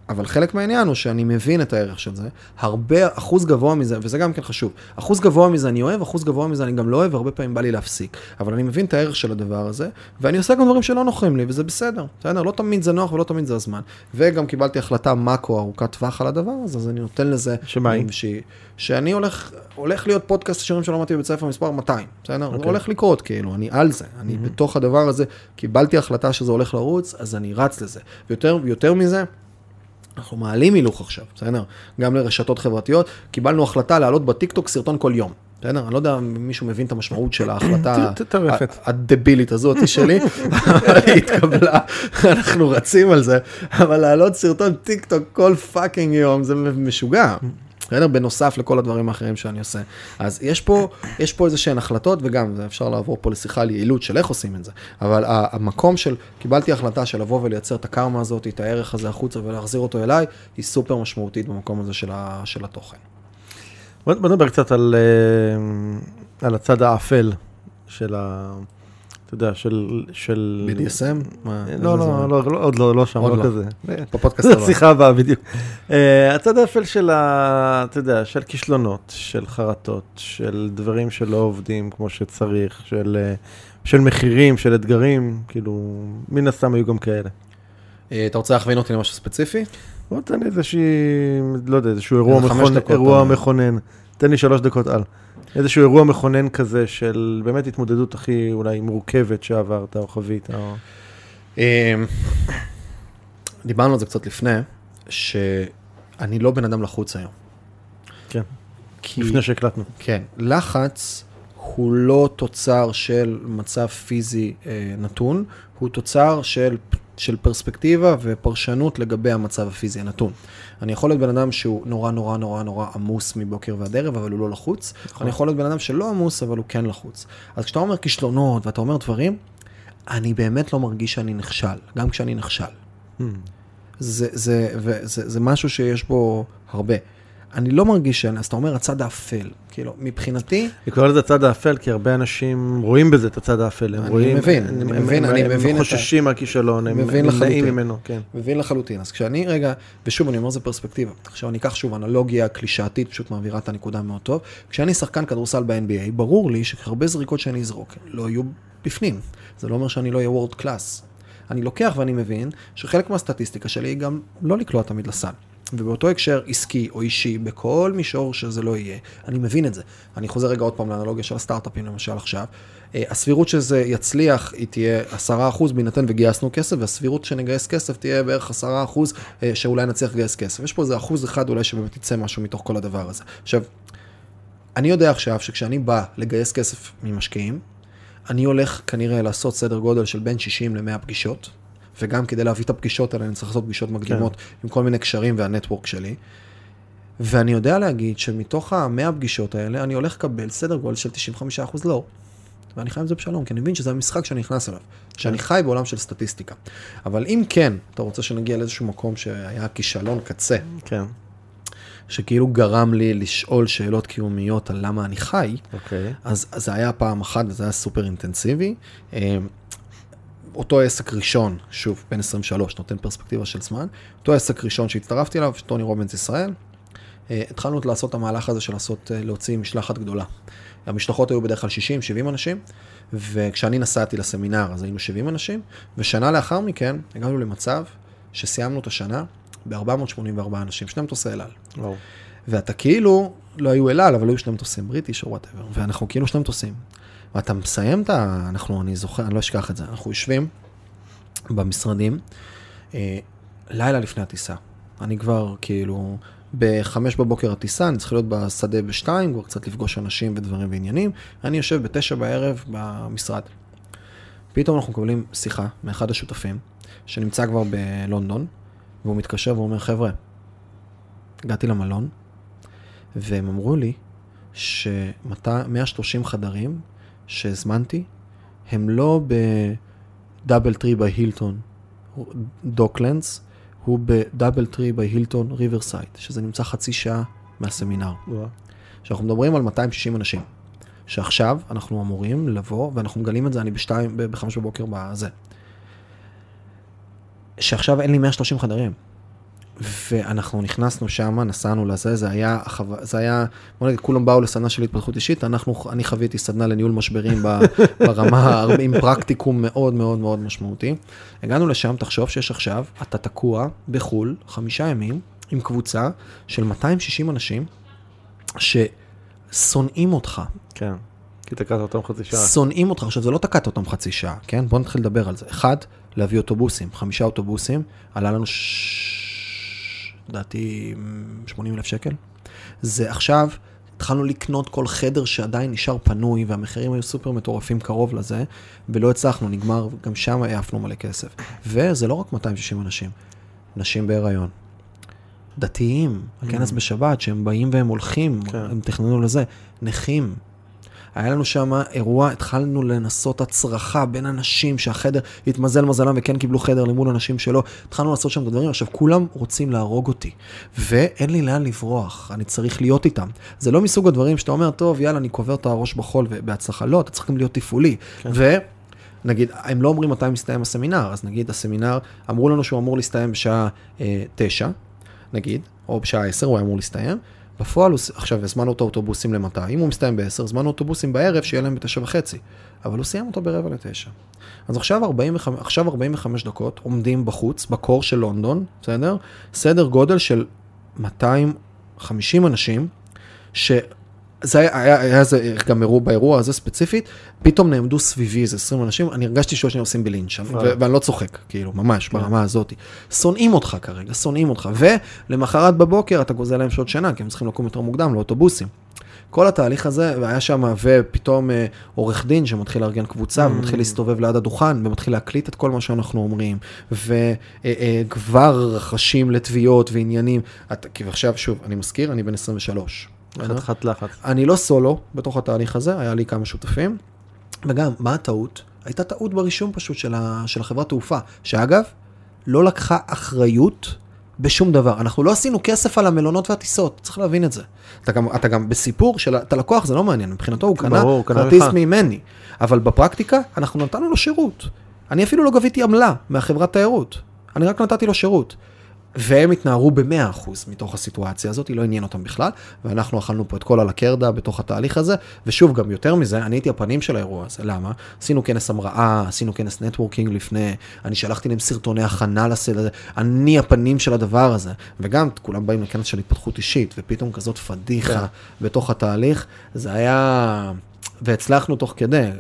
Speaker 2: אבל חלק מהעניין הוא שאני מבין את הערך של זה, הרבה, אחוז גבוה מזה, וזה גם כן חשוב, אחוז גבוה מזה אני אוהב, אחוז גבוה מזה אני גם לא אוהב, והרבה פעמים בא לי להפסיק. אבל אני מבין את הערך של הדבר הזה, ואני עושה גם דברים שלא נוחים לי, וזה בסדר, בסדר? לא תמיד זה נוח ולא תמיד זה הזמן. וגם קיבלתי החלטה מאקו ארוכת טווח על הדבר הזה, אז אני נותן לזה...
Speaker 3: שמה היא?
Speaker 2: ש... שאני הולך, הולך להיות פודקאסט שירים שלא למדתי בבית ספר מספר 200, בסדר? זה
Speaker 3: אוקיי.
Speaker 2: הולך לקרות, כאילו, אני על זה, אני בתוך הדבר הזה, קיבלתי החלטה שזה הולך לרוץ, אז אני רץ לזה. ויותר, ויותר מזה, אנחנו מעלים הילוך עכשיו, בסדר? גם לרשתות חברתיות, קיבלנו החלטה להעלות בטיקטוק סרטון כל יום. בסדר? אני לא יודע אם מישהו מבין את המשמעות של ההחלטה הדבילית הזאת שלי, אבל היא התקבלה, אנחנו רצים על זה, אבל להעלות סרטון טיק טוק כל fucking יום זה משוגע. בסדר? בנוסף לכל הדברים האחרים שאני עושה. אז יש פה, יש פה איזה שהן החלטות, וגם אפשר לעבור פה לשיחה על יעילות של איך עושים את זה. אבל המקום של, קיבלתי החלטה של לבוא ולייצר את הקרמה הזאת, את הערך הזה החוצה ולהחזיר אותו אליי, היא סופר משמעותית במקום הזה של, ה, של התוכן.
Speaker 3: בוא בוא נדבר קצת על, אה, על הצד האפל של ה... אתה יודע, של... של...
Speaker 2: BDSM? איזה
Speaker 3: לא? לא, לא, לא, עוד לא, לא שם,
Speaker 2: עוד
Speaker 3: לא
Speaker 2: לא.
Speaker 3: כזה.
Speaker 2: בפודקאסט
Speaker 3: זו
Speaker 2: הבא.
Speaker 3: השיחה הבאה בדיוק. אה, הצד האפל של ה... אתה יודע, של כישלונות, של חרטות, של דברים שלא עובדים כמו שצריך, של, אה, של מחירים, של אתגרים, כאילו, מן הסתם היו גם כאלה.
Speaker 2: אה, אתה רוצה להכווין אותי למשהו ספציפי?
Speaker 3: בוא תן לי איזושהי, לא יודע, איזשהו אירוע, מכונן,
Speaker 2: דקות,
Speaker 3: אירוע
Speaker 2: אה.
Speaker 3: מכונן. תן לי שלוש דקות על. איזשהו אירוע מכונן כזה של באמת התמודדות הכי אולי מורכבת שעברת או חווית. או...
Speaker 2: אה, דיברנו על זה קצת לפני, שאני לא בן אדם לחוץ היום.
Speaker 3: כן,
Speaker 2: כי...
Speaker 3: לפני שהקלטנו.
Speaker 2: כן, לחץ הוא לא תוצר של מצב פיזי אה, נתון, הוא תוצר של, של פרספקטיבה ופרשנות לגבי המצב הפיזי הנתון. אני יכול להיות בן אדם שהוא נורא נורא נורא נורא עמוס מבוקר ועד ערב, אבל הוא לא לחוץ.
Speaker 3: נכון.
Speaker 2: אני יכול להיות בן אדם שלא עמוס, אבל הוא כן לחוץ. אז כשאתה אומר כישלונות ואתה אומר דברים, אני באמת לא מרגיש שאני נכשל, גם כשאני נכשל.
Speaker 3: Hmm.
Speaker 2: זה, זה, וזה, זה משהו שיש בו הרבה. אני לא מרגיש שאני, אז אתה אומר הצד האפל. כאילו, מבחינתי,
Speaker 3: אני קורא לזה הצד האפל, כי הרבה אנשים רואים בזה את הצד האפל. הם
Speaker 2: אני
Speaker 3: רואים,
Speaker 2: מבין,
Speaker 3: הם,
Speaker 2: אני
Speaker 3: הם,
Speaker 2: מבין,
Speaker 3: הם,
Speaker 2: אני
Speaker 3: הם
Speaker 2: מבין את ה-
Speaker 3: חוששים מהכישלון, הם
Speaker 2: מבין
Speaker 3: הם נמנעים
Speaker 2: לחלוטין.
Speaker 3: ממנו, כן.
Speaker 2: מבין לחלוטין. אז כשאני רגע, ושוב, אני אומר זה פרספקטיבה. עכשיו אני אקח שוב אנלוגיה קלישאתית, פשוט מעבירה את הנקודה מאוד טוב. כשאני שחקן כדורסל ב-NBA, ברור לי שהרבה זריקות שאני אזרוק לא יהיו בפנים. זה לא אומר שאני לא אהיה world class. אני לוקח ואני מבין שחלק מהסטטיסטיקה שלי היא גם לא לקלוע תמיד לסל. ובאותו הקשר עסקי או אישי, בכל מישור שזה לא יהיה, אני מבין את זה. אני חוזר רגע עוד פעם לאנלוגיה של הסטארט-אפים למשל עכשיו. אה, הסבירות שזה יצליח היא תהיה 10% בהינתן וגייסנו כסף, והסבירות שנגייס כסף תהיה בערך 10% אה, שאולי נצליח לגייס כסף. יש פה איזה אחוז אחד אולי שבאמת יצא משהו מתוך כל הדבר הזה. עכשיו, אני יודע עכשיו שכשאני בא לגייס כסף ממשקיעים, אני הולך כנראה לעשות סדר גודל של בין 60 ל-100 פגישות, וגם כדי להביא את הפגישות האלה אני צריך לעשות פגישות מקדימות כן. עם כל מיני קשרים והנטוורק שלי. ואני יודע להגיד שמתוך ה-100 פגישות האלה, אני הולך לקבל סדר גודל של 95% לא. ואני חי עם זה בשלום, כי אני מבין שזה המשחק שאני נכנס אליו, שאני חי בעולם של סטטיסטיקה. אבל אם כן, אתה רוצה שנגיע לאיזשהו מקום שהיה כישלון קצה,
Speaker 3: כן,
Speaker 2: שכאילו גרם לי לשאול שאלות קיומיות על למה אני חי,
Speaker 3: אוקיי.
Speaker 2: אז, אז זה היה פעם אחת וזה היה סופר אינטנסיבי. אותו עסק ראשון, שוב, בן 23, נותן פרספקטיבה של זמן, אותו עסק ראשון שהצטרפתי אליו, טוני רובינס ישראל, אה, התחלנו לעשות את המהלך הזה של לעשות, אה, להוציא משלחת גדולה. המשלחות היו בדרך כלל 60-70 אנשים, וכשאני נסעתי לסמינר אז היינו 70 אנשים, ושנה לאחר מכן הגענו למצב שסיימנו את השנה ב-484 אנשים, שני מטוסי אל על. ואתה כאילו, לא היו אל על, אבל היו שני מטוסים British או whatever, ואנחנו כאילו שני מטוסים. ואתה מסיים את ה... אנחנו, אני זוכר, אני לא אשכח את זה, אנחנו יושבים במשרדים, אה, לילה לפני הטיסה. אני כבר כאילו, בחמש בבוקר הטיסה, אני צריך להיות בשדה בשתיים, כבר קצת לפגוש אנשים ודברים ועניינים. אני יושב בתשע בערב במשרד. פתאום אנחנו מקבלים שיחה מאחד השותפים, שנמצא כבר בלונדון, והוא מתקשר ואומר, חבר'ה, הגעתי למלון, והם אמרו לי ש-130 חדרים שהזמנתי, הם לא ב DoubleTree by Hilton Docklands, הוא ב DoubleTree by Hilton Riverside, שזה נמצא חצי שעה מהסמינר. שאנחנו מדברים על 260 אנשים. שעכשיו אנחנו אמורים לבוא, ואנחנו מגלים את זה, אני בשתיים, בחמש בבוקר בזה. שעכשיו אין לי 130 חדרים. ואנחנו נכנסנו שם, נסענו לזה, זה היה, זה היה, בוא נגיד, כולם באו לסדנה של התפתחות אישית, אנחנו, אני חוויתי סדנה לניהול משברים ברמה, עם פרקטיקום מאוד מאוד מאוד משמעותי. הגענו לשם, תחשוב שיש עכשיו, אתה תקוע בחו"ל, חמישה ימים, עם קבוצה של 260 אנשים, ששונאים אותך,
Speaker 3: כן. כי תקעת אותם חצי שעה.
Speaker 2: שונאים אותך. עכשיו, זה לא תקעת אותם חצי שעה, כן? בוא נתחיל לדבר על זה. אחד, להביא אוטובוסים, חמישה אוטובוסים, עלה לנו, ש- לדעתי, 80 אלף שקל. זה עכשיו, התחלנו לקנות כל חדר שעדיין נשאר פנוי, והמחירים היו סופר מטורפים קרוב לזה, ולא הצלחנו, נגמר, גם שם העפנו מלא כסף. וזה לא רק 260 אנשים, נשים בהיריון. דתיים, הכנס בשבת, שהם באים והם הולכים,
Speaker 3: כן.
Speaker 2: הם תכננו לזה, נכים. היה לנו שם אירוע, התחלנו לנסות הצרחה בין אנשים שהחדר, התמזל מזלם וכן קיבלו חדר למול אנשים שלא, התחלנו לעשות שם את הדברים, עכשיו כולם רוצים להרוג אותי, ואין לי לאן לברוח, אני צריך להיות איתם. זה לא מסוג הדברים שאתה אומר, טוב, יאללה, אני קובר את הראש בחול ובהצלחה, לא, אתה צריך גם להיות תפעולי.
Speaker 3: כן.
Speaker 2: ו... נגיד, הם לא אומרים מתי מסתיים הסמינר, אז נגיד הסמינר, אמרו לנו שהוא אמור להסתיים בשעה אה, תשע, נגיד, או בשעה עשר הוא היה אמור להסתיים. בפועל, עכשיו הזמנו את האוטובוסים למתי, אם הוא מסתיים ב-10, הזמנו אוטובוסים בערב שיהיה להם בתשע וחצי, אבל הוא סיים אותו ברבע לתשע. אז עכשיו 45, עכשיו 45 דקות עומדים בחוץ, בקור של לונדון, בסדר? סדר גודל של 250 אנשים, ש... זה היה, היה, היה זה גם אירוע באירוע הזה ספציפית, פתאום נעמדו סביבי איזה 20 אנשים, אני הרגשתי שיש לי עושים בלינץ', ו-
Speaker 3: וואלה.
Speaker 2: ואני לא צוחק, כאילו, ממש,
Speaker 3: כן.
Speaker 2: ברמה הזאת. שונאים אותך כרגע, שונאים אותך, ולמחרת בבוקר אתה גוזל להם שעות שינה, כי הם צריכים לקום יותר מוקדם לאוטובוסים. כל התהליך הזה, והיה שם, ופתאום אה, עורך דין שמתחיל לארגן קבוצה,
Speaker 3: Mm.
Speaker 2: ומתחיל להסתובב ליד הדוכן, ומתחיל להקליט את כל מה שאנחנו אומרים, וכבר רחשים לתביעות ועניינים. אתה- כי עכשיו, שוב, אני מזכיר, אני בן 23.
Speaker 3: חתיכת לחץ.
Speaker 2: אני לא סולו בתוך התהליך הזה, היה לי כמה שותפים. וגם, מה הטעות? הייתה טעות ברישום פשוט של, ה, של החברת תעופה, שאגב, לא לקחה אחריות בשום דבר. אנחנו לא עשינו כסף על המלונות והטיסות, צריך להבין את זה. אתה גם, אתה גם בסיפור של, את הלקוח זה לא מעניין, מבחינתו הוא קנה כרטיס. ממני. אבל בפרקטיקה, אנחנו נתנו לו שירות. אני אפילו לא גביתי עמלה מהחברת תיירות, אני רק נתתי לו שירות. והם התנערו ב-100% מתוך הסיטואציה הזאת, היא לא עניין אותם בכלל, ואנחנו אכלנו פה את כל הלקרדה בתוך התהליך הזה, ושוב, גם יותר מזה, אני הייתי הפנים של האירוע הזה, למה? עשינו כנס המראה, עשינו כנס נטוורקינג לפני, אני שלחתי להם סרטוני הכנה לסל הזה, אני הפנים של הדבר הזה, וגם כולם באים לכנס של התפתחות אישית, ופתאום כזאת פדיחה בתוך התהליך, זה היה... והצלחנו תוך כדי,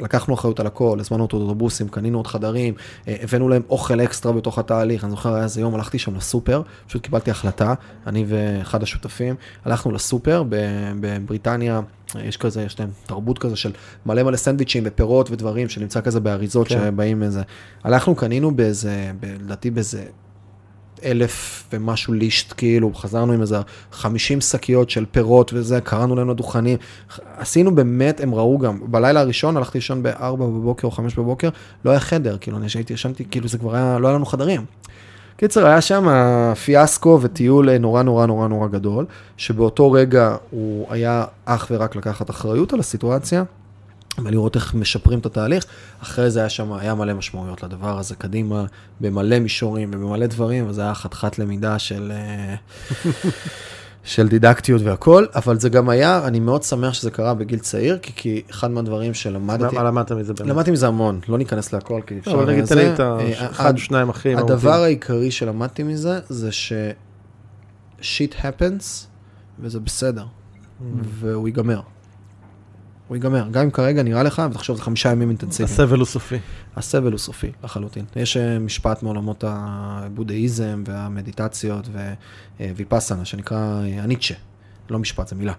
Speaker 2: לקחנו אחריות על הכל, הזמנו אותו אוטובוסים, קנינו עוד חדרים, אה, הבאנו להם אוכל אקסטרה בתוך התהליך, אני זוכר היה איזה יום, הלכתי שם לסופר, פשוט קיבלתי החלטה, אני ואחד השותפים, הלכנו לסופר בבריטניה, אה, יש כזה, יש להם תרבות כזה של מלא מלא סנדוויצ'ים ופירות ודברים שנמצא כזה באריזות
Speaker 3: כן.
Speaker 2: שבאים איזה, הלכנו, קנינו באיזה, לדעתי באיזה אלף ומשהו לישט, כאילו, חזרנו עם איזה 50 שקיות של פירות וזה, קראנו להם לדוכנים. עשינו באמת, הם ראו גם, בלילה הראשון הלכתי לישון ב-4 בבוקר או 5 בבוקר, לא היה חדר, כאילו, אני שהייתי ישנתי, כאילו, זה כבר היה, לא היה לנו חדרים. קיצר, היה שם פיאסקו וטיול אה, נורא נורא נורא נורא גדול, שבאותו רגע הוא היה אך ורק לקחת אחריות על הסיטואציה, ולראות איך משפרים את התהליך. אחרי זה היה שם, היה מלא משמעויות לדבר הזה קדימה, במלא מישורים ובמלא דברים, וזה היה חתיכת למידה של, אה, של דידקטיות והכל, אבל זה גם היה, אני מאוד שמח שזה קרה בגיל צעיר, כי, כי אחד מהדברים שלמדתי,
Speaker 3: מה למדת מזה באמת?
Speaker 2: למדתי מזה המון, לא ניכנס להכל, כי אפשר...
Speaker 3: לא, אבל נגיד תן לי את
Speaker 2: אה,
Speaker 3: האחד,
Speaker 2: הד-
Speaker 3: שניים הכי
Speaker 2: הדבר העיקרי שלמדתי מזה, זה ש... שיט happens, וזה בסדר, והוא ייגמר. הוא ייגמר. גם אם כרגע נראה לך, ותחשוב, זה חמישה ימים אינטנסיביים.
Speaker 3: הסבל הוא סופי.
Speaker 2: הסבל הוא סופי לחלוטין. יש אה, משפט מעולמות הבודהיזם והמדיטציות וויפאסנה, שנקרא אה, הניטשה. לא משפט, זה מילה.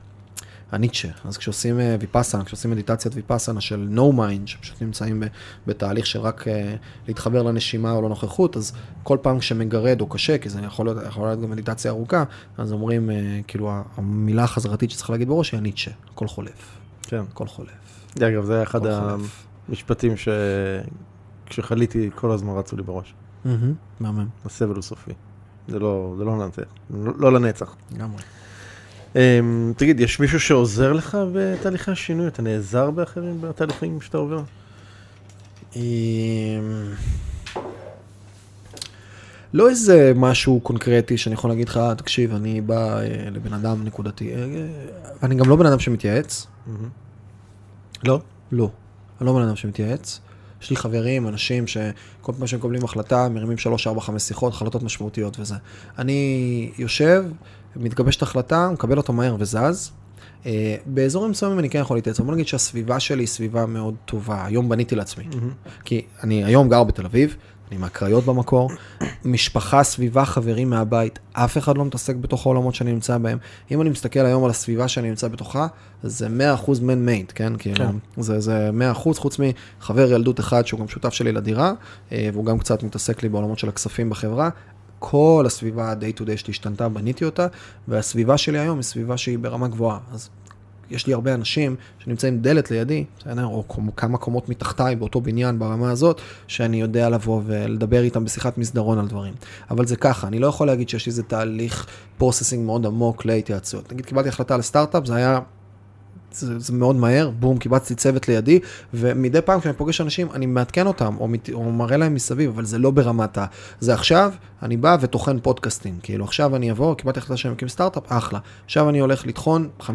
Speaker 2: הניטשה. אז כשעושים אה, ויפאסנה, כשעושים מדיטציית ויפאסנה של no mind, שפשוט נמצאים בתהליך של רק אה, להתחבר לנשימה או לנוכחות, אז כל פעם כשמגרד או קשה, כי זה יכול להיות, יכול להיות גם מדיטציה ארוכה, אז אומרים, אה, כאילו, המילה החזרתית שצריך להגיד בראש היא הניטשה, הכל חולף,
Speaker 3: כן.
Speaker 2: הכל חולף.
Speaker 3: אגב, זה היה אחד. המשפטים שכשחליתי כל הזמן רצו לי בראש.
Speaker 2: מהמם,
Speaker 3: הסבל הוא סופי. זה לא, זה לא לנצח, לא, לנצח.
Speaker 2: לגמרי.
Speaker 3: Um, תגיד, יש מישהו שעוזר לך בתהליכי השינוי? אתה נעזר באחרים בתהליכים שאתה עובר?
Speaker 2: לא איזה משהו קונקרטי שאני יכול להגיד לך, תקשיב, אני בא אה, לבן אדם נקודתי, אה, אה, אני גם לא בן אדם שמתייעץ,
Speaker 3: לא?
Speaker 2: לא, אני לא בן אדם שמתייעץ. יש לי חברים, אנשים שכל פעם שהם מקבלים החלטה, מרימים 3, 4, 5 שיחות, החלטות משמעותיות וזה. אני יושב, מתגבשת החלטה, מקבל אותו מהר וזז. אה, באזורים מסוימים אני כן יכול להתייעץ, בוא נגיד שהסביבה שלי היא סביבה מאוד טובה. היום בניתי לעצמי. כי אני היום גר בתל אביב, אני מהקריות במקור, משפחה, סביבה, חברים מהבית, אף אחד לא מתעסק בתוך העולמות שאני נמצא בהם. אם אני מסתכל היום על הסביבה שאני נמצא בתוכה, זה 100% מן מייד, כן? כאילו, זה, זה 100% חוץ מחבר ילדות אחד שהוא גם שותף שלי לדירה, אה, והוא גם קצת מתעסק לי בעולמות של הכספים בחברה. כל הסביבה ה-day to day שלי השתנתה, בניתי אותה, והסביבה שלי היום היא סביבה שהיא ברמה גבוהה. אז יש לי הרבה אנשים שנמצאים דלת לידי, בסדר, או כמה קומות מתחתיי באותו בניין ברמה הזאת, שאני יודע לבוא ולדבר איתם בשיחת מסדרון על דברים. אבל זה ככה, אני לא יכול להגיד שיש לי איזה תהליך processing מאוד עמוק להתייעצויות. נגיד, קיבלתי החלטה על סטארט-אפ, זה היה... זה, זה מאוד מהר, בום, קיבצתי צוות לידי, ומדי פעם כשאני פוגש אנשים, אני מעדכן אותם, או, מת, או מראה להם מסביב, אבל זה לא ברמת ה... זה עכשיו, אני בא וטוחן פודקאסטים. כאילו, עכשיו אני אבוא, קיבלתי החלטה שאני מקים סטארט-אפ, אחלה. עכשיו אני הולך לטחון 50-60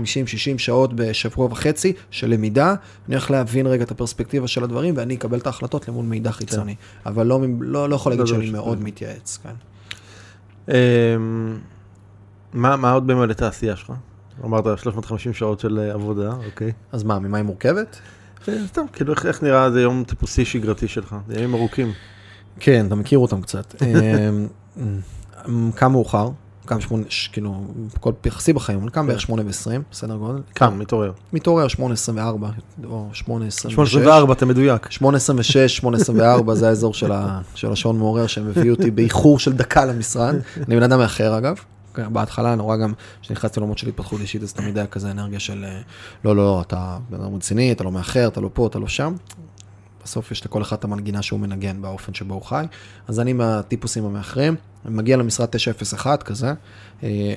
Speaker 2: שעות בשבוע וחצי של למידה, אני הולך להבין רגע את הפרספקטיבה של הדברים, ואני אקבל את ההחלטות למול מידע חיצוני. אבל לא, לא, לא יכול להגיד
Speaker 3: לא, לא,
Speaker 2: שאני
Speaker 3: ש-
Speaker 2: מאוד מתייעץ, כן.
Speaker 3: אמ, מה מה עוד במלא את העשייה שלך? אמרת 350 שעות של אה, עבודה, אוקיי.
Speaker 2: אז מה, ממה היא מורכבת?
Speaker 3: אה, סתם, כאילו איך- נראה איזה יום טיפוסי שגרתי שלך? זה ימים ארוכים.
Speaker 2: כן, אתה מכיר אותם קצת. אמ, אמ, קם מאוחר, קם שמונה, כאילו, הכל יחסי בחיים, קם בערך שמונה ועשרים, בסדר גודל.
Speaker 3: קם, מתעורר.
Speaker 2: מתעורר שמונה עשרים וארבע, או שמונה עשרים
Speaker 3: 824, אתה מדויק.
Speaker 2: 826, 824, זה האזור של, השעון מעורר שמביא אותי באיחור של דקה למשרד. אני בן אדם מאחר אגב. בהתחלה נורא גם, כשנכנסתי לעולמות של התפתחות אישית, אז תמיד היה כזה אנרגיה של אה, לא, לא, אתה בן אדם רציני, אתה לא מאחר, אתה לא פה, אתה לא שם. בסוף יש לכל אחד את המנגינה שהוא מנגן באופן שבו הוא חי. אז אני מהטיפוסים המאחרים, מגיע למשרד 901 כזה, אה,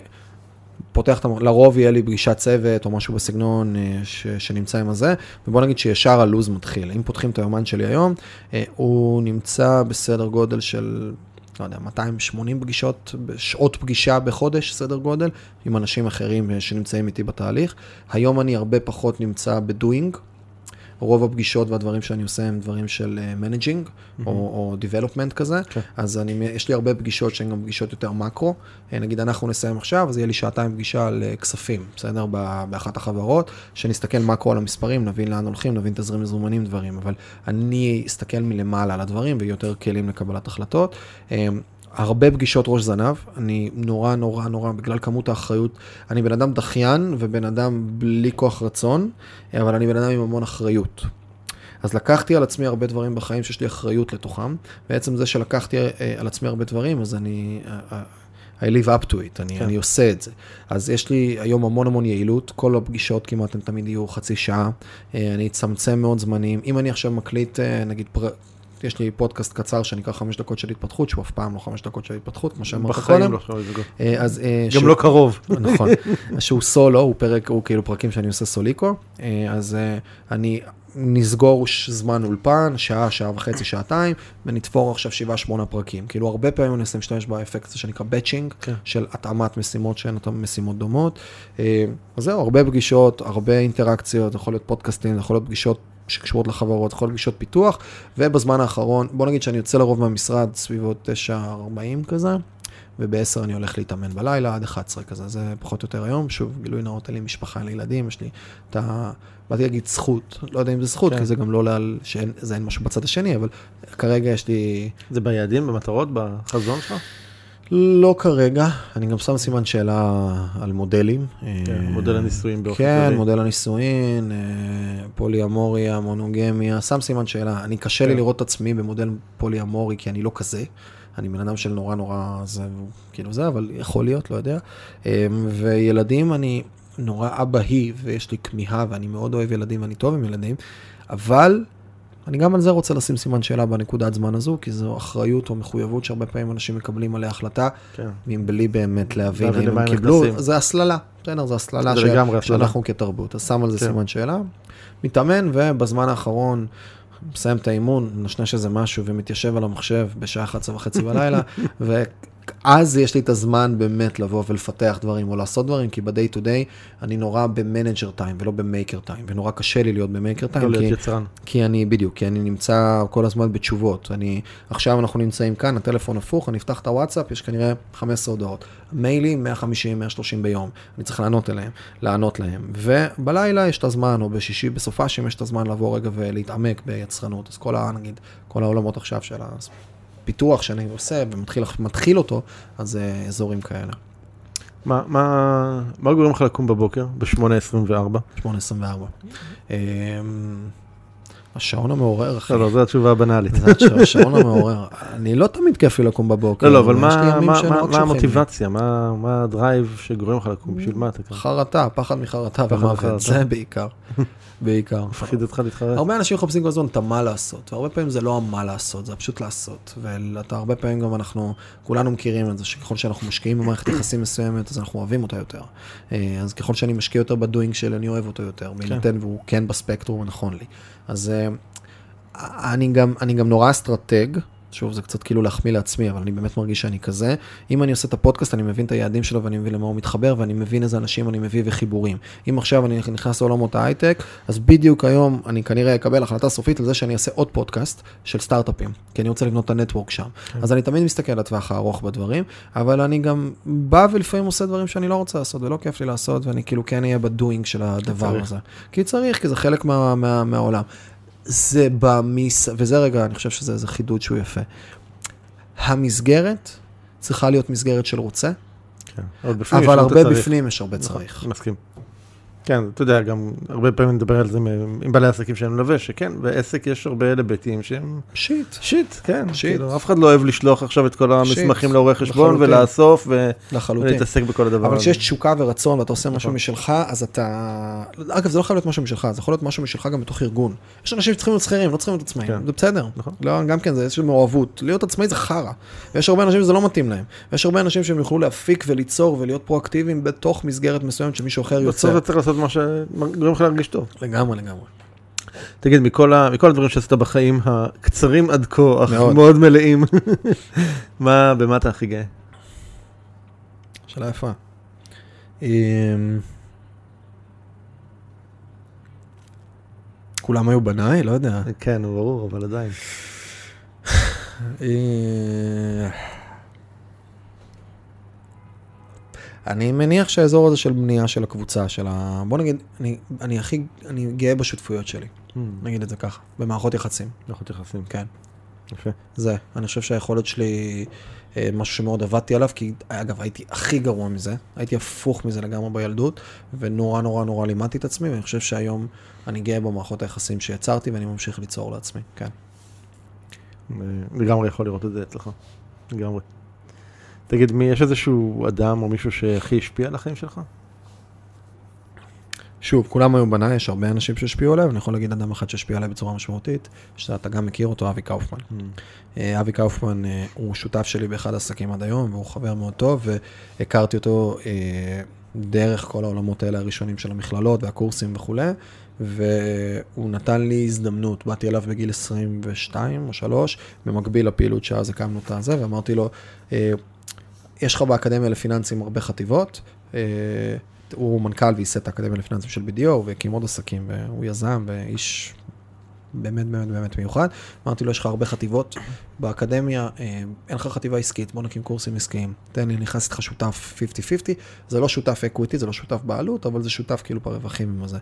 Speaker 2: פותח את המ... לרוב יהיה לי פגישת צוות או משהו בסגנון אה, ש... שנמצא עם הזה, ובוא נגיד שישר הלו"ז מתחיל. אם פותחים את היומן שלי היום, הוא נמצא בסדר גודל של, לא יודע, 280 פגישות, שעות פגישה בחודש, סדר גודל, עם אנשים אחרים אה, שנמצאים איתי בתהליך. היום אני הרבה פחות נמצא בדואינג. רוב הפגישות והדברים שאני עושה הם דברים של managing uh, או, או development כזה,
Speaker 3: כן.
Speaker 2: אז אני, יש לי הרבה פגישות שהן גם פגישות יותר macro. אה, נגיד אנחנו נסיים עכשיו, אז יהיה לי שעתיים פגישה על אה, כספים, בסדר? באחת החברות, שנסתכל macro על המספרים, נבין לאן הולכים, נבין תזרים מזומנים, דברים, אבל אני אסתכל מלמעלה על הדברים ויהיו יותר כלים לקבלת החלטות. הרבה פגישות ראש זנב, אני נורא נורא נורא, בגלל כמות האחריות, אני בן אדם דחיין ובן אדם בלי כוח רצון, אבל אני בן אדם עם המון אחריות. אז לקחתי על עצמי הרבה דברים בחיים שיש לי אחריות לתוכם, בעצם זה שלקחתי אה, על עצמי הרבה דברים, אז אני, אה, אה, I live up to it, אני,
Speaker 3: כן.
Speaker 2: אני עושה את זה. אז יש לי היום המון המון יעילות, כל הפגישות כמעט הן תמיד יהיו חצי שעה, אני אצמצם מאוד זמנים. אם אני עכשיו מקליט, נגיד, פר... יש לי פודקאסט קצר שנקרא חמש דקות של התפתחות, שהוא אף פעם לא חמש דקות של התפתחות, כמו שאמרת
Speaker 3: בחיים
Speaker 2: קודם.
Speaker 3: לא עכשיו זה
Speaker 2: אה, אז, אה,
Speaker 3: גם
Speaker 2: שהוא-
Speaker 3: לא קרוב.
Speaker 2: נכון, שהוא סולו, הוא פרק, הוא כאילו פרקים שאני עושה סוליקו, אה, אז אני נסגור זמן אולפן, שעה, שעה וחצי, שעתיים, ונתפור עכשיו שבעה, שמונה פרקים. כאילו הרבה פעמים אני עושה משתמש באפקט הזה שנקרא באצ'ינג,
Speaker 3: כן.
Speaker 2: של התאמת משימות שהן אותן משימות דומות. אז זהו, הרבה פגישות, הרבה אינטראקציות, זה יכול להיות פודקאסטים, זה יכול להיות פגישות שקשורות לחברות, יכול פגישות פיתוח, ובזמן האחרון, בוא נגיד שאני יוצא לרוב מהמשרד סביבות 9.40 כזה. וב-10 אני הולך להתאמן בלילה עד 11 כזה, זה פחות או יותר היום. שוב, גילוי נאות, אין לי משפחה, אין לי ילדים, יש לי את ה... באתי להגיד זכות, לא יודע אם זה זכות,
Speaker 3: כן.
Speaker 2: כי זה גם לא לעל... שאין, זה אין משהו בצד השני, אבל כרגע יש לי...
Speaker 3: זה ביעדים, במטרות, בחזון שלך?
Speaker 2: לא כרגע, אני גם שם סימן שאלה על מודלים.
Speaker 3: כן, מודל הנישואים באופן
Speaker 2: כן,
Speaker 3: כללי.
Speaker 2: מודל הנישואין, אה, פוליאמוריה, מונוגמיה, שם סימן שאלה. אני קשה לי
Speaker 3: כן.
Speaker 2: לראות את עצמי במודל פוליאמורי, כי אני לא כזה. אני בן אדם של נורא נורא, זה כאילו זה, אבל יכול להיות, לא יודע. אה, וילדים, אני נורא אבא היא, ויש לי כמיהה, ואני מאוד אוהב ילדים, ואני טוב עם ילדים, אבל אני גם על זה רוצה לשים סימן שאלה בנקודת זמן הזו, כי זו אחריות או מחויבות שהרבה פעמים אנשים מקבלים עליה החלטה,
Speaker 3: כן.
Speaker 2: מבלי באמת להבין האם
Speaker 3: למה
Speaker 2: הם קיבלו. זה הסללה, בסדר, זה הסללה
Speaker 3: זה
Speaker 2: ש-. שאנחנו כתרבות, אז שם על זה
Speaker 3: כן.
Speaker 2: סימן שאלה. מתאמן, ובזמן האחרון מסיים את האימון, מנשנש איזה משהו ומתיישב על המחשב בשעה 11 וחצי בלילה, ואז יש לי את הזמן באמת לבוא ולפתח דברים או לעשות דברים, כי ב-day to day אני נורא ב manager time ולא ב maker time, ונורא קשה לי להיות ב maker
Speaker 3: לא
Speaker 2: time, כי...
Speaker 3: להיות יצרן.
Speaker 2: כי אני, בדיוק, כי אני נמצא כל הזמן בתשובות. אני, עכשיו אנחנו נמצאים כאן, הטלפון הפוך, אני אפתח את הוואטסאפ, יש כנראה 15 הודעות. מיילים, 150, 130 ביום. אני צריך לענות אליהם, לענות להם. ובלילה יש את הזמן, או בשישי, בסופ"שים יש את הזמן לבוא רגע ולהתעמק ביצרנות. אז כל ה... נגיד, כל העולמות עכשיו של הפיתוח שאני עושה ומתחיל מתחיל אותו, אז זה אזורים כאלה.
Speaker 3: מה- מה מה גורם לך לקום בבוקר ב-8.24?
Speaker 2: 8.24. השעון המעורר, אחי.
Speaker 3: לא, לא, זו התשובה הבנאלית.
Speaker 2: השעון המעורר. אני לא תמיד כיף לי לקום בבוקר.
Speaker 3: לא, לא, אבל מה-. המוטיבציה? מה הדרייב שגורם לך לקום? בשביל מה אתה כאן?
Speaker 2: חרטה, פחד מחרטה ומוות. זה בעיקר. בעיקר.
Speaker 3: מפחיד אותך להתחרט?
Speaker 2: הרבה אנשים מחפשים כל הזמן את המה לעשות, והרבה פעמים זה לא המה לעשות, זה פשוט לעשות. ואתה הרבה פעמים גם אנחנו, כולנו מכירים את זה, שככל שאנחנו משקיעים במערכת יחסים מסוימת, אז אנחנו אוהבים אותה יותר. אה, אז ככל שאני משקיע יותר ב doing שלי, אני אוהב אותו יותר, בהינתן והוא כן בספקטרום הנכון לי. אז אה, אני גם, אני גם נורא אסטרטג, שוב, זה קצת כאילו להחמיא לעצמי, אבל אני באמת מרגיש שאני כזה. אם אני עושה את הפודקאסט, אני מבין את היעדים שלו ואני מבין למה הוא מתחבר, ואני מבין איזה אנשים אני מביא וחיבורים. אם עכשיו אני נכנס לעולמות ההייטק, אז בדיוק היום אני כנראה אקבל החלטה סופית על זה שאני אעשה עוד פודקאסט של סטארט-אפים, כי אני רוצה לבנות את הנטוורק שם. אז אני תמיד מסתכל לטווח הארוך בדברים, אבל אני גם בא ולפעמים עושה דברים שאני לא רוצה לעשות, ולא כיף לי לעשות, ואני כאילו כן אהיה בדואינג של הדבר. הזה. כי צריך, כי זה חלק מה, מה, מהעולם. זה במס... וזה רגע, אני חושב שזה איזה חידוד שהוא יפה. המסגרת צריכה להיות מסגרת של רוצה,
Speaker 3: כן. אבל בפנים יש
Speaker 2: הרבה
Speaker 3: צריך.
Speaker 2: בפנים יש הרבה
Speaker 3: נכון,
Speaker 2: צריך.
Speaker 3: מסכים. כן, אתה יודע, גם הרבה פעמים נדבר על זה עם- בעלי עסקים שאני מלווה, שכן, בעסק יש הרבה היבטים שהם
Speaker 2: שיט,
Speaker 3: שיט, כן,
Speaker 2: שיט.
Speaker 3: כאילו, אף אחד לא אוהב לשלוח עכשיו את כל המסמכים לעורך חשבון. ולאסוף ו-
Speaker 2: לחלוטין.
Speaker 3: ולהתעסק בכל הדבר
Speaker 2: אבל
Speaker 3: הזה.
Speaker 2: כשיש תשוקה ורצון ואתה עושה משהו
Speaker 3: נכון.
Speaker 2: משלך, אז אתה... אגב, זה לא חייב להיות משהו משלך, זה יכול להיות משהו משלך גם בתוך ארגון. יש אנשים שצריכים להיות שכירים, לא צריכים להיות עצמאים,
Speaker 3: כן.
Speaker 2: זה בסדר.
Speaker 3: נכון.
Speaker 2: לא, גם כן, זה איזושהי מעורבות. להיות עצמאי זה חרא. ויש הרבה אנשים שזה לא מתאים להם. ויש הרבה אנשים שהם יוכלו להפיק וליצור ולהיות פרואקטיביים בתוך מסגרת מסוימת שמישהו אחר יוצר.
Speaker 3: לעשות מה שגורם לך להרגיש טוב.
Speaker 2: לגמרי, לגמרי.
Speaker 3: תגיד, מכל ה- מכל הדברים שעשית בחיים הקצרים עד כה, אך
Speaker 2: מאוד.
Speaker 3: מאוד מלאים, מה, במה אתה הכי גאה?
Speaker 2: שאלה יפה. אמ, כולם היו בניי? לא יודע.
Speaker 3: כן, ברור, אבל עדיין.
Speaker 2: אני מניח שהאזור הזה של בנייה של הקבוצה, של ה... בוא נגיד, אני, אני הכי, אני גאה בשותפויות שלי, נגיד את זה ככה, במערכות יחסים,
Speaker 3: מערכות יחסים.
Speaker 2: כן.
Speaker 3: יפה.
Speaker 2: זה, אני חושב שהיכולת שלי, אה, משהו שמאוד עבדתי עליו, כי אגב, הייתי הכי גרוע מזה, הייתי הפוך מזה לגמרי בילדות, ונורא נורא נורא לימדתי את עצמי, ואני חושב שהיום אני גאה במערכות היחסים שיצרתי, ואני ממשיך ליצור לעצמי, כן.
Speaker 3: אה, לגמרי יכול לראות את זה אצלך. לגמרי. תגיד, מי, יש איזשהו אדם או מישהו שהכי השפיע על החיים שלך?
Speaker 2: שוב, כולם היו בניי, יש הרבה אנשים שהשפיעו עליי, ואני יכול להגיד אדם אחד שהשפיע עליי בצורה משמעותית, שאתה גם מכיר אותו, אבי קאופמן. אה, אבי קאופמן אה, הוא שותף שלי באחד העסקים עד היום, והוא חבר מאוד טוב, והכרתי אותו אה, דרך כל העולמות האלה הראשונים של המכללות והקורסים וכולי, והוא נתן לי הזדמנות, באתי אליו בגיל 22 או 3, במקביל לפעילות שאז הקמנו את הזה, ואמרתי לו, יש לך באקדמיה לפיננסים הרבה חטיבות, אה, הוא מנכ"ל וייסד את האקדמיה לפיננסים של BDO, והקים עוד עסקים, והוא יזם ואיש באמת באמת באמת מיוחד. אמרתי לו, יש לך הרבה חטיבות באקדמיה, אה, אין לך חטיבה עסקית, בוא נקים קורסים עסקיים. תן לי, נכנס איתך שותף 50-50, זה לא שותף equity, זה לא שותף בעלות, אבל זה שותף כאילו ברווחים עם הזה.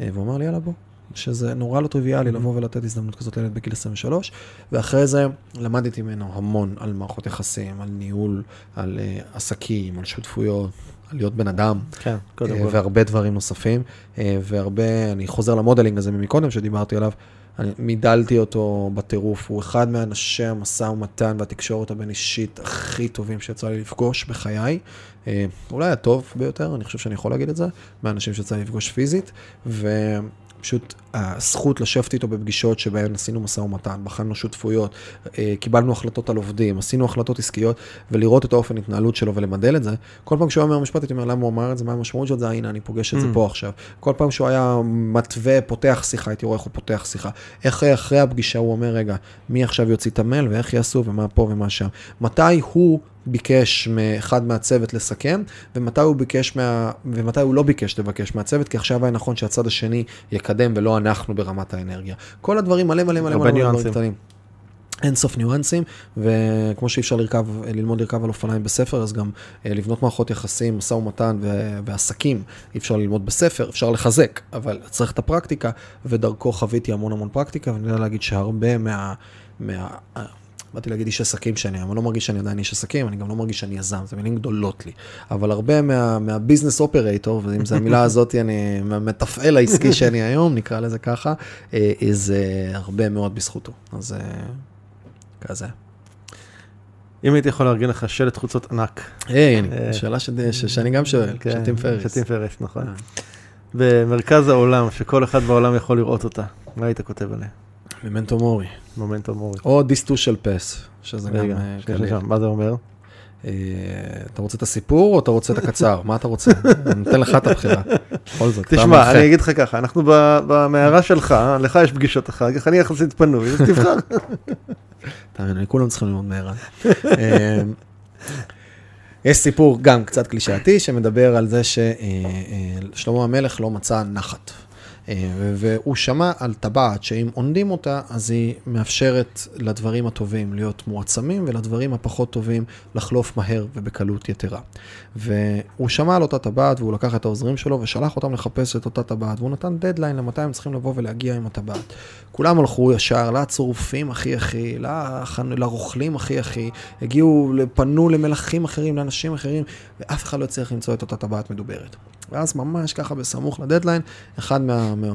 Speaker 2: אה, והוא אמר לי, יאללה בוא. שזה נורא לא טריוויאלי
Speaker 3: Mm-hmm.
Speaker 2: לבוא ולתת הזדמנות כזאת לילד בגיל 23, ואחרי זה למדתי ממנו המון על מערכות יחסים, על ניהול, על uh, עסקים, על שותפויות, על להיות בן אדם,
Speaker 3: כן, קודם
Speaker 2: אה,
Speaker 3: כל.
Speaker 2: והרבה דברים נוספים, אה, והרבה, אני חוזר למודלינג הזה מקודם שדיברתי עליו, אני מידלתי אותו בטירוף, הוא אחד מאנשי המשא ומתן והתקשורת הבין-אישית הכי טובים שיצא לי לפגוש בחיי, אולי הטוב ביותר, אני חושב שאני יכול להגיד את זה, מהאנשים שיצא לי לפגוש פיזית, ופשוט הזכות לשבת איתו בפגישות שבהן עשינו משא ומתן, בחנו שותפויות, אה, קיבלנו החלטות על עובדים, עשינו החלטות עסקיות, ולראות את האופן התנהלות שלו ולמדל את זה. כל פעם כשהוא אומר משפט, הייתי אומר, למה הוא אמר את זה, מה המשמעות של זה, הנה, אני פוגש את זה
Speaker 3: Mm.
Speaker 2: פה עכשיו. כל פעם שהוא היה מתווה, פותח שיחה, הייתי רואה איך הוא פותח שיחה. איך אחרי הפגישה הוא אומר, רגע, מי עכשיו יוציא את המייל, ואיך יעשו, ומה פה ומה שם. מתי הוא ביקש מאחד מהצוות לסכם, ומתי הוא ביקש מה... ומתי הוא לא ביקש לבקש מהצוות, כי עכשיו היה נכון שהצד השני יקדם ולא אנחנו ברמת האנרגיה. כל הדברים מלא מלא מלא מלא. דברים קטנים. אין סוף ניואנסים, וכמו שאי אפשר לרכב, ללמוד לרכב על אופניים בספר, אז גם אה, לבנות מערכות יחסים, משא ומתן ו- ועסקים, אי אפשר ללמוד בספר, אפשר לחזק, אבל צריך את הפרקטיקה, ודרכו חוויתי המון המון פרקטיקה, ואני יודע להגיד שהרבה מה... מה באתי להגיד איש עסקים שאני, אני לא מרגיש שאני עדיין איש עסקים, אני גם לא מרגיש שאני יזם, זה מילים גדולות לי. אבל הרבה מה, מהביזנס אופרטור, ואם זו המילה הזאת, אני, מהמתפעל העסקי שאני היום, נקרא לזה ככה, אה, זה הרבה מאוד בזכותו. אז אה, כזה.
Speaker 3: אם הייתי יכול לארגן לך שלט חוצות ענק.
Speaker 2: היי,
Speaker 3: אה,
Speaker 2: שאלה שאני גם שואל,
Speaker 3: כן,
Speaker 2: שתים פרס.
Speaker 3: שתים פרס, נכון.
Speaker 2: אה.
Speaker 3: במרכז העולם, שכל אחד בעולם יכול לראות אותה. מה היית כותב עליה?
Speaker 2: ממנטו מורי.
Speaker 3: מומנטום מורי.
Speaker 2: או דיסטו של פס, שזה גם
Speaker 3: רגע,
Speaker 2: אה,
Speaker 3: מה זה אומר?
Speaker 2: אה, אתה רוצה את הסיפור או אתה רוצה את הקצר? מה אתה רוצה? אני נותן לך את הבחירה. בכל זאת, אתה
Speaker 3: תשמע,
Speaker 2: המומחה.
Speaker 3: אני אגיד לך ככה, אנחנו במערה שלך, לך יש פגישות אחר כך, אני יחסית פנוי, אז תבחר.
Speaker 2: תאמין לי, כולם צריכים ללמוד מהרן. אה, יש סיפור גם קצת קלישאתי שמדבר על זה ששלמה המלך לא מצא נחת. אה, והוא שמע על טבעת שאם עונדים אותה, אז היא מאפשרת לדברים הטובים להיות מועצמים ולדברים הפחות טובים לחלוף מהר ובקלות יתרה. והוא שמע על אותה טבעת והוא לקח את העוזרים שלו ושלח אותם לחפש את אותה טבעת והוא נתן דדליין למתי הם צריכים לבוא ולהגיע עם הטבעת. כולם הלכו ישר לצורפים הכי הכי, לרוכלים הכי הכי, הגיעו, פנו למלכים אחרים, לאנשים אחרים, ואף אחד לא הצליח למצוא את אותה טבעת מדוברת. ואז ממש ככה בסמוך לדדליין, אחד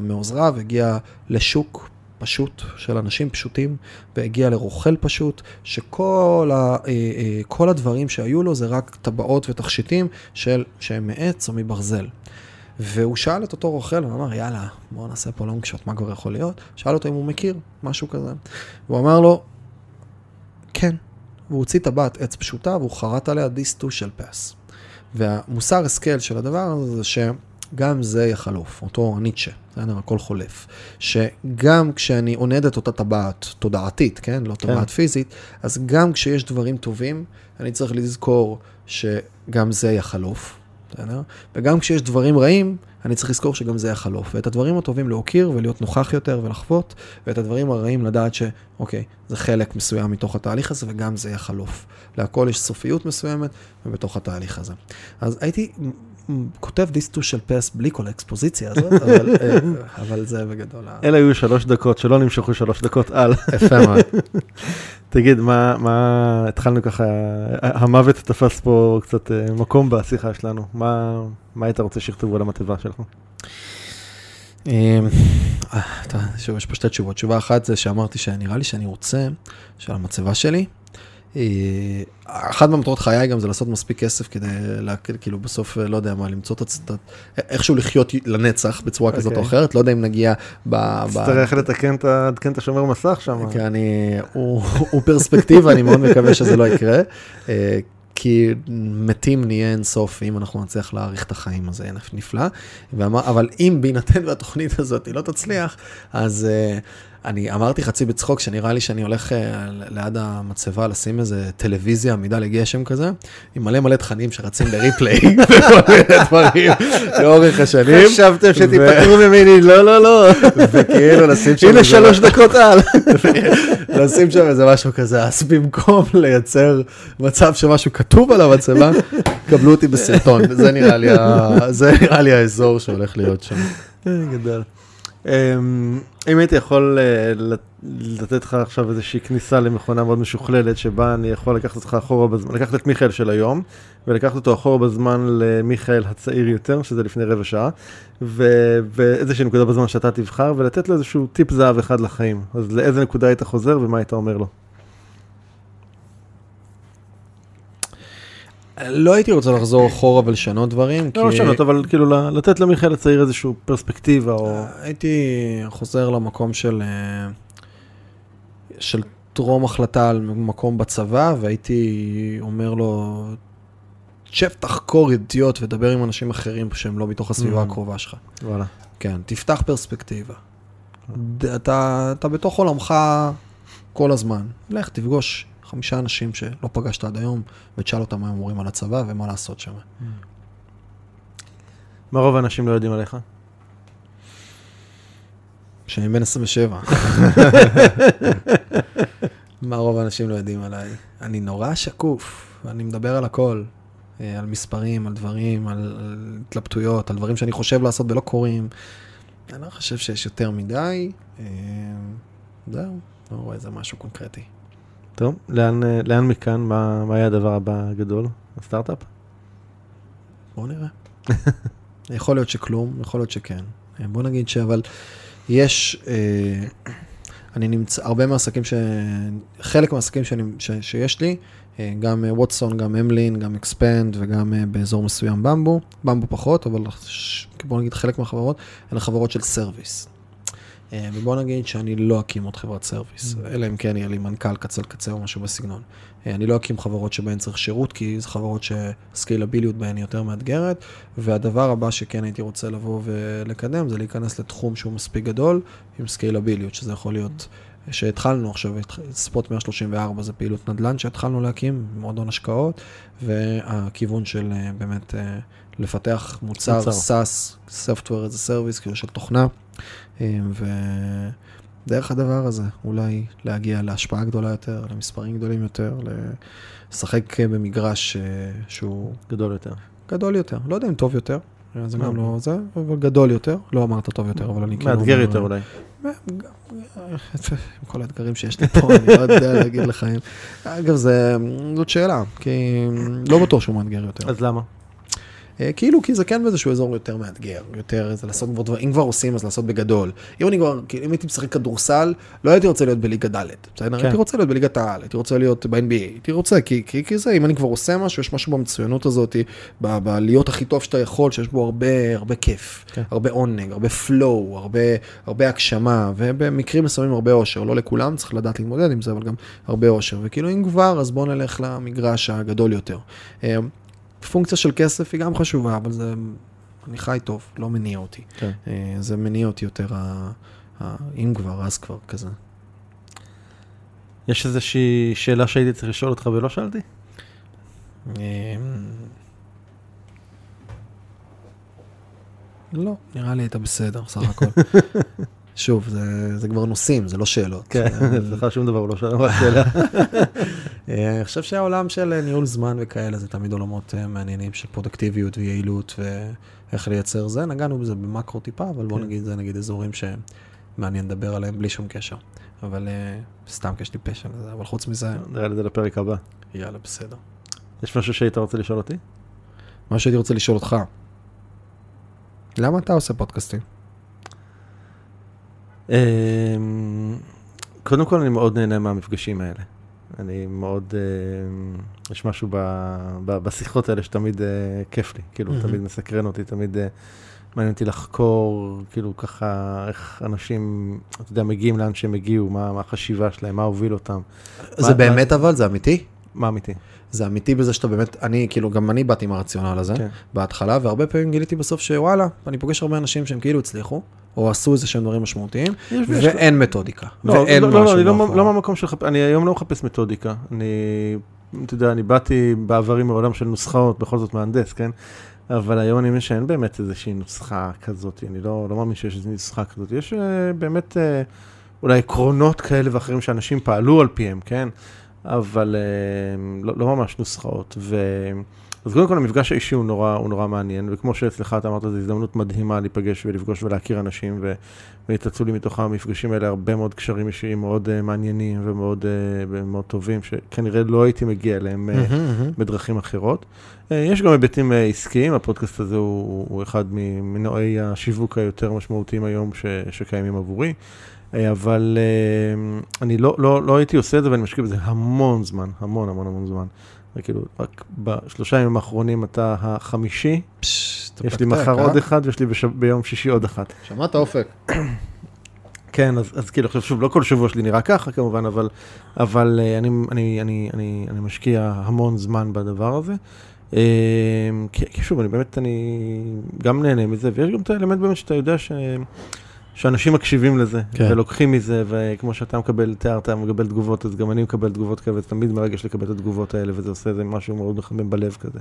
Speaker 2: מעוזריו הגיע לשוק פשוט של אנשים פשוטים, והגיע לרוכל פשוט, שכל ה, אה, אה, כל הדברים שהיו לו זה רק טבעות ותכשיטים של, שהם מעץ או מברזל. והוא שאל את אותו רוכל, הוא אמר, יאללה, בואו נעשה פה לונג שוט, מה כבר יכול להיות? שאל אותו אם הוא מכיר, משהו כזה. והוא אמר לו, כן. והוא הוציא טבעת עץ פשוטה והוא חרט עליה דיסטו של פס. והמוסר השכל של הדבר הזה זה שגם זה יחלוף, אותו ניטשה, בסדר, הכל חולף. שגם כשאני עונד את אותה טבעת תודעתית, כן, לא טבעת פיזית, אז גם כשיש דברים טובים, אני צריך לזכור שגם זה יחלוף, בסדר? וגם כשיש דברים רעים, אני צריך לזכור שגם זה יחלוף. ואת הדברים הטובים להוקיר ולהיות נוכח יותר ולחוות, ואת הדברים הרעים לדעת שאוקיי, זה חלק מסוים מתוך התהליך הזה, וגם זה יחלוף. להכל יש סופיות מסוימת, ובתוך התהליך הזה. אז הייתי כותב דיסטו של פס בלי כל האקספוזיציה הזאת, אבל, אה, אבל זה בגדול.
Speaker 3: אלה היו שלוש דקות שלא נמשכו שלוש דקות על.
Speaker 2: יפה מאוד.
Speaker 3: תגיד, מה, מה, התחלנו ככה, המוות תפס פה קצת אה, מקום בשיחה שלנו. מה, מה היית רוצה שיכתבו על המצבה שלך?
Speaker 2: אמ, אה, שוב, יש פה שתי תשובות. תשובה אחת זה שאמרתי שנראה לי שאני רוצה של המצבה שלי. אה, אחת מהמטרות חיי גם זה לעשות מספיק כסף כדי, לה, כאילו בסוף, אה, לא יודע מה, למצוא את הצ... איכשהו לחיות לנצח בצורה כזאת או
Speaker 3: אוקיי.
Speaker 2: אחרת, לא יודע אם נגיע ב... ב-
Speaker 3: תצטרך לתקן את ה- לתקן את השומר מסך שם.
Speaker 2: כי אני, הוא, הוא פרספקטיבה, אני מאוד מקווה שזה לא יקרה. אה, כי מתים נהיה אינסוף, אם אנחנו נצליח להאריך את החיים, אז נפלא. ואמר, אבל אם בהינתן והתוכנית הזאת היא לא תצליח, אז uh, אני אמרתי חצי בצחוק, שנראה לי שאני הולך uh, ליד המצבה לשים איזה טלוויזיה עמידה לגשם כזה, עם מלא מלא תכנים שרצים בריפליי, וכל מיני דברים לאורך השנים.
Speaker 3: חשבתם שתיפטרו ממני, לא, לא, לא.
Speaker 2: וכאילו לשים שם...
Speaker 3: הנה שלוש דקות על.
Speaker 2: לשים שם איזה משהו כזה, אז במקום לייצר מצב שמשהו כתוב על המצבה, קבלו אותי בסרטון, זה נראה לי, האזור שהולך להיות שם.
Speaker 3: אה, גדול. אם הייתי יכול אה, לת- לתת לך עכשיו איזושהי כניסה למכונה מאוד משוכללת, שבה אני יכול לקחת אותך אחורה בזמן, לקחת את מיכאל של היום, ולקחת אותו אחורה בזמן למיכאל הצעיר יותר, שזה לפני רבע שעה, ואיזושהי נקודה בזמן שאתה תבחר, ולתת לו איזשהו טיפ זהב אחד לחיים. אז לאיזה נקודה היית חוזר ומה היית אומר לו?
Speaker 2: לא הייתי רוצה לחזור אחורה ולשנות דברים, כי
Speaker 3: לא לשנות, אבל כאילו לתת למיכאל הצעיר איזושהי פרספקטיבה, או...
Speaker 2: הייתי חוזר למקום של, אה, של טרום החלטה על מקום בצבא, והייתי אומר לו, שב תחקור ידיעות ודבר עם אנשים אחרים שהם לא בתוך הסביבה
Speaker 3: Mm.
Speaker 2: הקרובה שלך.
Speaker 3: וואלה.
Speaker 2: כן, תפתח פרספקטיבה. אתה, אתה בתוך עולמך כל הזמן. לך תפגוש חמישה אנשים שלא פגשת עד היום, ותשאל אותם מה הם אומרים על הצבא ומה לעשות שם.
Speaker 3: מה רוב האנשים לא יודעים עליך?
Speaker 2: שאני בן 27. מה רוב האנשים לא יודעים עליי? אני נורא שקוף, אני מדבר על הכל. אה, על מספרים, על דברים, על, על התלבטויות, על דברים שאני חושב לעשות ולא קורים. אני לא חושב שיש יותר מדי. אה, זהו, לא רואה איזה משהו קונקרטי.
Speaker 3: טוב, לאן, אה, לאן מכאן, מה, מה יהיה הדבר הבא הגדול? הסטארט-אפ?
Speaker 2: בואו נראה. יכול להיות שכלום, יכול להיות שכן. אה, בוא נגיד שאבל יש, אה, אני נמצא, הרבה מהעסקים ש... חלק מהעסקים שאני, ש, שיש לי, גם ווטסון, גם אמלין, גם אקספנד וגם באזור מסוים במבו, במבו פחות, אבל ש... בוא נגיד חלק מהחברות, הן חברות של service. אה, ובוא נגיד שאני לא אקים עוד חברת service, אלא אם כן יהיה לי מנכ"ל קצה לקצה או משהו בסגנון. אה, אני לא אקים חברות שבהן צריך שירות, כי זה חברות שסקיילביליות בהן היא יותר מאתגרת, והדבר הבא שכן הייתי רוצה לבוא ולקדם זה להיכנס לתחום שהוא מספיק גדול עם סקיילביליות, שזה יכול להיות שהתחלנו עכשיו, ספוט 134 זה פעילות נדל"ן שהתחלנו להקים, מועדון השקעות, והכיוון של אה, באמת לפתח מוצר,
Speaker 3: מוצר.
Speaker 2: SaaS, Software as a Service, כאילו של תוכנה, ודרך הדבר הזה אולי להגיע להשפעה גדולה יותר, למספרים גדולים יותר, לשחק במגרש אה, שהוא
Speaker 3: גדול יותר.
Speaker 2: גדול יותר, לא יודע אם טוב יותר, אה, זה גם
Speaker 3: אוקיי.
Speaker 2: לא זה, אבל גדול יותר, לא אמרת טוב יותר, אבל אני כאילו...
Speaker 3: מאתגר יותר אולי.
Speaker 2: עם כל האתגרים שיש לי פה, אני לא יודע להגיד לך אם... אגב, זאת שאלה, כי לא בטוח שהוא מאתגר יותר.
Speaker 3: אז למה?
Speaker 2: אה, כאילו, כי זה כן באיזשהו אזור יותר מאתגר, יותר זה לעשות כבר דברים, אם כבר עושים, אז לעשות בגדול. אם אני כבר, אם הייתי משחק כדורסל, לא הייתי רוצה להיות בליגה ד', בסדר?
Speaker 3: כן.
Speaker 2: הייתי רוצה להיות בליגת העל, הייתי רוצה להיות ב-NBA, הייתי רוצה, כי, כי, כי זה, אם אני כבר עושה משהו, יש משהו במצוינות הזאת, ב- בלהיות הכי טוב שאתה יכול, שיש בו הרבה, הרבה כיף,
Speaker 3: כן.
Speaker 2: הרבה עונג, הרבה flow, הרבה, הרבה הגשמה, ובמקרים מסוימים הרבה אושר, לא לכולם, צריך לדעת להתמודד עם זה, אבל גם הרבה אושר. וכאילו, אם כבר, אז בואו נלך למגרש הגדול יותר. פונקציה של כסף היא גם חשובה, אבל זה, אני חי טוב, לא מניע אותי.
Speaker 3: כן.
Speaker 2: אה, זה מניע אותי יותר, ה, ה, אם כבר, אז כבר, כזה.
Speaker 3: יש איזושהי שאלה שהייתי צריך לשאול אותך ולא שאלתי?
Speaker 2: אה, לא, נראה לי היית בסדר, סך הכל. שוב, זה, זה כבר נושאים, זה לא שאלות.
Speaker 3: כן,
Speaker 2: אה,
Speaker 3: אצלך שום דבר הוא לא שאלה.
Speaker 2: אה, אני חושב שהעולם של אה, ניהול זמן וכאלה זה תמיד עולמות מעניינים של פרודקטיביות ויעילות ואיך לייצר זה. נגענו בזה במקרו טיפה, אבל בוא
Speaker 3: כן. נגיד,
Speaker 2: זה נגיד אזורים שמעניין לדבר עליהם בלי שום קשר. אבל סתם כי יש לי פשע לזה, אבל חוץ מזה,
Speaker 3: נראה לי זה לפרק הבא.
Speaker 2: יאללה, בסדר.
Speaker 3: יש משהו שהיית רוצה לשאול אותי?
Speaker 2: מה שהייתי רוצה לשאול אותך, למה אתה עושה פודקאסטים?
Speaker 3: אמ, קודם כל אני מאוד נהנה מהמפגשים האלה. אני מאוד, אמ, יש משהו ב- ב- בשיחות האלה שתמיד אה, כיף לי, כאילו
Speaker 2: מהמם.
Speaker 3: תמיד מסקרן אותי, תמיד אה, מעניין אותי לחקור, כאילו ככה, איך אנשים, אתה יודע, מגיעים לאן שהם הגיעו, מה מה החשיבה שלהם, מה הוביל אותם,
Speaker 2: זה
Speaker 3: מה-
Speaker 2: באמת אבל, זה אמיתי?
Speaker 3: מה אמיתי.
Speaker 2: זה אמיתי בזה שאתה באמת, אני כאילו, גם אני באתי עם הרציונל הזה.
Speaker 3: כן.
Speaker 2: בהתחלה, והרבה פעמים גיליתי בסוף שוואלה, אני פוגש הרבה אנשים שהם כאילו הצליחו, או עשו איזה שהם דברים משמעותיים,
Speaker 3: יש- יש-
Speaker 2: ואין מתודיקה,
Speaker 3: לא,
Speaker 2: ואין
Speaker 3: לא,
Speaker 2: משהו
Speaker 3: לא, לא, אני לא. לא מהמקום של, אני היום לא מחפש מתודיקה. אני, אתה יודע, אני באתי בעברי מעולם של נוסחאות, בכל זאת מהנדס, כן? אבל היום אני מבין שאין באמת איזושהי נוסחה כזאת, אני לא, לא מאמין שיש איזושהי נוסחה כזאת. יש אה, באמת אה, אולי עקרונות כאלה ואחרים שאנשים פעלו על פיהם, כן? אבל אה, לא, לא ממש נוסחאות. אז קודם כל המפגש האישי הוא נורא, הוא נורא מעניין, וכמו שאצלך אתה אמרת, זו הזדמנות מדהימה להיפגש ולפגוש ולהכיר אנשים, ו- לי מתוך המפגשים האלה הרבה מאוד קשרים אישיים מאוד uh, מעניינים ומאוד uh, מאוד טובים, שכנראה לא הייתי מגיע אליהם uh, בדרכים אחרות. Uh, יש גם היבטים uh, עסקיים, הפודקאסט הזה הוא, הוא אחד ממנועי השיווק היותר משמעותיים היום ש- שקיימים עבורי. אבל uh, אני לא, לא, לא הייתי עושה את זה ואני משקיע בזה המון זמן, המון המון המון זמן. וכאילו, רק בשלושה ימים האחרונים אתה החמישי,
Speaker 2: פשש,
Speaker 3: יש לי מחר
Speaker 2: אה?
Speaker 3: עוד אחד ויש לי בש... ביום שישי עוד אחת.
Speaker 2: שמעת אופק?
Speaker 3: כן, אז, אז כאילו, עכשיו שוב, לא כל שבוע שלי נראה ככה כמובן, אבל, אבל אה, אני, אני, אני, אני, אני משקיע המון זמן בדבר הזה. אה, כי שוב, אני באמת, אני גם נהנה מזה, ויש גם את האלמנט באמת שאתה יודע ש... שאנשים מקשיבים לזה,
Speaker 2: כן.
Speaker 3: ולוקחים מזה, וכמו שאתה מקבל, תיארת, מקבל תגובות, אז גם אני מקבל תגובות כאלה, וזה תמיד מרגש לקבל את התגובות האלה, וזה עושה איזה משהו מאוד מחמם בלב כזה.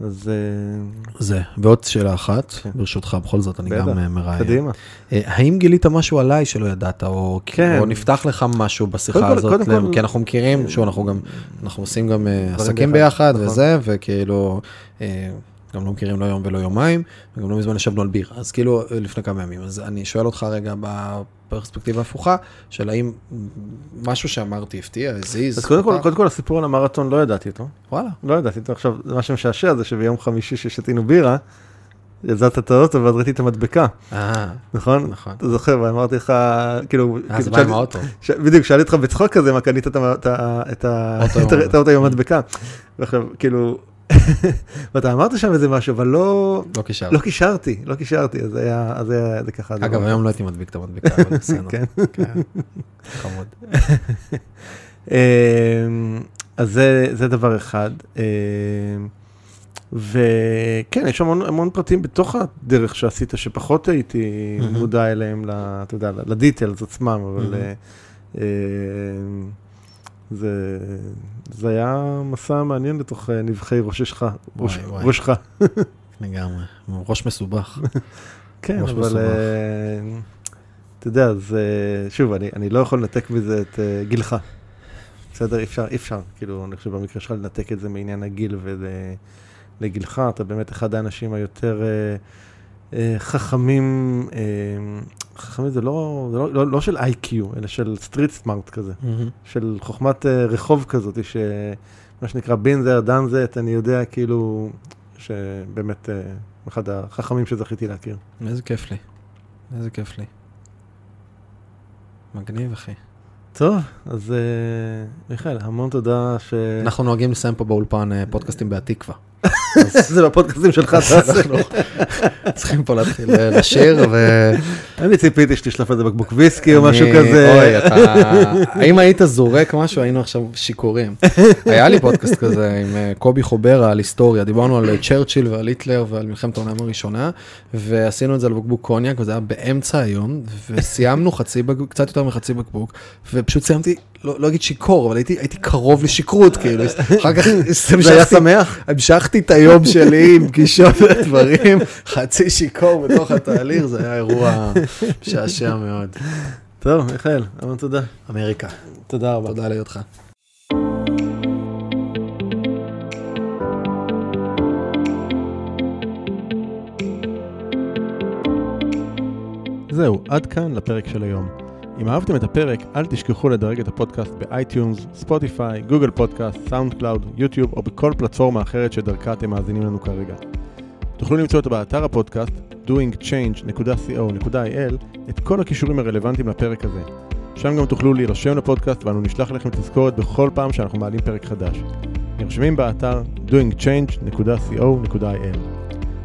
Speaker 3: אז אה,
Speaker 2: זה, ועוד שאלה אחת,
Speaker 3: כן.
Speaker 2: ברשותך, בכל זאת אני
Speaker 3: בטח,
Speaker 2: גם אה, מראיין.
Speaker 3: קדימה.
Speaker 2: אה, האם גילית משהו עליי שלא ידעת, או
Speaker 3: כן.
Speaker 2: או נפתח לך משהו בשיחה
Speaker 3: קודם
Speaker 2: הזאת,
Speaker 3: קודם כל-
Speaker 2: כי אנחנו מכירים, שוב, אנחנו גם, אנחנו עושים גם עסקים
Speaker 3: ביחד,
Speaker 2: ביחד
Speaker 3: נכון.
Speaker 2: וזה, וכאילו, גם לא מכירים לא יום ולא יומיים, וגם לא מזמן ישבנו על בירה, אז כאילו, אה, לפני כמה ימים, אז אני שואל אותך רגע בפרספקטיבה הפוכה, של האם משהו שאמרתי הפתיע, הזיז,
Speaker 3: אז קודם כל? קודם כל הסיפור על המרתון לא ידעתי אותו.
Speaker 2: וואלה,
Speaker 3: לא ידעתי אותו. עכשיו, מה שמשעשע זה שביום חמישי ששתינו בירה, יזעת את האוטו ואז ראיתי את המדבקה,
Speaker 2: אה,
Speaker 3: נכון?
Speaker 2: נכון.
Speaker 3: אתה זוכר, ואמרתי לך, כאילו,
Speaker 2: אז
Speaker 3: כאילו,
Speaker 2: בא עם האוטו.
Speaker 3: בדיוק, שאלתי אותך בצחוק כזה, מה קנית את. האוטו עם המדבקה. ועכשיו, כאילו, ואתה אמרת שם איזה משהו, אבל לא,
Speaker 2: לא קישרתי.
Speaker 3: לא קישרתי, לא קישרתי, אז היה, אז היה, זה ככה.
Speaker 2: אגב,
Speaker 3: לא-
Speaker 2: היום לא הייתי מדביק את המדבקה, אבל בסדר.
Speaker 3: כן.
Speaker 2: כן, חמוד.
Speaker 3: אמ, אז זה, זה דבר אחד. אמ, וכן, יש המון, המון פרטים בתוך הדרך שעשית, שפחות הייתי. מודע אליהם, אתה יודע, לדיטלס עצמם, אבל זה, זה היה מסע מעניין לתוך אה, נבחי ראשך, ראש,
Speaker 2: וואי.
Speaker 3: ראשך.
Speaker 2: לגמרי, ראש מסובך.
Speaker 3: כן,
Speaker 2: ראש
Speaker 3: אבל
Speaker 2: מסובך.
Speaker 3: אה, אתה יודע, אז אה, שוב, אני, אני לא יכול לנתק מזה את אה, גילך. בסדר, אי אפשר, אי אפשר, כאילו, אני חושב במקרה שלך לנתק את זה מעניין הגיל ולגילך, אתה באמת אחד האנשים היותר אה, חכמים, חכמים זה לא, זה לא, לא, לא של איי-קיו, אלא של סטריט סמארט כזה, של חוכמת אה, רחוב כזאת, שמה שנקרא בין זה, דן זה, אני יודע כאילו, שבאמת אה, אחד החכמים שזכיתי להכיר.
Speaker 2: איזה כיף לי. איזה כיף לי. מגניב, אחי.
Speaker 3: טוב, אז אה, מיכאל, המון תודה ש...
Speaker 2: אנחנו נוהגים לסיים פה באולפן אה, פודקאסטים בהתקווה.
Speaker 3: זה בפודקאסטים שלך, תעשה.
Speaker 2: צריכים פה להתחיל אה, לשיר, ו...
Speaker 3: אני ציפיתי שתשלף איזה בקבוק ויסקי או משהו כזה.
Speaker 2: אוי, אתה... אם היית זורק משהו, היינו עכשיו שיכורים. היה לי פודקאסט כזה עם אה, קובי חוברה על היסטוריה, דיברנו על אה, צ'רצ'יל ועל היטלר ועל מלחמת העולם הראשונה, ועשינו את זה על בקבוק קוניאק, וזה היה באמצע היום, וסיימנו חצי בקבוק, קצת יותר מחצי בקבוק, ופשוט סיימתי, לא לא אגיד שיכור, אבל הייתי הייתי קרוב לשכרות, כאילו, אחר כך
Speaker 3: זה היה
Speaker 2: המשכתי-
Speaker 3: שמח?
Speaker 2: המשכתי את היום שלי עם פגישות ודברים, חצי שיכור בתוך התהליך, זה היה אירוע משעשע מאוד.
Speaker 3: טוב, מיכאל, המון תודה.
Speaker 2: אמריקה,
Speaker 3: תודה רבה.
Speaker 2: תודה להיותך.
Speaker 3: זהו, עד כאן לפרק של היום. אם אהבתם את הפרק, אל תשכחו לדרג את הפודקאסט באייטיונס, ספוטיפיי, גוגל פודקאסט, סאונד קלאוד, יוטיוב או בכל פלטפורמה אחרת שדרכה אתם מאזינים לנו כרגע. תוכלו למצוא אותו באתר הפודקאסט doingchange.co.il את כל הקישורים הרלוונטיים לפרק הזה. שם גם תוכלו להירשם לפודקאסט ואנו נשלח לכם תזכורת בכל פעם שאנחנו מעלים פרק חדש. נרשמים באתר doingchange.co.il